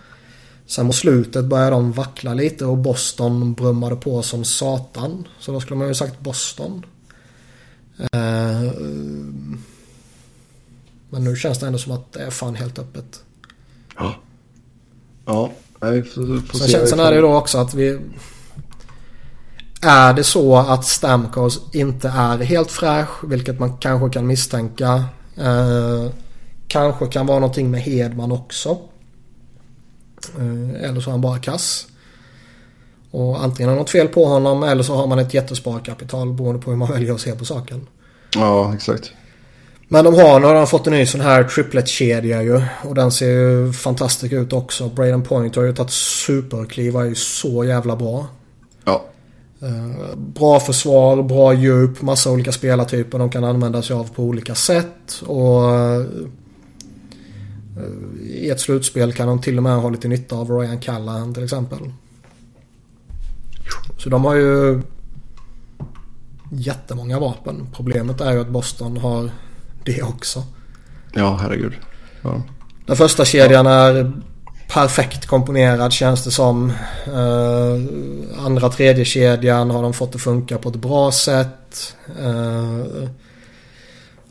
Sen mot slutet började de vackla lite och Boston brummade på som satan. Så då skulle man ju sagt Boston. Eh, men nu känns det ändå som att det är fan helt öppet. Ja. Ja. Nej, får, får sen, se sen är det då också att vi... Är det så att Stamkos inte är helt fräsch, vilket man kanske kan misstänka. Eh, kanske kan vara någonting med Hedman också. Eh, eller så är han bara kass. Och antingen det något fel på honom eller så har man ett jättesparkapital beroende på hur man väljer att se på saken. Ja, exakt. Men de har, nu har de fått en ny sån här triplet-kedja ju. Och den ser ju fantastisk ut också. Braden Point har ju tagit superkliv är ju så jävla bra. Ja. Uh, bra försvar, bra djup, massa olika spelartyper de kan använda sig av på olika sätt. Och uh, i ett slutspel kan de till och med ha lite nytta av Ryan Callahan till exempel. Så de har ju jättemånga vapen. Problemet är ju att Boston har det också. Ja, herregud. Ja. Den första kedjan är perfekt komponerad känns det som. Uh, andra tredje kedjan har de fått att funka på ett bra sätt. Uh,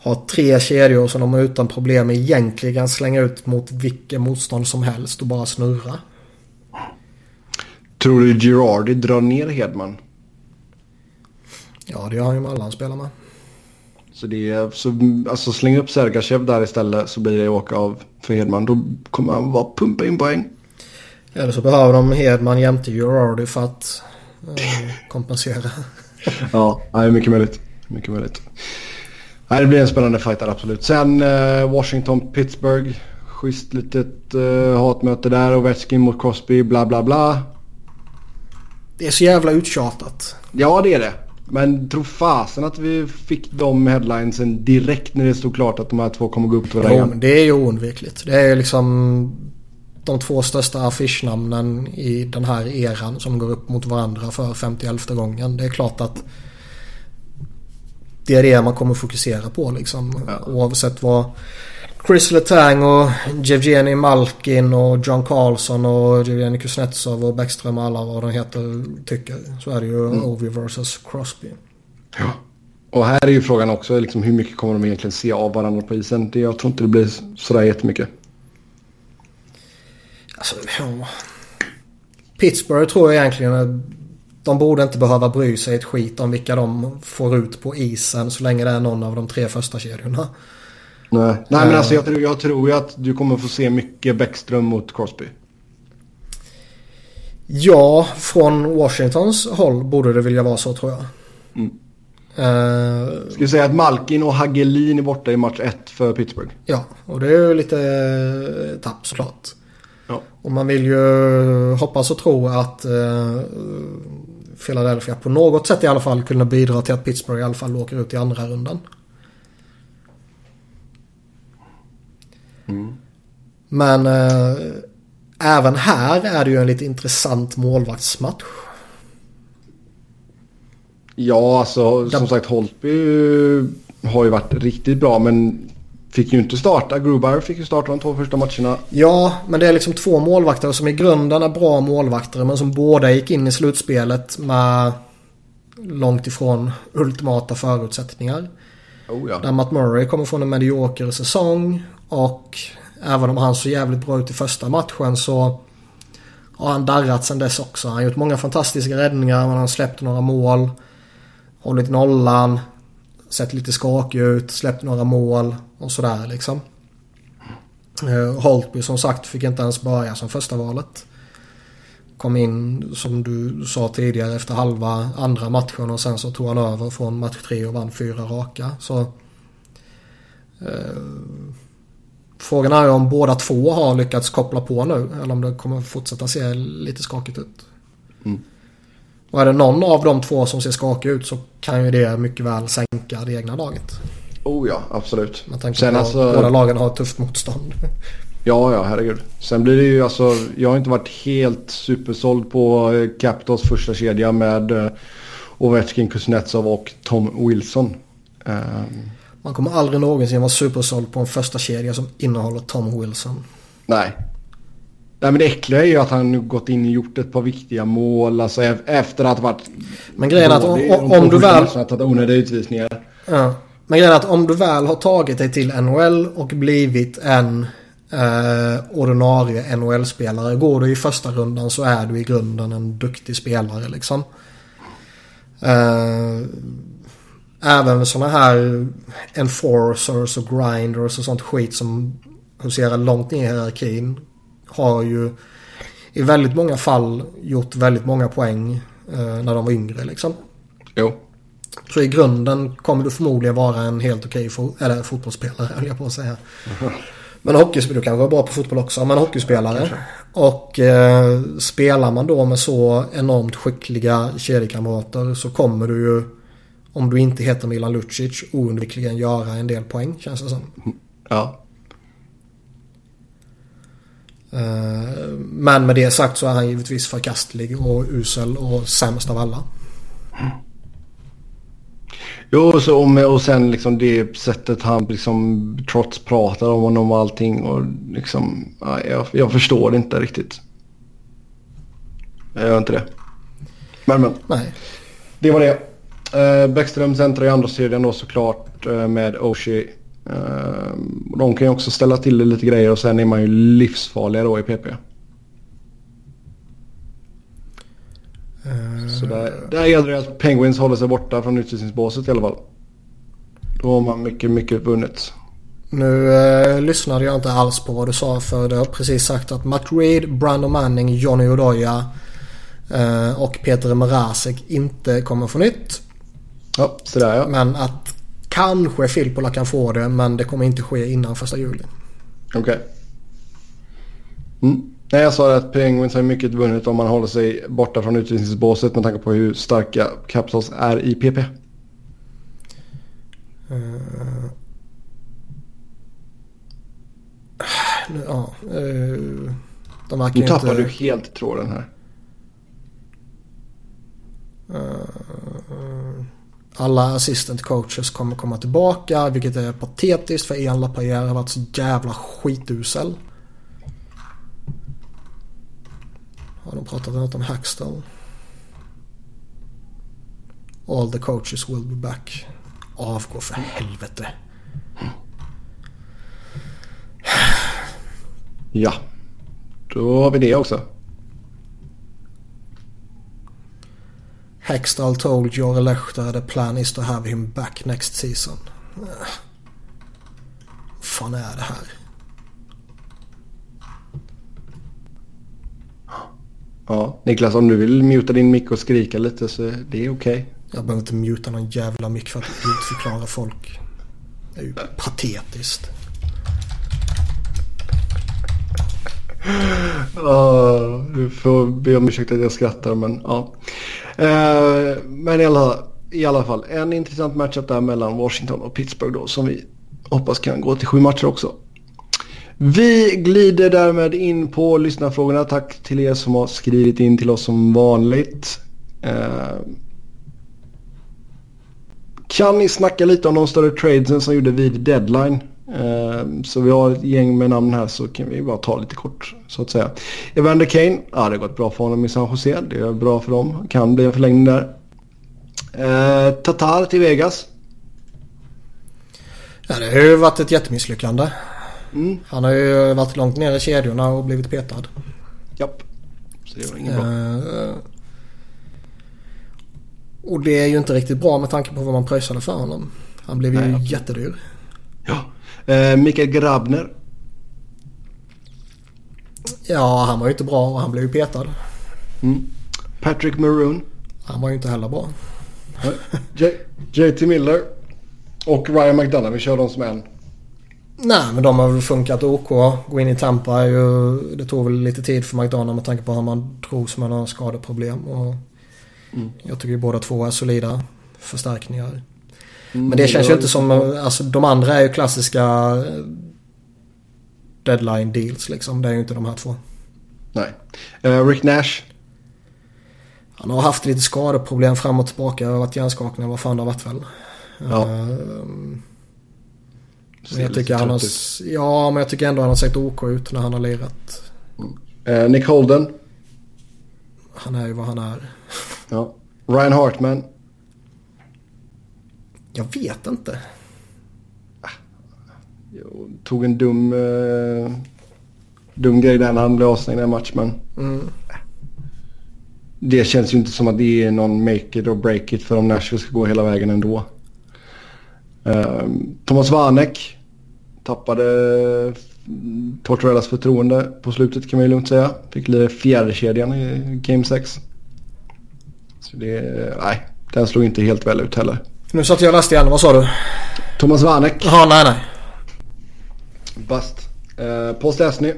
har tre kedjor som de utan problem egentligen slänga ut mot vilken motstånd som helst och bara snurra. Tror du Girardi drar ner Hedman? Ja, det gör han ju med alla han spelar med. Så det är, så, alltså släng upp Sergachev där istället så blir det åka av för Hedman. Då kommer han bara pumpa in poäng. Eller så behöver de Hedman jämte Girardi för att eh, kompensera. ja, det är mycket möjligt. Mycket möjligt. Nej, det blir en spännande fight där absolut. Sen eh, Washington-Pittsburgh. Schysst litet eh, hatmöte där. Ovechkin mot Crosby, bla bla bla. Det är så jävla uttjatat. Ja, det är det. Men tro fasen att vi fick de headlinesen direkt när det stod klart att de här två kommer gå upp till varandra. Jo, det är ju oundvikligt. Det är liksom de två största affischnamnen i den här eran som går upp mot varandra för 51 gången. Det är klart att det är det man kommer fokusera på liksom. Ja. Oavsett vad Chris Letang och Jevgenij Malkin och John Carlson och Jevgenij Kuznetsov och Bäckström och alla vad de heter tycker. Så är det ju mm. Ovi versus Crosby. Ja. Och här är ju frågan också liksom, hur mycket kommer de egentligen se av varandra på isen. Det, jag tror inte det blir sådär jättemycket. Alltså, ja. Pittsburgh tror jag egentligen de borde inte behöva bry sig ett skit om vilka de får ut på isen så länge det är någon av de tre första kedjorna. Nej, Nej men alltså jag, jag tror ju att du kommer få se mycket Bäckström mot Crosby. Ja, från Washingtons håll borde det vilja vara så tror jag. Mm. Uh, Ska vi säga att Malkin och Hagelin är borta i match 1 för Pittsburgh? Ja, och det är ju lite uh, tapp såklart. Ja. Och man vill ju hoppas och tro att uh, Philadelphia på något sätt i alla fall kunna bidra till att Pittsburgh i alla fall åker ut i andra rundan. Mm. Men äh, även här är det ju en lite intressant målvaktsmatch. Ja, alltså som sagt Holtby har ju varit riktigt bra men fick ju inte starta. Grubauer fick ju starta de två första matcherna. Ja, men det är liksom två målvakter som i grunden är bra målvakter men som båda gick in i slutspelet med långt ifrån ultimata förutsättningar. Oh ja. Där Matt Murray kommer från en medioker säsong och även om han såg jävligt bra ut i första matchen så har han darrat sen dess också. Han har gjort många fantastiska räddningar men han har släppt några mål. Hållit nollan sett lite skakig ut, släppt några mål och sådär liksom. Eh, Holtby som sagt fick inte ens börja som första valet. Kom in som du sa tidigare efter halva andra matchen och sen så tog han över från match tre och vann fyra raka. Så eh, Frågan är om båda två har lyckats koppla på nu eller om det kommer fortsätta se lite skakigt ut. Mm. Och är det någon av de två som ser skakig ut så kan ju det mycket väl sänka det egna laget. Oh ja, absolut. Man tänker Sen alltså... båda lagen har ett tufft motstånd. Ja, ja, herregud. Sen blir det ju alltså, jag har inte varit helt supersåld på eh, Capitals första kedja med uh, Ovechkin, Kuznetsov och Tom Wilson. Um... Man kommer aldrig någonsin vara supersåld på en första kedja som innehåller Tom Wilson. Nej, Nej men det äckliga är ju att han gått in och gjort ett par viktiga mål. Alltså efter att ha varit... Men grejen är att om, om, om du väl... Att ha onödiga utvisningar. Ja. Men grejen är att om du väl har tagit dig till NHL och blivit en eh, ordinarie NHL-spelare. Går du i första rundan så är du i grunden en duktig spelare liksom. Eh, även sådana här enforcers och grinders och sånt skit som huserar långt ner i hierarkin har ju i väldigt många fall gjort väldigt många poäng eh, när de var yngre liksom. Jo. Så i grunden kommer du förmodligen vara en helt okej fo eller fotbollsspelare höll jag på att säga. Men hockeyspelare, du kanske är bra på fotboll också, men hockeyspelare. Och eh, spelar man då med så enormt skickliga kedjekamrater så kommer du ju, om du inte heter Milan Lucic, oundvikligen göra en del poäng känns det som. Ja. Eh, men med det sagt så är han givetvis förkastlig och usel och sämst av alla. Jo, så, och sen liksom det sättet han liksom trots pratar om honom och allting. Och liksom, ja, jag, jag förstår det inte riktigt. Jag gör inte det. Men men. Nej. Det var det. Uh, Bäckström centrar i andra serien då såklart uh, med Oshie de kan ju också ställa till det lite grejer och sen är man ju livsfarlig då i PP. Uh, så där, där gäller det att Penguins håller sig borta från utvisningsbåset i alla fall. Då har man mycket, mycket vunnet. Nu eh, lyssnade jag inte alls på vad du sa för du har precis sagt att Matt Reed, Brandon Manning, Johnny Odoja eh, och Peter Mrazek inte kommer få nytt. Ja, sådär ja. Men att kanske Filppula kan få det men det kommer inte ske innan första juli. Okej. Okay. Mm. Nej, jag sa att Penguins har mycket vunnit om man håller sig borta från utvisningsbåset med tanke på hur starka Capitals är i PP. Uh, ja, uh, de verkar nu tappar inte... du helt tråden här. Uh, alla assistant coaches kommer komma tillbaka vilket är patetiskt för Ian LaPierre har varit så jävla skitusel. Har de pratat något om Hackstall? All the coaches will be back. Avgå för helvete. Ja, då har vi det också. Hextall told Jore Lechter the plan is to have him back next season. Vad fan är det här? Ja, Niklas om du vill muta din mick och skrika lite så det är okej. Okay. Jag behöver inte muta någon jävla mick för att utförklara folk. Det är ju patetiskt. Ja, du får be om ursäkt att jag skrattar men ja. Eh, men i alla, i alla fall en intressant matchup där mellan Washington och Pittsburgh då som vi hoppas kan gå till sju matcher också. Vi glider därmed in på lyssnarfrågorna. Tack till er som har skrivit in till oss som vanligt. Eh, kan ni snacka lite om de större tradesen som gjorde vid deadline? Eh, så vi har ett gäng med namn här så kan vi bara ta lite kort så att säga. Evander Kane, ja det har gått bra för honom i San Jose. Det är bra för dem. Kan bli en förlängning där. Eh, Tatar till Vegas. Ja det har ju varit ett jättemisslyckande. Mm. Han har ju varit långt ner i kedjorna och blivit petad. Japp. Så det var inget bra. Uh, och det är ju inte riktigt bra med tanke på vad man pröjsade för honom. Han blev ju Nej, jättedyr. Ja. Uh, Mikael Grabner. Ja, han var ju inte bra och han blev ju petad. Mm. Patrick Maroon. Han var ju inte heller bra. JT Miller. Och Ryan McDonough. Vi kör dem som en. Nej, men de har väl funkat OK. Gå in i Tampa är ju... Det tog väl lite tid för McDonough med tanke på hur man tror som han har skadeproblem. Och mm. Jag tycker båda två är solida förstärkningar. Mm, men det känns ju inte som... Alltså de andra är ju klassiska eh, deadline deals liksom. Det är ju inte de här två. Nej. Uh, Rick Nash. Han har haft lite skadeproblem fram och tillbaka. Har varit hjärnskakningar. Vad fan det har varit väl. Ja. Uh, men jag tycker han har, ja, men jag tycker ändå han har sett OK ut när han har lirat. Uh, Nick Holden. Han är ju vad han är. Ja. Ryan Hartman. Jag vet inte. Ah. Jo, tog en dum, uh, dum grej där när han blev avstängd i match men. Mm. Det känns ju inte som att det är någon make it or break it för om Nashville ska gå hela vägen ändå. Ehm, Thomas Warneck tappade Tortorellas förtroende på slutet kan man ju lugnt säga. Fick lira fjärde kedjan i Game 6. Så det, nej, den slog inte helt väl ut heller. Nu satt jag och läste igen, vad sa du? Thomas Warneck. Jaha, nej nej. Bast. Uh, Paul Stastny.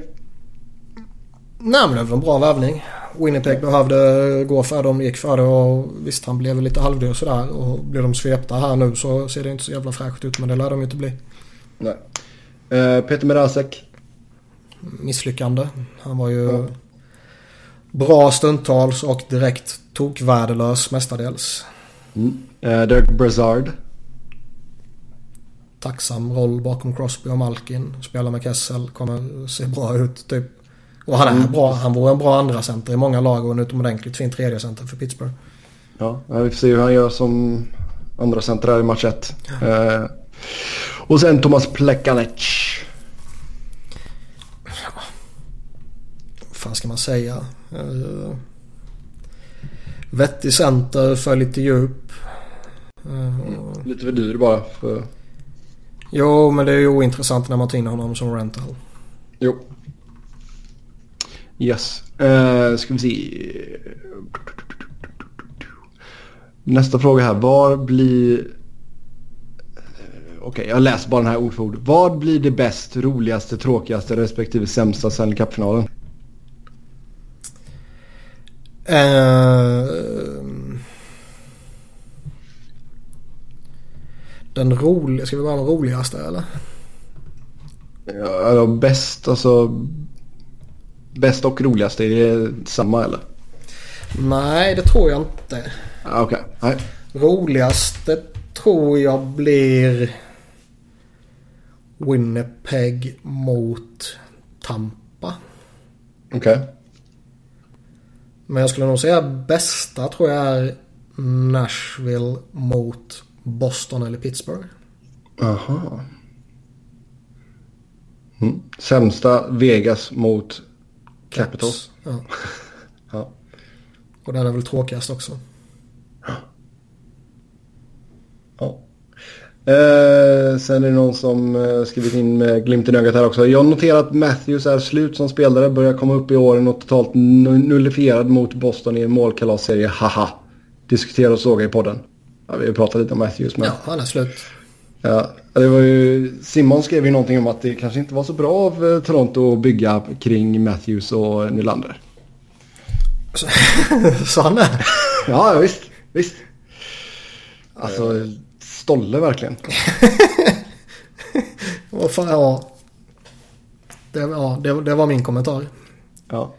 Nej men det var en bra värvning. Winnipeg behövde gå för de gick för det och visst han blev lite halvdyr sådär och blir de svepta här nu så ser det inte så jävla fräscht ut men det lär de ju inte bli. Nej. Uh, Peter Mrazek. Misslyckande. Han var ju ja. bra stundtals och direkt tokvärdelös mestadels. Mm. Uh, Dirk Brazard. Tacksam roll bakom Crosby och Malkin. Spelar med Kessel. Kommer se bra ut typ. Och han är mm. bra. Han vore en bra andra center i många lag och en utomordentligt fin tredje center för Pittsburgh. Ja, vi får se hur han gör som andra center här i match 1. Ja. Eh, och sen Thomas Plekanec. Vad fan ska man säga? Uh, Vettig center för lite djup. Mm. Lite för dyr bara. För... Jo, men det är ju ointressant när man tar in honom som rental. Jo. Yes. Uh, ska vi se. Nästa fråga här. Var blir... Okej, okay, jag läser bara den här ord för ord. Vad blir det bäst, roligaste, tråkigaste respektive sämsta Stanley Cup-finalen? Uh, den roliga, ska vi vara den roligaste eller? Ja, ja bäst alltså. Bäst och roligaste, är det samma eller? Nej, det tror jag inte. Okej, okay. Roligaste tror jag blir Winnipeg mot Tampa. Okej. Okay. Men jag skulle nog säga bästa tror jag är Nashville mot Boston eller Pittsburgh. Aha. Mm. Sämsta Vegas mot Capitals. Ja. ja. Och den är väl tråkigast också. Eh, sen är det någon som eh, skrivit in med glimten i ögat här också. Jag noterar att Matthews är slut som spelare. Börjar komma upp i åren och totalt nullifierad mot Boston i en målkalasserie. Haha. Diskutera och såga i podden. Ja, vi har pratat lite om Matthews. Men... Ja, han är slut. Ja, det var ju, Simon skrev ju någonting om att det kanske inte var så bra av eh, Toronto att bygga kring Matthews och Nylander. Så han är? ja, visst. Visst. Alltså stolle verkligen. Vad fan, ja. Det, ja det, det, var min kommentar. Ja.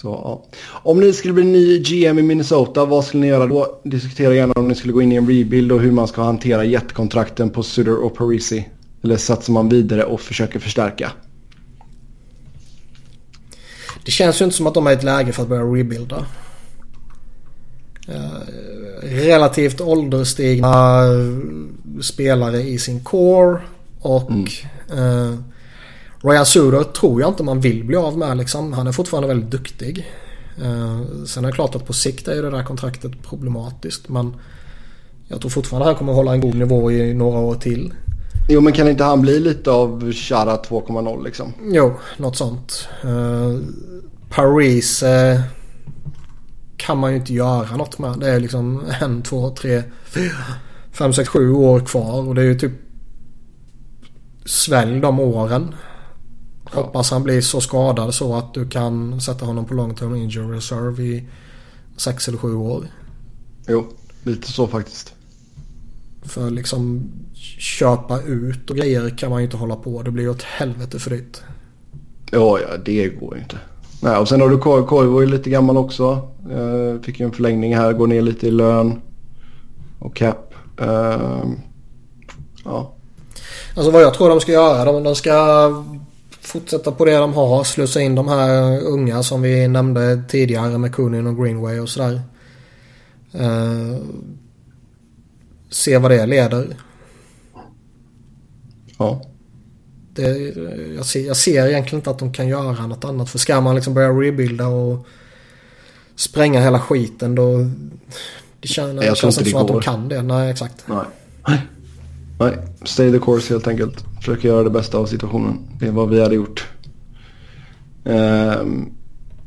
Så, ja. Om ni skulle bli ny GM i Minnesota, vad skulle ni göra då? Diskutera gärna om ni skulle gå in i en rebuild och hur man ska hantera jättekontrakten på Sutter och Parisi. Eller satsar man vidare och försöker förstärka? Det känns ju inte som att de är i ett läge för att börja rebuilda. Eh, relativt ålderstigna spelare i sin core. Och mm. Eh, Ryan Suder tror jag inte man vill bli av med liksom. Han är fortfarande väldigt duktig. Eh, sen är det klart att på sikt är det där kontraktet problematiskt. Men jag tror fortfarande han kommer hålla en god nivå i några år till. Jo men kan inte han bli lite av Chara 2.0 liksom? Jo, något sånt. Uh, Paris... Uh, kan man ju inte göra något med. Det är liksom en, två, tre, fyra, fem, sex, sju år kvar. Och det är ju typ svälj de åren. Ja. Hoppas han blir så skadad så att du kan sätta honom på long term injury reserve i sex eller sju år. Jo, lite så faktiskt. För liksom köpa ut och grejer kan man ju inte hålla på. Det blir ju åt helvete för dyrt. Ja, ja, det går ju inte. Nej, och sen har du Koivu är lite gammal också. Uh, fick ju en förlängning här, går ner lite i lön. Och cap. Uh, ja. Alltså vad jag tror de ska göra, de, de ska fortsätta på det de har. Slussa in de här unga som vi nämnde tidigare med Kunin och Greenway och sådär. Uh, se vad det leder. Ja det, jag, ser, jag ser egentligen inte att de kan göra något annat. För ska man liksom börja rebuilda och spränga hela skiten då... Det känns, jag känns inte som att de kan det. Nej, exakt. Nej. Nej. Stay the course helt enkelt. Försöka göra det bästa av situationen. Det är vad vi hade gjort. Um,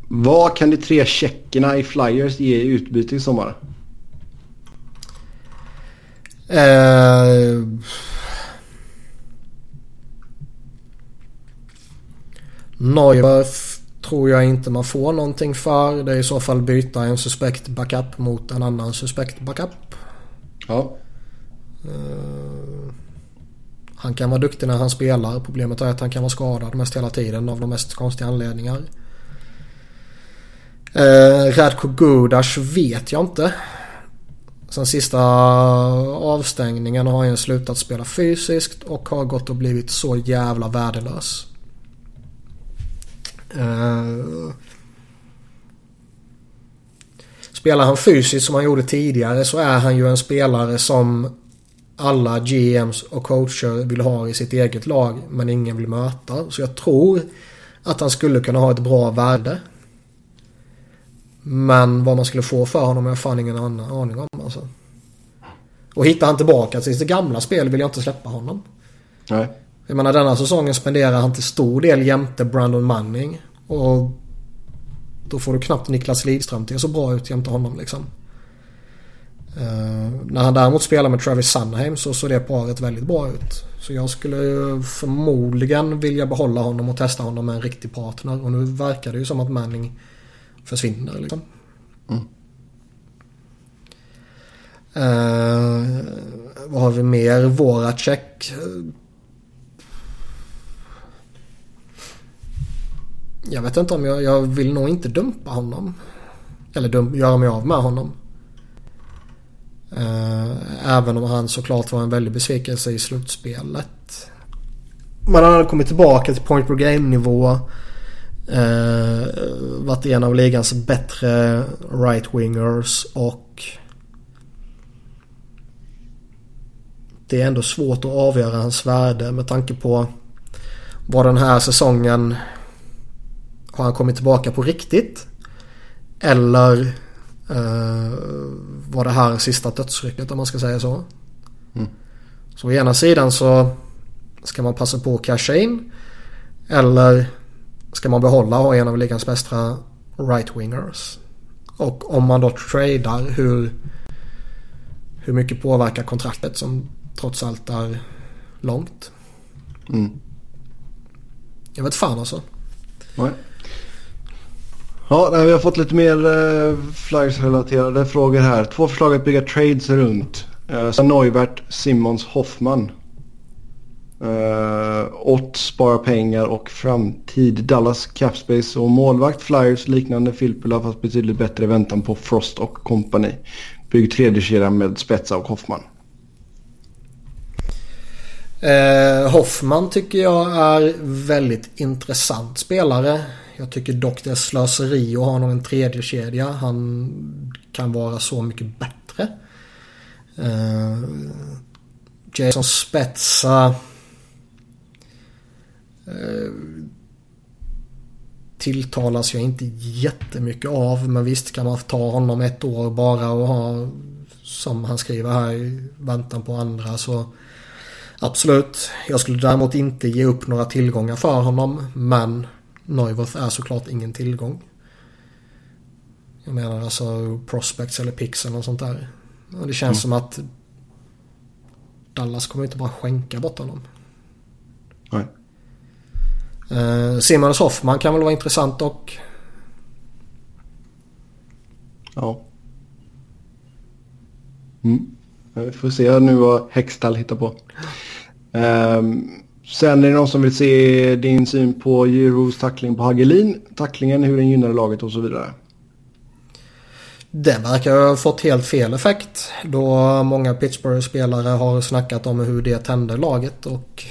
vad kan de tre checkerna i Flyers ge i utbyte i sommar? Uh, Neuer tror jag inte man får någonting för. Det är i så fall byta en suspekt backup mot en annan suspekt backup. Ja. Uh, han kan vara duktig när han spelar. Problemet är att han kan vara skadad mest hela tiden av de mest konstiga anledningar. Eh, Radko Gudas vet jag inte. Sen sista avstängningen har han slutat spela fysiskt och har gått och blivit så jävla värdelös. Eh, spelar han fysiskt som han gjorde tidigare så är han ju en spelare som alla GMs och coacher vill ha i sitt eget lag men ingen vill möta. Så jag tror att han skulle kunna ha ett bra värde. Men vad man skulle få för honom har jag fan ingen aning om alltså. Och hittar han tillbaka till sitt gamla spel vill jag inte släppa honom. Nej. Jag menar denna säsongen spenderar han till stor del jämte Brandon Manning. Och då får du knappt Niklas Lidström till så bra ut jämte honom liksom. Uh, när han däremot spelar med Travis Sunheim så såg det paret väldigt bra ut. Så jag skulle förmodligen vilja behålla honom och testa honom med en riktig partner. Och nu verkar det ju som att Manning försvinner liksom. Mm. Uh, vad har vi mer? Voracek. Jag vet inte om jag, jag vill nog inte dumpa honom. Eller dum, göra mig av med honom. Eh, även om han såklart var en väldig besvikelse i slutspelet. Men han hade kommit tillbaka till point per game nivå. Eh, varit en av ligans bättre right-wingers och det är ändå svårt att avgöra hans värde med tanke på vad den här säsongen har han kommit tillbaka på riktigt? Eller var det här sista dödsrycket om man ska säga så? Mm. Så å ena sidan så ska man passa på att casha in. Eller ska man behålla och ha en av ligans bästa right-wingers? Och om man då tradar hur, hur mycket påverkar kontraktet som trots allt är långt? Mm. Jag vet fan alltså. Nej. Ja, vi har fått lite mer eh, Flyers-relaterade frågor här. Två förslag att bygga trades runt. Eh, Neuvert, Simmons, Hoffman. Eh, Ott sparar pengar och framtid. Dallas, Capspace och målvakt. Flyers liknande Filppula fast betydligt bättre väntan på Frost och company. Bygg tredje kedjan med Spetsa och Hoffman. Eh, Hoffman tycker jag är väldigt intressant spelare. Jag tycker dock det är slöseri att ha någon tredje kedja. Han kan vara så mycket bättre. Uh, Jason Spetsa. Uh, eh, tilltalas jag inte jättemycket av. Men visst kan man ta honom ett år bara och ha som han skriver här i väntan på andra så absolut. Jag skulle däremot inte ge upp några tillgångar för honom men Neuwirth är såklart ingen tillgång. Jag menar alltså prospects eller pix eller något sånt där. Och det känns mm. som att Dallas kommer inte bara skänka bort honom. Nej. Uh, Simons Hoffman kan väl vara intressant och... Ja. Mm. Vi får se nu vad Hextall hittar på. Um, Sen är det någon som vill se din syn på Giroux tackling på Hagelin. Tacklingen, hur den gynnar laget och så vidare. Den verkar ha fått helt fel effekt. Då många Pittsburgh-spelare har snackat om hur det tände laget och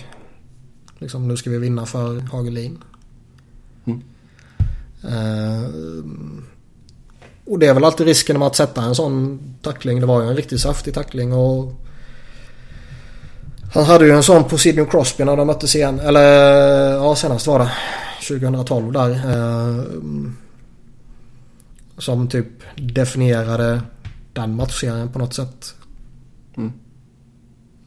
liksom nu ska vi vinna för Hagelin. Mm. Uh, och det är väl alltid risken med att sätta en sån tackling. Det var ju en riktigt saftig tackling och han hade ju en sån på Sidney Crosby när de möttes igen. Eller ja, senast var det. 2012 där. Eh, som typ definierade den matchserien på något sätt. Mm.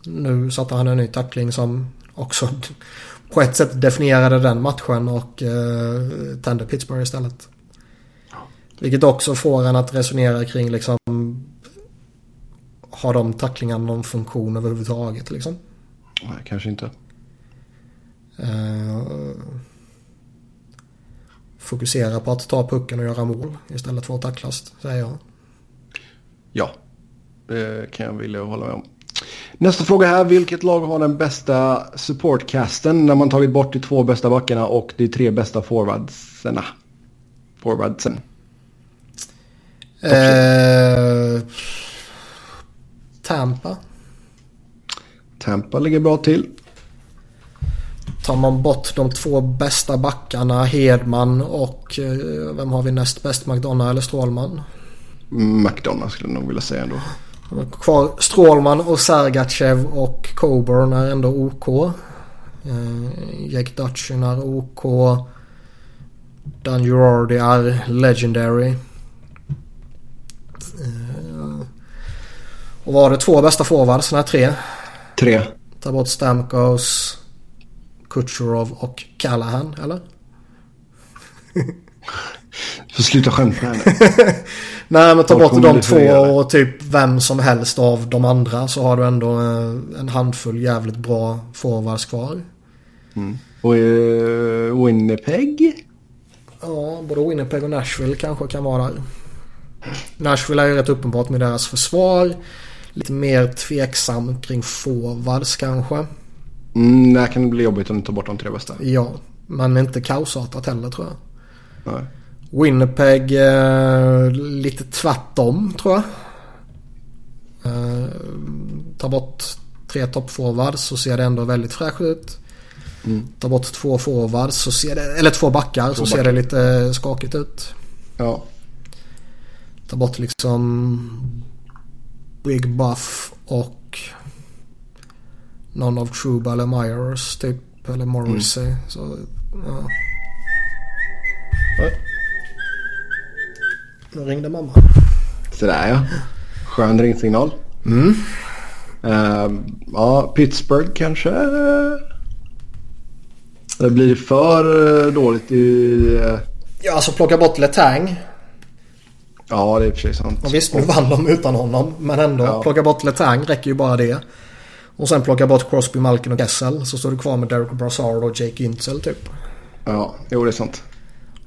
Nu satte han en ny tackling som också på ett sätt definierade den matchen och eh, tände Pittsburgh istället. Vilket också får en att resonera kring liksom har de tacklingarna någon funktion överhuvudtaget liksom? Nej, kanske inte. Uh, fokusera på att ta pucken och göra mål istället för att tacklas, säger jag. Ja, det kan jag vilja hålla med om. Nästa fråga här. Vilket lag har den bästa supportcasten när man tagit bort de två bästa backarna och de tre bästa forwardserna? Forwardsen. Eh, Tampa. Tampa ligger bra till. Tar man bort de två bästa backarna Hedman och eh, vem har vi näst bäst? McDonough eller Strålman? McDonough skulle jag nog vilja säga ändå. Kvar Strålman och Sergachev och Coburn är ändå OK. Eh, Jake Dutchin är OK. Dan Girardi är legendary. Eh, och var det två bästa forwards? Nej, tre. Tre. Ta bort Stamkos, Kucherov och Callahan, eller? Får sluta skämta här nu. Nej, men ta bort de två och typ vem som helst av de andra så har du ändå eh, en handfull jävligt bra forwards kvar. Och uh, Winnipeg? Ja, både Winnipeg och Nashville kanske kan vara där. Nashville är ju rätt uppenbart med deras försvar. Lite mer tveksam kring forwards kanske. Mm, det kan bli jobbigt om du tar bort de tre bästa. Ja, men inte kaosartat heller tror jag. Nej. Winnipeg eh, lite tvärtom tror jag. Eh, ta bort tre toppforwards så ser det ändå väldigt fräscht ut. Mm. Ta bort två forwards så ser det, eller två backar så ser backar. det lite skakigt ut. Ja. Ta bort liksom Big Buff och någon av Truba eller Myers typ. Eller Morrissey. Så, ja. Nu ringde mamma. Sådär ja. Skön ringsignal. Mm. Ehm, ja, Pittsburgh kanske. Det blir för eh, dåligt i... eh, Ja, alltså plocka bort Letang. Ja, det är sig sant. Och visst, nu vann de utan honom. Men ändå, Ja. plocka bort Letang räcker ju bara det. Och sen plocka bort Crosby, Malkin och Gessel. Så står du kvar med Derek Brassard och Jake Intzel typ. Ja, jo det är sant.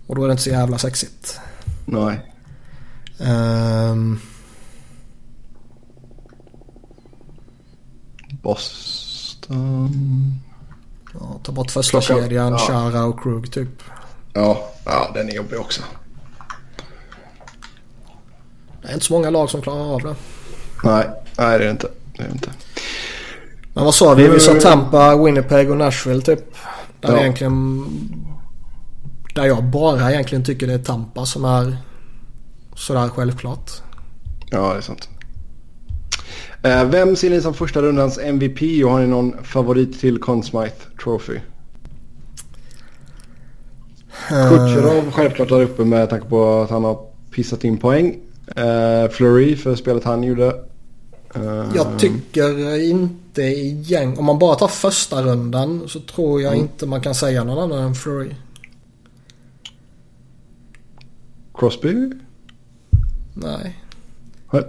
Och då är det inte så jävla sexigt. Nej. Ehm, Boston. ja, ta bort första kedjan, ja. Chara och Krug typ. Ja, ja, den är jobbig också. Det är inte så många lag som klarar av det. Nej, nej det är det inte. Det är inte. Men vad sa vi? Vi Mm. sa Tampa, Winnipeg och Nashville typ. Där Ja. egentligen... Där jag bara egentligen tycker det är Tampa som är sådär självklart. Ja, det är sant. Eh, vem ser ni som första rundans MVP och har ni någon favorit till Conn Smythe Trophy? Kucherov självklart där uppe med tanke på att han har pissat in poäng. Eh, Fleury för spelet han gjorde. Eh, Jag tycker inte igen... Om man bara tar första rundan så tror jag inte man kan säga någon annan än Flurry. Crosby? Nej. Nej.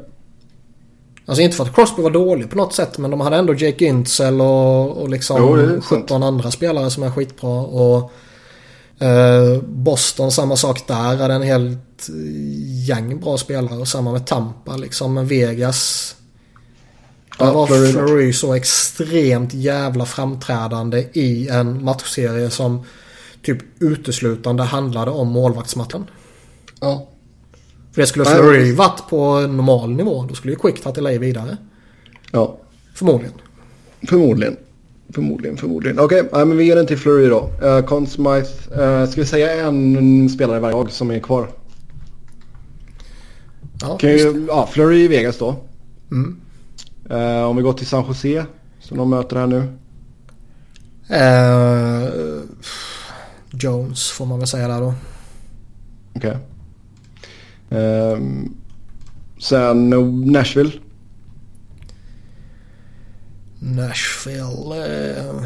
Alltså inte för att Crosby var dålig på något sätt men de hade ändå Jake Intzel och, och liksom Jo, det är sant. 17 andra spelare som är skitbra. Och Boston samma sak där. Hade en helt eh, gäng bra spelare och samma med Tampa liksom. Men Vegas. Där Ja, var. Fleury så extremt jävla framträdande i en matchserie som typ uteslutande handlade om målvaktsmatchen. Ja. För det skulle men- varit på normal nivå. Då skulle ju Quick tagit LA vidare. Ja, Förmodligen. förmodligen. Förmodligen, förmodligen. Okej, nej, men vi ger den till Fleury då. Uh, Conn Smythe. eh, ska vi säga en spelare varje lag som är kvar? Ja, Kan ju, ja, Fleury i Vegas då. Mm. Eh, om vi går till San Jose som de möter här nu. Eh, Jones får man väl säga där då. Okej. Ehm, sen Nashville. Nashville. Eh,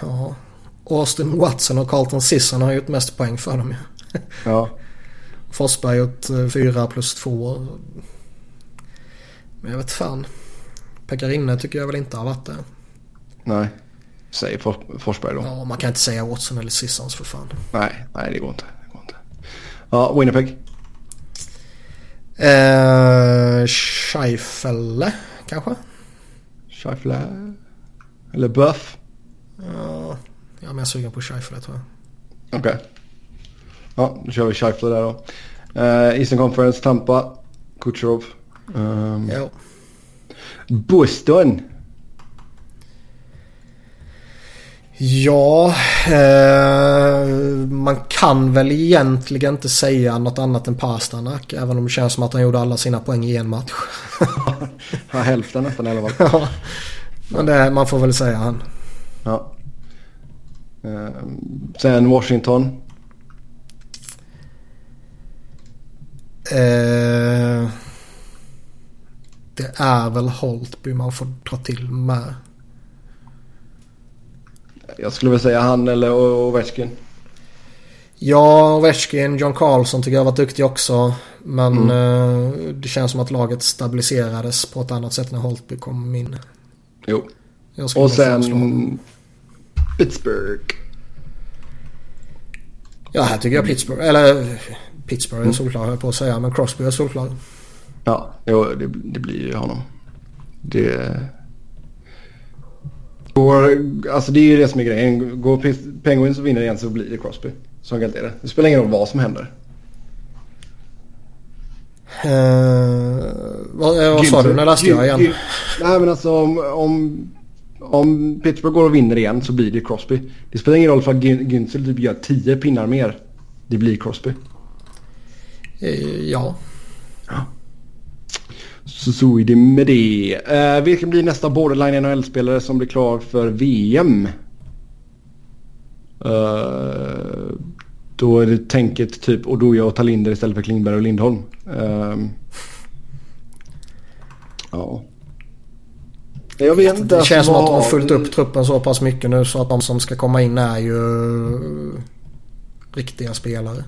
ja. Austin Watson och Carlton Sisson har gjort mest poäng för dem ju. Ja. Forsberg gjort eh, fyra plus två. Men jag vet fan. Pekarinne tycker jag väl inte har varit det. Nej. Säg For- Forsberg då. Ja, man kan inte säga Watson eller Sissons för fan. Nej, nej det går inte. Det går inte. Ja, Winnipeg. Eh, Scheifele kanske? Scheifele. Eller Buff. Ja, jag är mer sugen på Scheifele tror jag. Okej. Ja, då kör vi Scheifele där då. Uh, Eastern Conference, Tampa. Kucherov. Um, Ja. Boston. Ja, eh, man kan väl egentligen inte säga något annat än Pasternak. Även om det känns som att han gjorde alla sina poäng i en match. Ja, hälften nästan i alla fall. ja, men det, man får väl säga han. Ja. Ehm, sen Washington. Eh, det är väl Holtby man får dra till med. Jag skulle väl säga han eller Ovechkin. Ja, Ovechkin, John Carlson tycker jag varit duktig också. Men mm. eh, det känns som att laget stabiliserades på ett annat sätt när Holtby kom in. Jo. Och sen Pittsburgh. Ja, här tycker jag Pittsburgh, eller Pittsburgh är mm. solklar höll på att säga, men Crosby är solklar. Ja, jo, det, det blir ju honom. Det... Går, alltså det är ju det som är grejen. Går Penguins och vinner igen så blir det Crosby. Så enkelt är det. Det spelar ingen roll vad som händer. Uh, vad, vad sa du? När läste jag igen? Nej men alltså om, om, om Pittsburgh går och vinner igen så blir det Crosby. Det spelar ingen roll för att Günzel typ gör 10 pinnar mer. Det blir Crosby. Uh, ja. ja. Så så är det med det. Uh, vilken blir nästa borderline NHL-spelare som blir klar för VM? Uh, då är det tänket typ Odoja och Talinder istället för Klingberg och Lindholm. Uh, ja. Jag vet inte. Det känns som att de har fullt upp truppen så pass mycket nu så att de som ska komma in är ju riktiga spelare.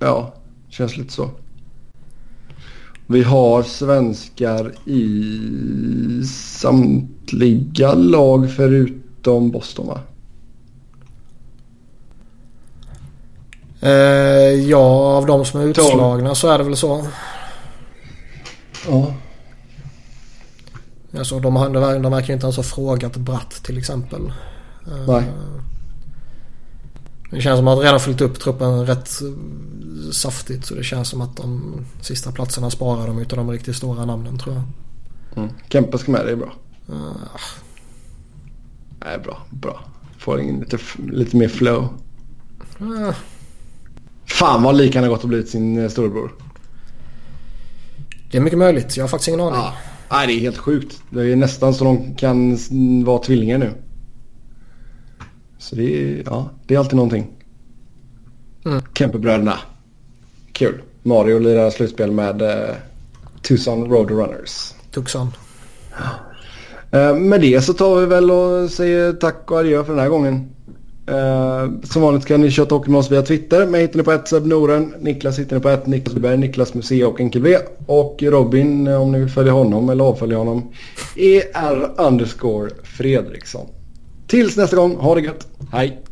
Ja, känns lite så. Vi har svenskar i samtliga lag förutom Boston va? Eh, ja, av de som är utslagna så är det väl så. Ja. Alltså, de, de verkar inte ens ha frågat Bratt till exempel. Eh, Nej. Det känns som att de redan fyllt upp truppen rätt saftigt. Så det känns som att de sista platserna sparar de utav de riktigt stora namnen tror jag. Mm. Kempe ska med, det är bra. Uh. Nej, bra. Bra. Får in lite, lite mer flow. Uh. Fan vad lik han har gått och blivit sin eh, storebror. Det är mycket möjligt. Jag har faktiskt ingen aning. Ja. Nej, det är helt sjukt. Det är nästan så de kan vara tvillingar nu. Så det är, ja, det är alltid någonting. Mm. Kempebröderna. Kul. Mario lirar slutspel med uh, Tucson Roadrunners. Tucson. Uh, med det så tar vi väl och säger tack och adjö för den här gången. Uh, som vanligt kan ni köra hockey med oss via Twitter. Mig hittar ni på ett Noren. Niklas hittar ni på ett Niklas Berg, Niklas Museet och Enkel V. Och Robin, om ni vill följa honom eller avfölja honom, ER underscore Fredriksson. Tills nästa gång, ha det gött. Hej!